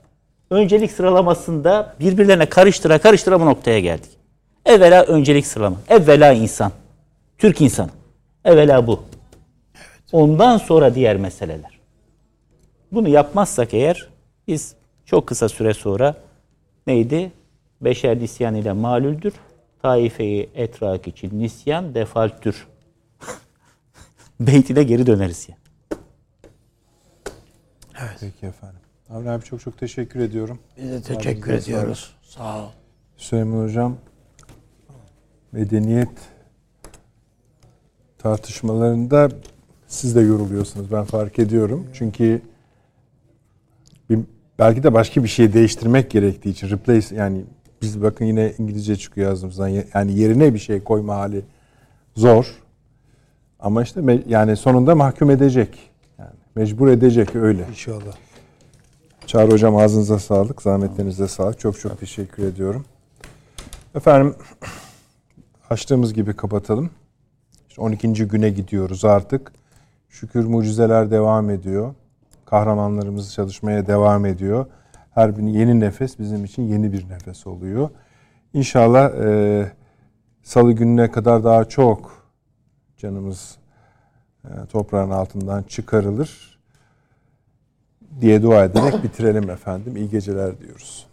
öncelik sıralamasında birbirlerine karıştıra karıştıra bu noktaya geldik. Evvela öncelik sıralama. Evvela insan. Türk insanı. Evvela bu. Ondan sonra diğer meseleler. Bunu yapmazsak eğer biz çok kısa süre sonra neydi? Beşer nisyan ile malüldür. Taifeyi etrak için nisyan defaltür. Beytine geri döneriz ya. Peki efendim. Avni abi çok çok teşekkür ediyorum. Biz de teşekkür Ağzınıza ediyoruz. Sağ ol. Süleyman Hocam medeniyet tartışmalarında siz de yoruluyorsunuz ben fark ediyorum. Çünkü belki de başka bir şey değiştirmek gerektiği için replace yani biz bakın yine İngilizce çıkıyor ağzımızdan yani yerine bir şey koyma hali zor. Ama işte yani sonunda mahkum edecek. Yani mecbur edecek öyle. İnşallah. Çağrı Hocam ağzınıza sağlık, zahmetlerinize sağlık. Çok çok teşekkür ediyorum. Efendim, açtığımız gibi kapatalım. İşte 12. güne gidiyoruz artık. Şükür mucizeler devam ediyor. Kahramanlarımız çalışmaya devam ediyor. Her bir yeni nefes bizim için yeni bir nefes oluyor. İnşallah e, salı gününe kadar daha çok canımız e, toprağın altından çıkarılır diye dua ederek bitirelim efendim. İyi geceler diyoruz.